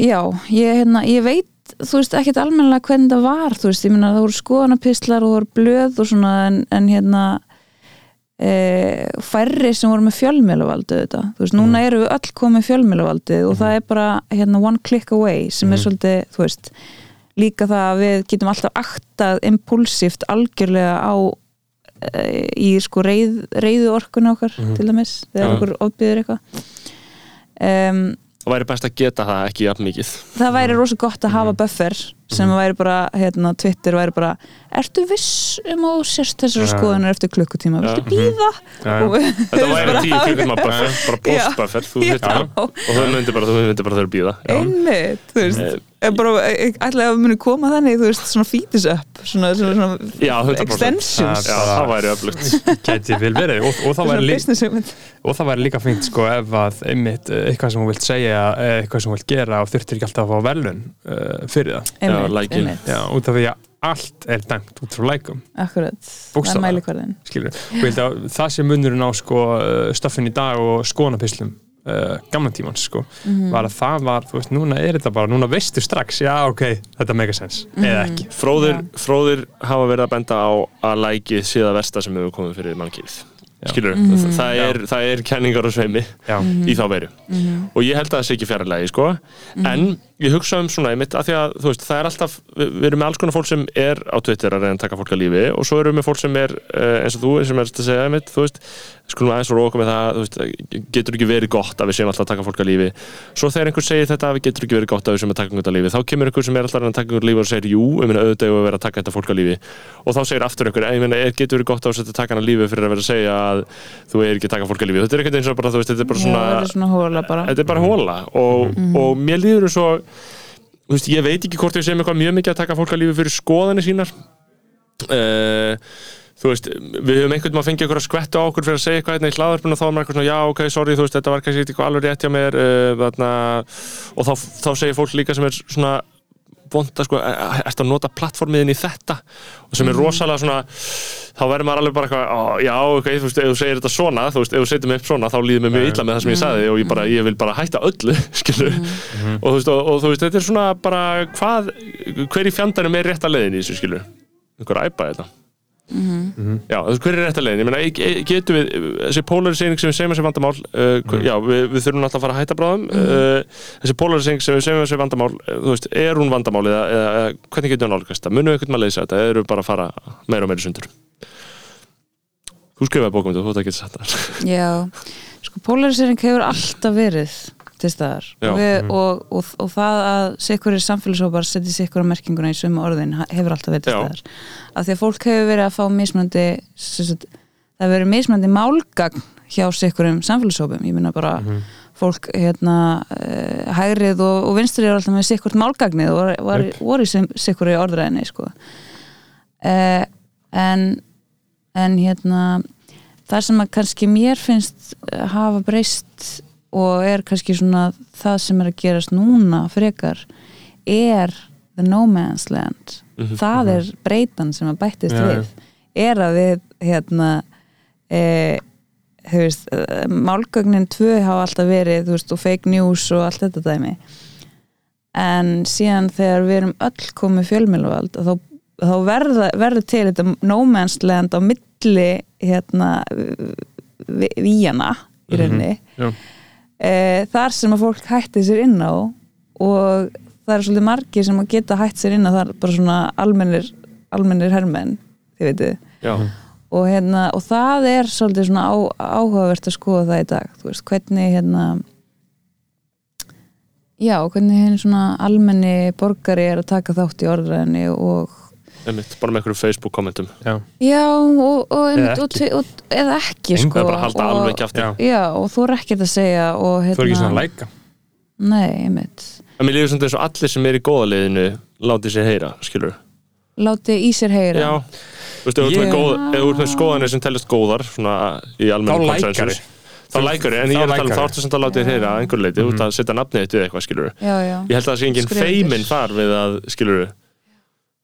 já, ég, hérna, ég veit þú veist, ekkert almennilega hvernig það var þú veist, ég meina það voru skoðanapislar og það voru blöð og svona en, en hérna e, færri sem voru með fjölmiðlavaldi þetta, þú veist, núna eru við öll komið fjölmiðlavaldi og það er bara hérna one click away sem er svolítið þú veist, líka það að við getum alltaf aktað impulsíft algjörlega á e, í sko reyð, reyðu orkuna okkar til dæmis, þegar Já. okkur ofbyður eitthvað. Um, og væri best að geta það ekki jafn mikið. Það væri rosa gott að hafa buffer sem væri bara, hérna, Twitter væri bara ertu viss um að þú sérst þessar Já. skoðunar eftir klukkutíma, viltu býða og við þetta væri bara tíu að buffer, bara postbuffer þú Já. hittir það og þú myndir bara, þú myndir bara þurfa að býða einmitt, þú veist. Eh, bara, ætlaði að muni koma þannig þú veist, svona fetus up svona, svona, svona Já, 100%. extensions. Já, það væri öflugt. Vel verið. Og, og, það væri lí, business hugmynd. og það væri líka fínt sko ef að einmitt eh, eitthvað sem hún vilt segja eða eitthvað sem hún vilt gera og þurftir ekki alltaf að fá velun uh, fyrir það. Einmitt, like it. einmitt, Já, út af því að allt er dæmt út frá lækum akkurat. Það er mælikvarðin skilur, og ég held að það sé munurinn á sko stöffin í dag og skoðanapislum uh, gamla tímans sko Mhm. var að það var, þú veist, núna er þetta bara núna veistu strax, já ok, þetta make sense eða Mhm. ekki, Fróðir, fróðir hafa verið að benda á að lækið það versta sem hefur komið fyrir mannkýrið skilur, Mhm. það, er, það er kenningar og sveimi já, í þá veru Mhm. og ég held að það sé ekki fjarlægi sko. en ég hugsa um svona einmitt að því að þú veist, það er alltaf, við, við erum með alls konar fólk sem er á Twitter að reyna að taka fólk að lífi og svo erum við fólk sem er uh, eins og þú sem er að segja einmitt, þú veist skulum aðeins og róka með það, þú veist, getur ekki verið gott að við séum alltaf að taka fólk að lífi. Svo þegar einhver segir þetta að við getur ekki verið gott að við séum að taka einhvern að lífi, þá kemur einhver sem er alltaf að taka einhvern að lífi og segir jú, ég meina auðvitað ég að vera að taka þetta fólk að lífi. Og þá segir aftur einhver, ég er- getur verið gott að við taka hann að lífi fyrir að vera að segja að þú er ekki að taka fólk að lífi, þetta er ekkert eins og bara, þú veist, þetta er bara Já, svona bara. Þetta er bara hóla veist, ég veit ekki hvort við segjum eitthvað mjög mikið að taka fólk að lífi fyrir skoðanir sínar. Uh, þú veist, við höfum einhvern veginn að fengja ykkur að skvetta á okkur fyrir að segja eitthvað hérna í hlaðarpinu og þá er maður eitthvað svona, já, ok, sorry, þú veist, þetta var kannski eitthvað alveg rétt hjá mér uh, þarna, og þá, þá segir fólk líka sem er svona vond að sko, ertu að nota plattformiðin í þetta? Og sem er rosalega svona þá verður maður alveg bara eitthvað, "Ó, já, ok, þú veist, ef þú segir þetta svona, þú veist, ef þú setur mig upp svona þá líður mér mjög illa með það sem ég sagði og ég bara, ég vil bara hætta öllu, skilur og, þú veist, og, og þú veist, þetta er svona bara hvað, hver í fjandanum er rétta leiðin í þessu, skilur einhver æpa þetta Já, þú veist, hver er rétta leiðin? Ég meina, getum við, þessi polarisering sem við segjum að sé vandamál uh, hver- já, við, við þurfum alltaf að fara að hætta bráðum uh, þessi polarisering sem við segjum að sé vandamál uh, þú veist, er hún vandamál eða, eða, eða hvernig getum við nálgast það? Munum við einhvern maður leysa þetta eða eru við bara að fara meira og meira sundur? Þú skrifaði bókum þú þetta getur sagt það Já, sko polarisering hefur alltaf verið til staðar. Og, við, og, og, og það að sikkur í samfélagshópar setja sikkur á merkinguna í sömu orðin hefur alltaf verið til staðar. Af því að fólk hefur verið að fá mismunandi sagt, það hefur verið mismunandi málgagn hjá sikkurum samfélagshópum ég minna bara fólk hérna uh, hægrið og, vinstrið er alltaf með sikkurt málgagnið og var, voru sikkur í orðræðinni sko. Uh, en en hérna það sem að kannski mér finnst eh, hafa breyst og er kannski svona það sem er að gerast núna frekar er the no man's land. Það er breytan sem að bættist já. við. Er að við hérna e, veist, eh, málgögnin tvö hafa alltaf verið, veist, og fake news og allt þetta dæmi. En síðan þegar við erum öll komið fjölmjöluvald þá, þá verða, verður til þetta no man's land á milli hérna víjana í rauninni. já. E, þar sem að fólk hætti sér inn á og það er svolítið margir sem að geta hætt sér inn á það er bara svona almennir almennir hermenn, þið veitu og, hérna, og það er svolítið svona á, áhugavert að skoða það í dag þú veist, hvernig hérna já, hvernig hérna svona almenni borgari er að taka þátt í orðræðinni og einmitt, bara með einhverjum Facebook kommentum. Já. já, og, og, Eða ekki. og, og eða ekki sko, bara að halda og, alveg kjafti. Já. já, og þú er ekkert að segja og hérna, þú er ekki svona að læka. Nei, einmitt. En mér líður svona eins og allir sem er í góða liðinu láti sér heyra, skilur láti í sér heyra. Já, þú veist, ef þú ert með Ég- skoðanir sem teljast góðar svona í lækari konsensus þá lækari, en Þá ég er að tala um þá ertu samt að láta þér heyra að einhver leiti, þú ert að setja nafnið þitt við eitthvað, skilur já, já. ég held að það sé engin Skrifa feimin undir. þar við að, skilur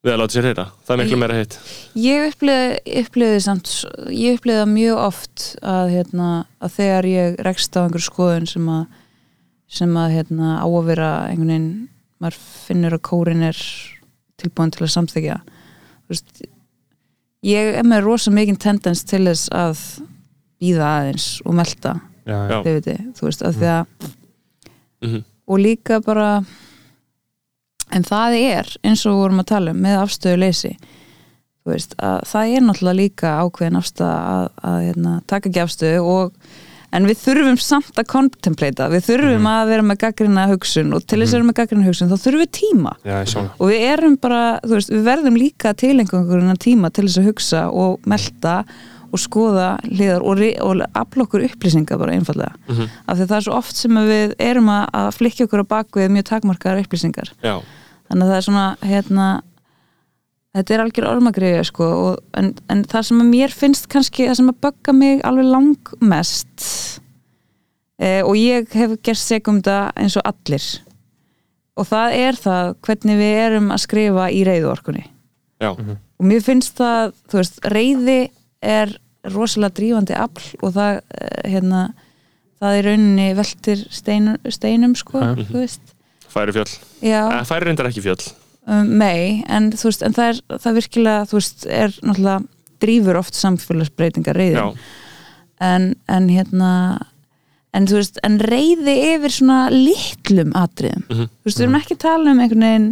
við að láta sér heyra, það er miklu meira heitt Ég upplifði, upplifði samt ég upplifði það mjög oft að, hérna, að þegar ég rekst á einhver skoðun sem að sem að hérna, á að vera einhvern veginn, maður finnur að kórin er tilbúin til að samþykja Þú veist, ég er með rosa mikið tendens til þess að býða aðeins og melta já, Já. viti, þú veist, af því að Mhm. og líka bara en það er eins og við vorum að tala um með afstöðu leysi þú veist, að það er náttúrulega líka ákveðin afstöða að, að hérna, taka ekki afstöðu og en við þurfum samt að kontemplata við þurfum að vera með gaggrina hugsun og til þess að vera með gaggrina hugsun þá þurfum við tíma. Það og við erum bara, þú veist, við verðum líka að tilenga einhverjum tíma til þess að hugsa og melta og skoða hliðar og, og afla okkur upplýsingar bara einfallega Mhm. af því það er svo oft sem við erum að, að flikja okkur á bakvið mjög takmarkaðar upplýsingar. Já, þannig að það er svona hérna þetta er algjör ormagriði sko en, en það sem að mér finnst kannski það sem að bögga mig alveg langmest e, og ég hef gert segumda eins og allir og það er það hvernig við erum að skrifa í reyðuorkunni já, og mér finnst það, þú veist, reyði er rosalega drífandi afl og það, eh, hérna það er rauninni veltir steinum, steinum sko, Já. þú veist. Færi fjöll já, Eh, Færi reyndar ekki fjöll. Um, mei, en þú veist, en það er það virkilega, þú veist, er náttúrulega drífur oft samfélagsbreytingar reyðin en, en hérna en þú veist, en reyði yfir svona litlum atriðum. Mhm. þú veist, við erum ekki að tala um einhvern veginn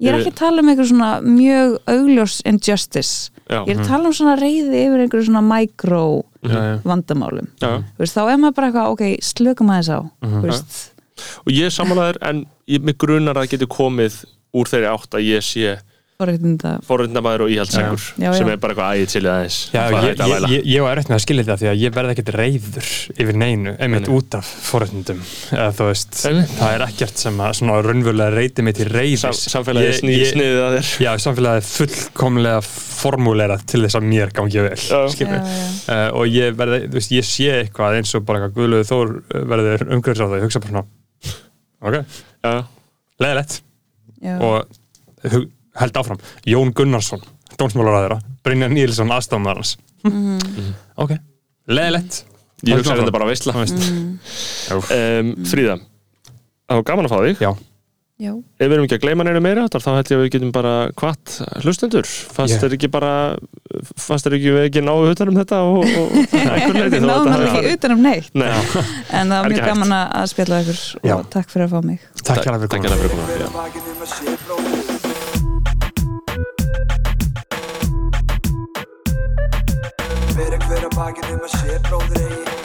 ég er ekki að tala um einhver svona mjög augljós injustice já, ég er að tala um svona reyði yfir einhverju svona já. vandamálum. Veist, þá er maður bara eitthvað, ok, slökum aðeins á Mhm. þú veist, Og ég er samanlegaður en ég, mig grunar að það geti komið úr þeirri átt að ég sé forréttinda forrindamæður og íhaldsengur sem er bara eitthvað ægið til aðeins. Já, ég, að ég, ég, ég var erfitt með að skilja þetta því að ég verði ekkert reyður yfir neinu, einmitt út af Einmitt. það er ekkert sem að svona raunverulega reyti mig til reyðis Sam, Samfélagið Ég- sný, ég- sniðið að þér. Já, samfélagið er fullkomlega formúleira til þess að mér gangi vel Já. uh, og ég verði, þú veist, ég sé eitthvað eins og bara eitthvað Guðlöðu Þór uh, verður umhverfis á það, ég hugsa bara ok, Já, leðilegt Já. og held áfram, Jón Gunnarsson dómsmálaræðara, Brynjar Nílsson aðstofnar hans. Mhm. ok, leðilegt. Ég hugsa þetta bara að veistla. Mm. um, Fríða Það var gaman að fá þig. Já, Já. Ef við erum ekki að gleyma neina meira þá held ég að við getum bara kvart hlustendur. Fannst Ég- þeir ekki bara fannst þeir ekki við ekki náðu utan um þetta og, og Við náðum alveg ekki utan um neitt. Nei, en það Er var mjög gaman að spjalla ykkur Já. og takk fyrir að fá mig. Takk fyrir takk hérna fyrir að bakið um að sé